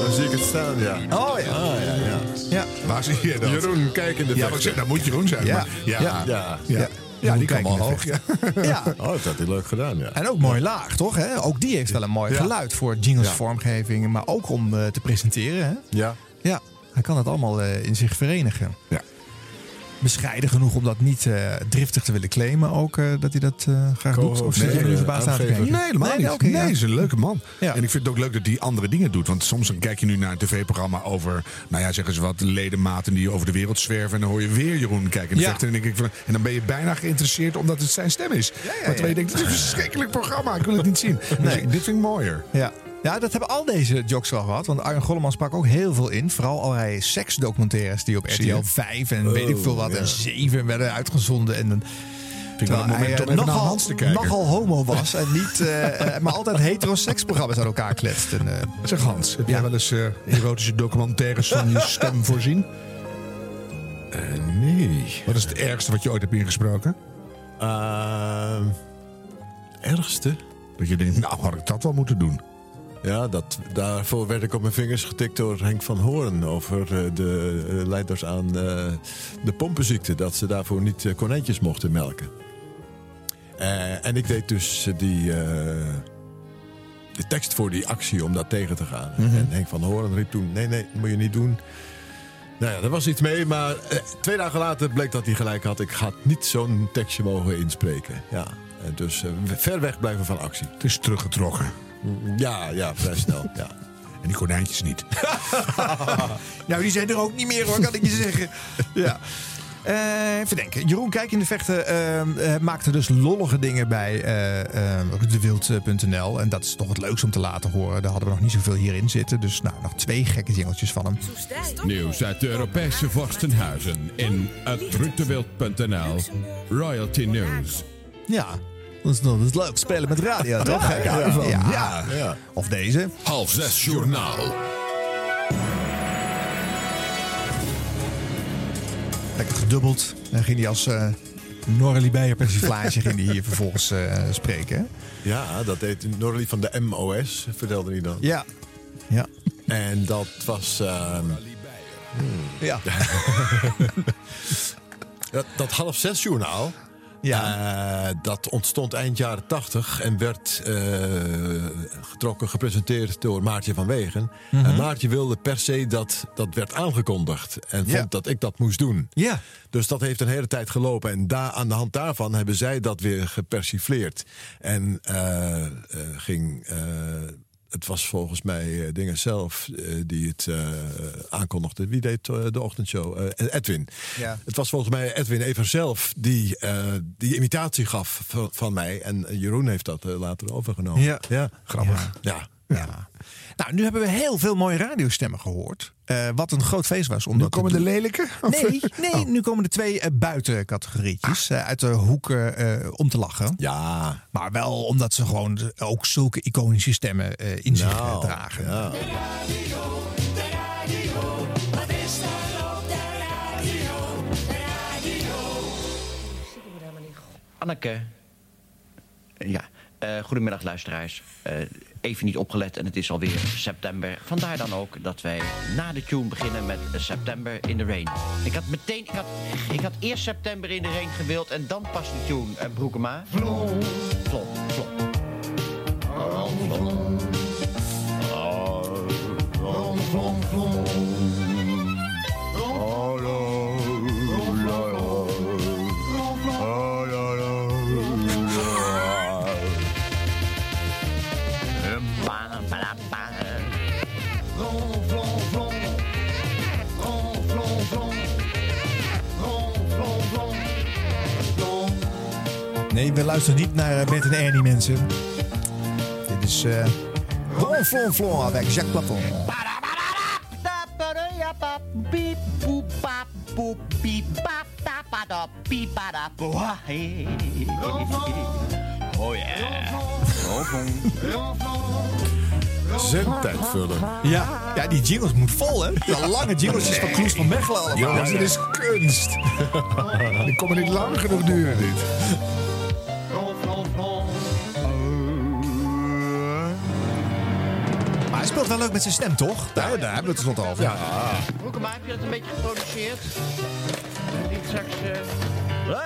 dan zie ik het staan, ja. Oh ja. Ah, ja, ja. Ja. Waar zie je dat? Jeroen, kijk in de Ja, maar ik zeg, dat moet Jeroen zijn. Ja. maar- ja. Ja. Ja. Ja. Ja, die kan de hoog. Ja. Ja. Oh, dat had hij leuk gedaan, ja. En ook mooi laag, toch? Hè? Ook die heeft wel een mooi Ja. geluid voor jingles Ja. vormgeving. Maar ook om eh, te presenteren. Hè? Ja. Ja, hij kan het allemaal eh, in zich verenigen. Ja. Bescheiden genoeg om dat niet eh, driftig te willen claimen. Ook eh, dat hij dat eh, graag doet. Of zit nee, nu verbaasd aan te kijken? Nee, helemaal niet. nee, ja. is een leuke man. Ja. En ik vind het ook leuk dat hij andere dingen doet. Want soms dan kijk je nu naar een tv-programma over, nou ja, zeggen ze wat, ledematen die over de wereld zwerven. En dan hoor je weer Jeroen kijken de Ja. En, dan denk ik van, en dan ben je bijna geïnteresseerd omdat het zijn stem is. maar terwijl je denkt, het is een verschrikkelijk programma, ik wil het niet zien. Dus Nee. ik- dit vind ik mooier. Ja. Ja, dat hebben al deze jocks wel gehad. Want Arjen Golleman sprak ook heel veel in. Vooral allerlei seksdocumentaires die op? RTL 5 en weet ik veel wat. Oh, En ja. 7 werden uitgezonden. En dan, ik wel een moment hij, eh, nogal, Hans te kijken. nogal homo was. En niet, eh, eh, maar altijd heteroseksprogramma's aan elkaar kletst. En, Zeg Hans, heb jij wel eens erotische documentaires van je stem voorzien? Eh, nee. Wat is het ergste wat je ooit hebt ingesproken? Ehm, ergste? Dat je denkt, nou had ik dat wel moeten doen. Ja, dat, daarvoor werd ik op mijn vingers getikt door Henk van Hoorn over eh, de eh, leiders aan eh, de pompenziekte. Dat ze daarvoor niet konijntjes mochten melken. En ik deed dus die, de tekst voor die actie om dat tegen te gaan. Mhm. En Henk van Hoorn riep toen, nee, nee, dat moet je niet doen. Nou ja, er was iets mee, maar twee dagen later bleek dat hij gelijk had. Ik had niet zo'n tekstje mogen inspreken. Ja, dus ver weg blijven van actie. Het is teruggetrokken. Ja, ja, vrij snel. Ja. En die konijntjes niet. nou, die zijn er ook niet meer hoor, kan ik je zeggen. Ja. Eh, even denken. Jeroen Kijk in de Vechten eh, eh, maakte dus lollige dingen bij dewild.nl. En dat is toch het leukste om te laten horen. Daar hadden we nog niet zoveel hierin zitten. Dus nou, nog twee gekke jingeltjes van hem. Nieuws uit de Europese vorstenhuizen in het rutewild.nl. Royalty News. Ja, dat is, dat is leuk. Spelen met radio, toch? Ja. Ja. Of deze. Half zes journaal. Lekker gedubbeld. Dan ging hij als uh, Norrelie Beijer persiflage ging hij hier vervolgens uh, spreken. hè? Ja, dat deed Norlie van de MOS, vertelde hij dan. Ja. ja. En dat was... ehm, Ja. dat, dat half zes journaal... eh, dat ontstond eind jaren tachtig en werd eh, getrokken, gepresenteerd door Maartje van Wegen. Mhm. En Maartje wilde per se dat dat werd aangekondigd en vond Ja. dat ik dat moest doen. Ja. Dus dat heeft een hele tijd gelopen. En daar, aan de hand daarvan hebben zij dat weer gepersifleerd. En eh, ging. Het was volgens mij eh, Dingen zelf eh, die het eh, aankondigde. Wie deed de ochtendshow? Edwin. Ja. Het was volgens mij Edwin Even zelf die die imitatie gaf van, van mij. En Jeroen heeft dat later overgenomen. Ja. ja. Grappig. Ja. Ja. Nou, nu hebben we heel veel mooie radiostemmen gehoord. Eh, wat een groot feest was. Om Nu komen de lelijke? Of- Nee, nee nu komen de twee eh, buitencategorietjes. eh, uit de hoeken eh, om te lachen. Ja. Maar wel omdat ze gewoon ook zulke iconische stemmen eh, in zich Nou, dragen. ja. Anneke. Ja, eh, goedemiddag luisteraars. Eh, even niet opgelet en het is alweer september. Vandaar dan ook dat wij na de tune beginnen met September in the Rain. Ik had meteen, ik had, ik had eerst September in the Rain gewild en dan pas de tune, uh, Broekema. Vlom. Vlom, vlom. Nee, we luisteren niet naar eh, Bert en Ernie, mensen. Dit is... eh Flon, flon, Jacques hey. Oh yeah. Zendtijdvullen. Ja, ja, die jingles moet vol, hè? De lange jingles van Kloes van Mechelen allemaal. Jongens, dit is kunst. Die komen niet lang genoeg duren, dit. Hij speelt wel leuk met zijn stem, toch? Daar, daar hebben we het tenslotte over. Ja. Broekema, heb je dat een beetje geproduceerd? En niet straks... eh,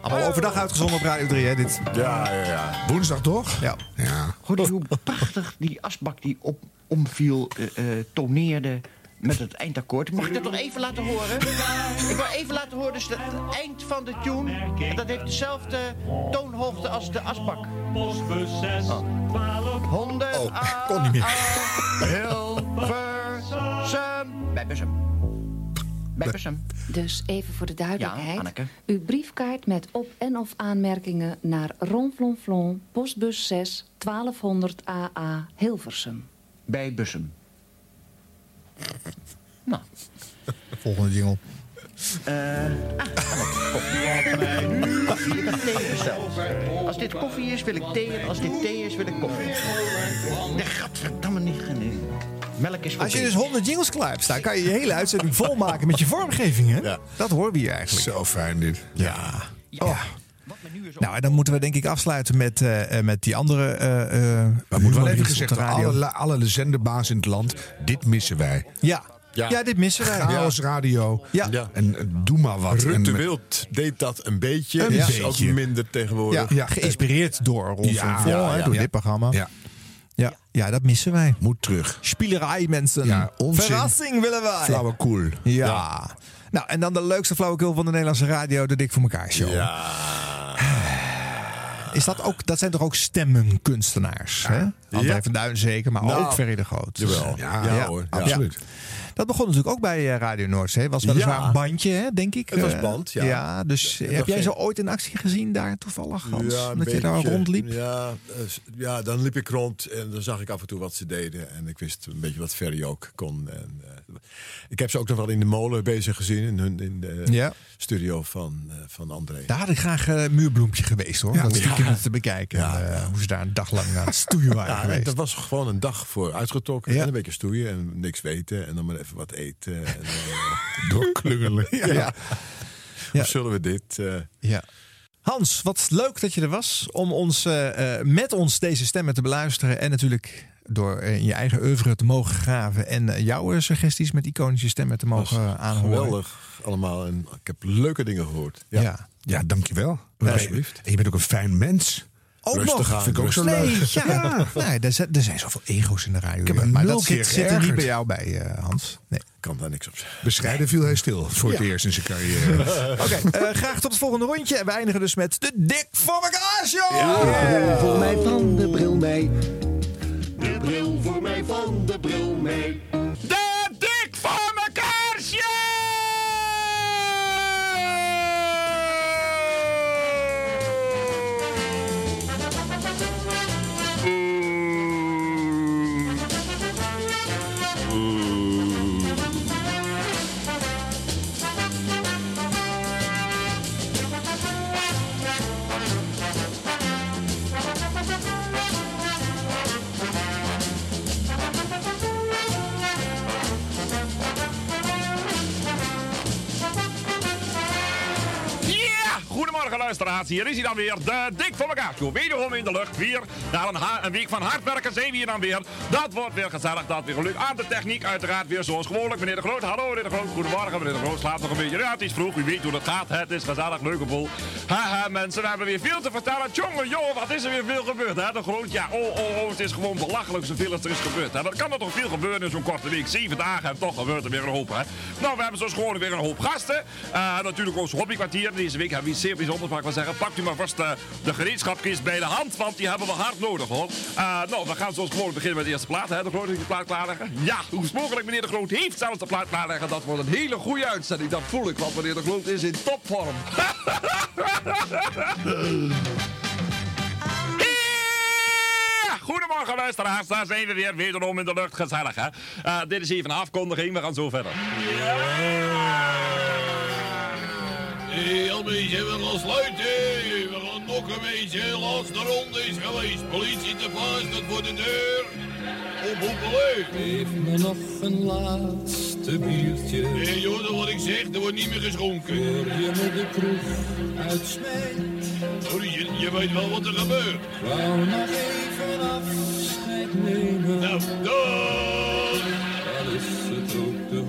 Allemaal overdag uitgezonden op Radio 3, hè? Dit. Ja, ja, ja. Woensdag toch? Ja. Ja. Goed, hoe prachtig die asbak die op, omviel, eh, eh, toneerde met het eindakkoord. Mag ik dat nog even laten horen? Ik wil even laten horen, dus het eind van de tune. En dat heeft dezelfde toonhoogte als de asbak. Oh. 100 Oh, kon niet meer. Hilversum. Bij Bussum. Bij Bussum. Dus even voor de duidelijkheid. Ja. Uw briefkaart met op- en of aanmerkingen naar Ronflonflon, postbus 6, 1200 AA, Hilversum. Bij Bussum. Nou. Volgende jingle. Eh, ah, koffie. Nu koffie. Ik heb thee besteld. Als dit koffie is, wil ik thee. En als dit thee is, wil ik koffie. Nee, gadverdamme niet. Nee. Melk is voor Als je thee. dus 100 jingles klaar hebt staan, kan je je hele uitzending volmaken met je vormgevingen. Dat horen we hier eigenlijk. Zo fijn dit. Ja. Oh. Nou, en dan moeten we denk ik afsluiten met, eh, eh, met die andere. eh eh, Maar moet wel even gezegd alle, alle zenderbaas in het land, dit missen wij. Ja. Ja. dit missen wij. Chaos radio. Ja. En doe maar wat. Rutte En- Wild deed dat een beetje. Een is beetje. ook minder tegenwoordig. Ja, geïnspireerd door Ron Ja, van Vol, ja, hè, ja. door Ja. dit programma. Ja. Ja. Ja, dat missen wij. Moet terug. Spielerij, mensen. Ja, onzin. Verrassing willen wij. Flauwekul. Ja. Nou, en dan de leukste flauwekul van de Nederlandse radio, de Dik voor elkaar show. Ja. Is dat, ook, dat zijn toch ook stemmenkunstenaars? Hè? André Ja. van Duin zeker, maar Nou, ook Ferry de Groot. Jawel. Ja, Ja, hoor. Ja. absoluut. Dat begon natuurlijk ook bij eh, Radio Noordzee. Was weliswaar Ja. een bandje, hè, denk ik. Het was Eh, band, ja. Ja, dus Ja, heb jij zo ooit in actie gezien daar toevallig, Hans? Ja, een dat je daar rondliep? Ja, eh, s- ja, dan liep ik rond en dan zag ik af en toe wat ze deden. En ik wist een beetje wat Ferry ook kon. En, eh, ik heb ze ook nog wel in de molen bezig gezien. In, hun, in de Ja. studio van, van André. Daar had ik graag een muurbloempje geweest hoor. Ja, dat te bekijken. En, hoe ze daar een dag lang aan het stoeien waren geweest. dat was gewoon een dag voor uitgetrokken. En een beetje stoeien en niks weten. En dan maar even wat eten. En, eh, Doorklungelen. ja. Ja. Hoe zullen we dit... eh, Ja. Hans, wat leuk dat je er was om ons, eh, met ons deze stemmen te beluisteren. En natuurlijk door in je eigen oeuvre te mogen graven. En jouw suggesties met iconische stemmen te mogen aanhoren. geweldig allemaal. En ik heb leuke dingen gehoord. Ja. Ja. Ja, dankjewel. alsjeblieft. En je bent ook een fijn mens. Ook Rustig nog. aan, Vind ik ook zo Nee, leuk. ja. Nee, er, zijn, er zijn zoveel ego's in de radio. heb me maar nul dat keer zit, zit er niet bij jou bij, eh, Hans. Nee. kan daar niks op zeggen. Bescheiden viel hij stil voor het Ja. eerst in zijn carrière. Oké, eh, graag tot het volgende rondje. En we eindigen dus met de Dik voor elkaar show! De bril voor mij van de bril mee. De bril voor mij van de bril mee. De Hier is hij dan weer, de Dik voor elkaar show. Wederom in de lucht, weer. Na een, week van hard werken zijn we hier dan weer. Dat wordt weer gezellig, dat weer gelukt. Aan de techniek uiteraard weer zoals gewoonlijk. Meneer de Groot, hallo meneer de Groot. Goedemorgen meneer de Groot. Slaapt nog een beetje. Ja, het is vroeg, u weet hoe dat gaat. Het is gezellig, leuke boel. Haha mensen, we hebben weer veel te vertellen. Jongen, joh, wat is er weer veel gebeurd hè? De Groot, ja, oh, oh, oh, het is gewoon belachelijk zoveel als er is gebeurd. Hè? Dat kan er toch veel gebeuren in zo'n korte week. Zeven dagen en toch gebeurt er weer een hoop hè. Nou, we hebben zoals gewoon weer een hoop gasten. Eh, natuurlijk ons hobbykwartier. Deze week hebben we iets zeer bijzonders, ik wel zeggen. Pakt u maar vast eh, de gereedschapkist bij de hand, want die hebben we hard nodig hoor. Eh, nou, we gaan zoals gewoon beginnen met de eerste plaat. Hè? De Groot heeft de plaat klaarleggen. Ja, hoe mogelijk meneer De Groot heeft zelfs de plaat klaarleggen. Dat wordt een hele goede uitzending, dat voel ik. Want meneer De Groot is in topvorm. Goedemorgen luisteraars, daar zijn we weer, wederom in de lucht, gezellig hè. Eh, dit is even een afkondiging, we gaan zo verder. Al beetje, we gaan sluiten. We gaan nog een beetje. Laatste ronde is geweest. Politie te paas, dat voor de deur. Ophoepelen. Geef me nog een laatste biertje. Hé, joh, dat wat ik zeg, er wordt niet meer geschonken. Voor je me de kroeg uitsmijt. Sorry, je, je weet wel wat er gebeurt. Wou nog even afscheid nemen. Nou. Al is het ook de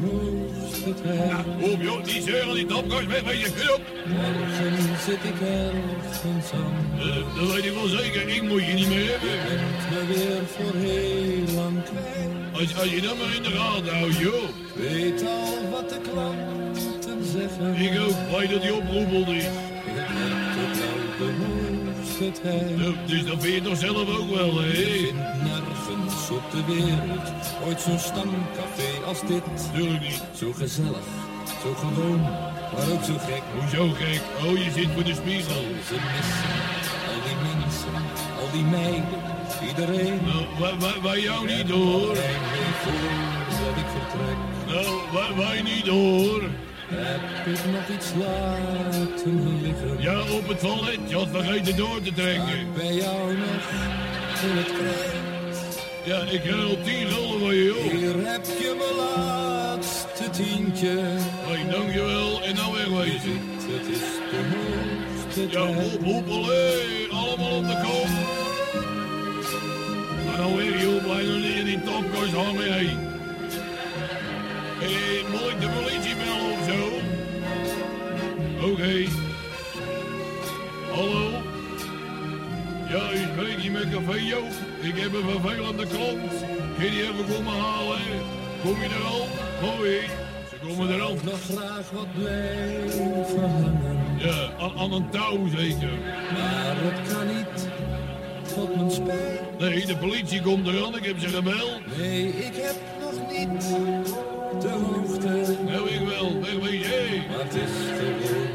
tijd. Op joh, die zeuren, die weg, weet je. Hut op. Morgen zit ik ergens aan. Eh, dat weet ik wel zeker, ik moet je niet meer hebben. Bent me weer voor heel lang kwijt. Als, als je dat maar in de gaten houdt, joh. Ik weet al wat de klanten zeggen. Ik ook, weet dat die oproepel is. Het tijd. Nou, dus dat vind je toch zelf ook wel, hè? Nergens op de wereld ooit zo'n stamcafé als dit. Tuurlijk niet. Zo gezellig, Zo gewoon, maar ook zo gek. Hoezo gek? Oh, je zit voor de spiegel. Ze missen al die mensen, al die meiden, iedereen. Nou, waar, waar, waar jou niet hoor. dat ik vertrek. Nou, waar, waar niet hoor. Heb ik nog iets laten liggen? Ja, op het toilet. Je had vergeten door te trekken. bij jou nog in het. Ja, ik al tien gulden van je, joh. Hier heb je mijn laatste tientje. Hoi, dankjewel. En nou wegwezen. Het is de hoogste Ja, hoep, hoepelé. Allemaal op de kop. Maar nou weer, joh. Blijf nog niet in die topkast hangen, hé. Hé, moet ik de politie bellen of zo? Oké. Hallo? Ja, u spreekt hier met Café Joop. Ik heb een vervelende klant. Kun je even komen halen? Kom je er al? Hoi. Ze komen er al. nog graag wat blijven hangen. Ja, aan, aan een touw zeker. Maar dat kan niet. Tot mijn spijt. Nee, de politie komt eraan. Ik heb ze gebeld. Nee, ik heb nog niet de hoogte. Nou, ik wel. Wegwezen. Hey. Maar het is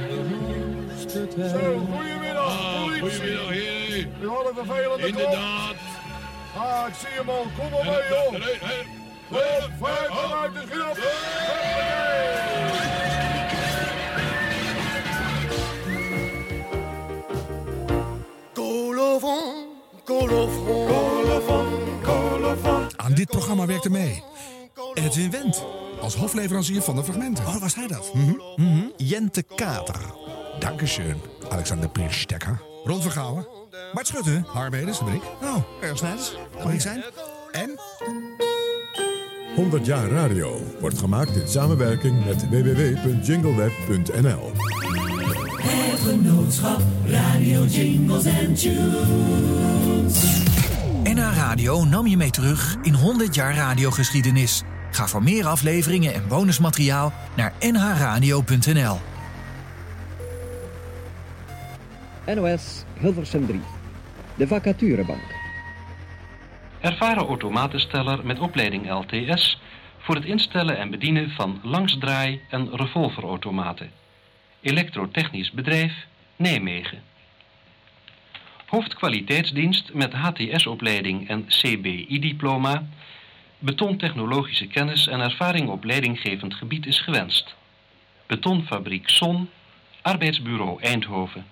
de hoogste tijd. Zo, goedemiddag. Ah, goedemiddag, heer. Had een vervelende Inderdaad. Ah, ik zie hem al. Kom maar mee, joh. Vijf, vijf, vanuit de grap. Colofon, colofon, colofon, colofon. Aan dit programma werkte mee. Edwin Wendt. Als hofleverancier van de fragmenten. Oh, was hij dat? Mhm. Jente Kater. Dankeschön. Alexander Priestekker. Ron Vergouwen. Bart Schutte. Harm Edens, dat ben ik. Oh, erg Snijders. Dat mag ik zijn. En? 100 jaar radio wordt gemaakt in samenwerking met www.jingleweb.nl. Het genootschap Radio Jingles and Tunes. NH Radio nam je mee terug in 100 jaar radiogeschiedenis. Ga voor meer afleveringen en bonusmateriaal naar nhradio.nl. NOS Hilversum 3. De vacaturebank. Ervaren automatensteller met opleiding LTS voor het instellen en bedienen van langsdraai- en revolverautomaten. Elektrotechnisch bedrijf Nijmegen. Hoofdkwaliteitsdienst met HTS-opleiding en CBI-diploma. Betontechnologische kennis en ervaring op leidinggevend gebied is gewenst. Betonfabriek Son, Arbeidsbureau Eindhoven.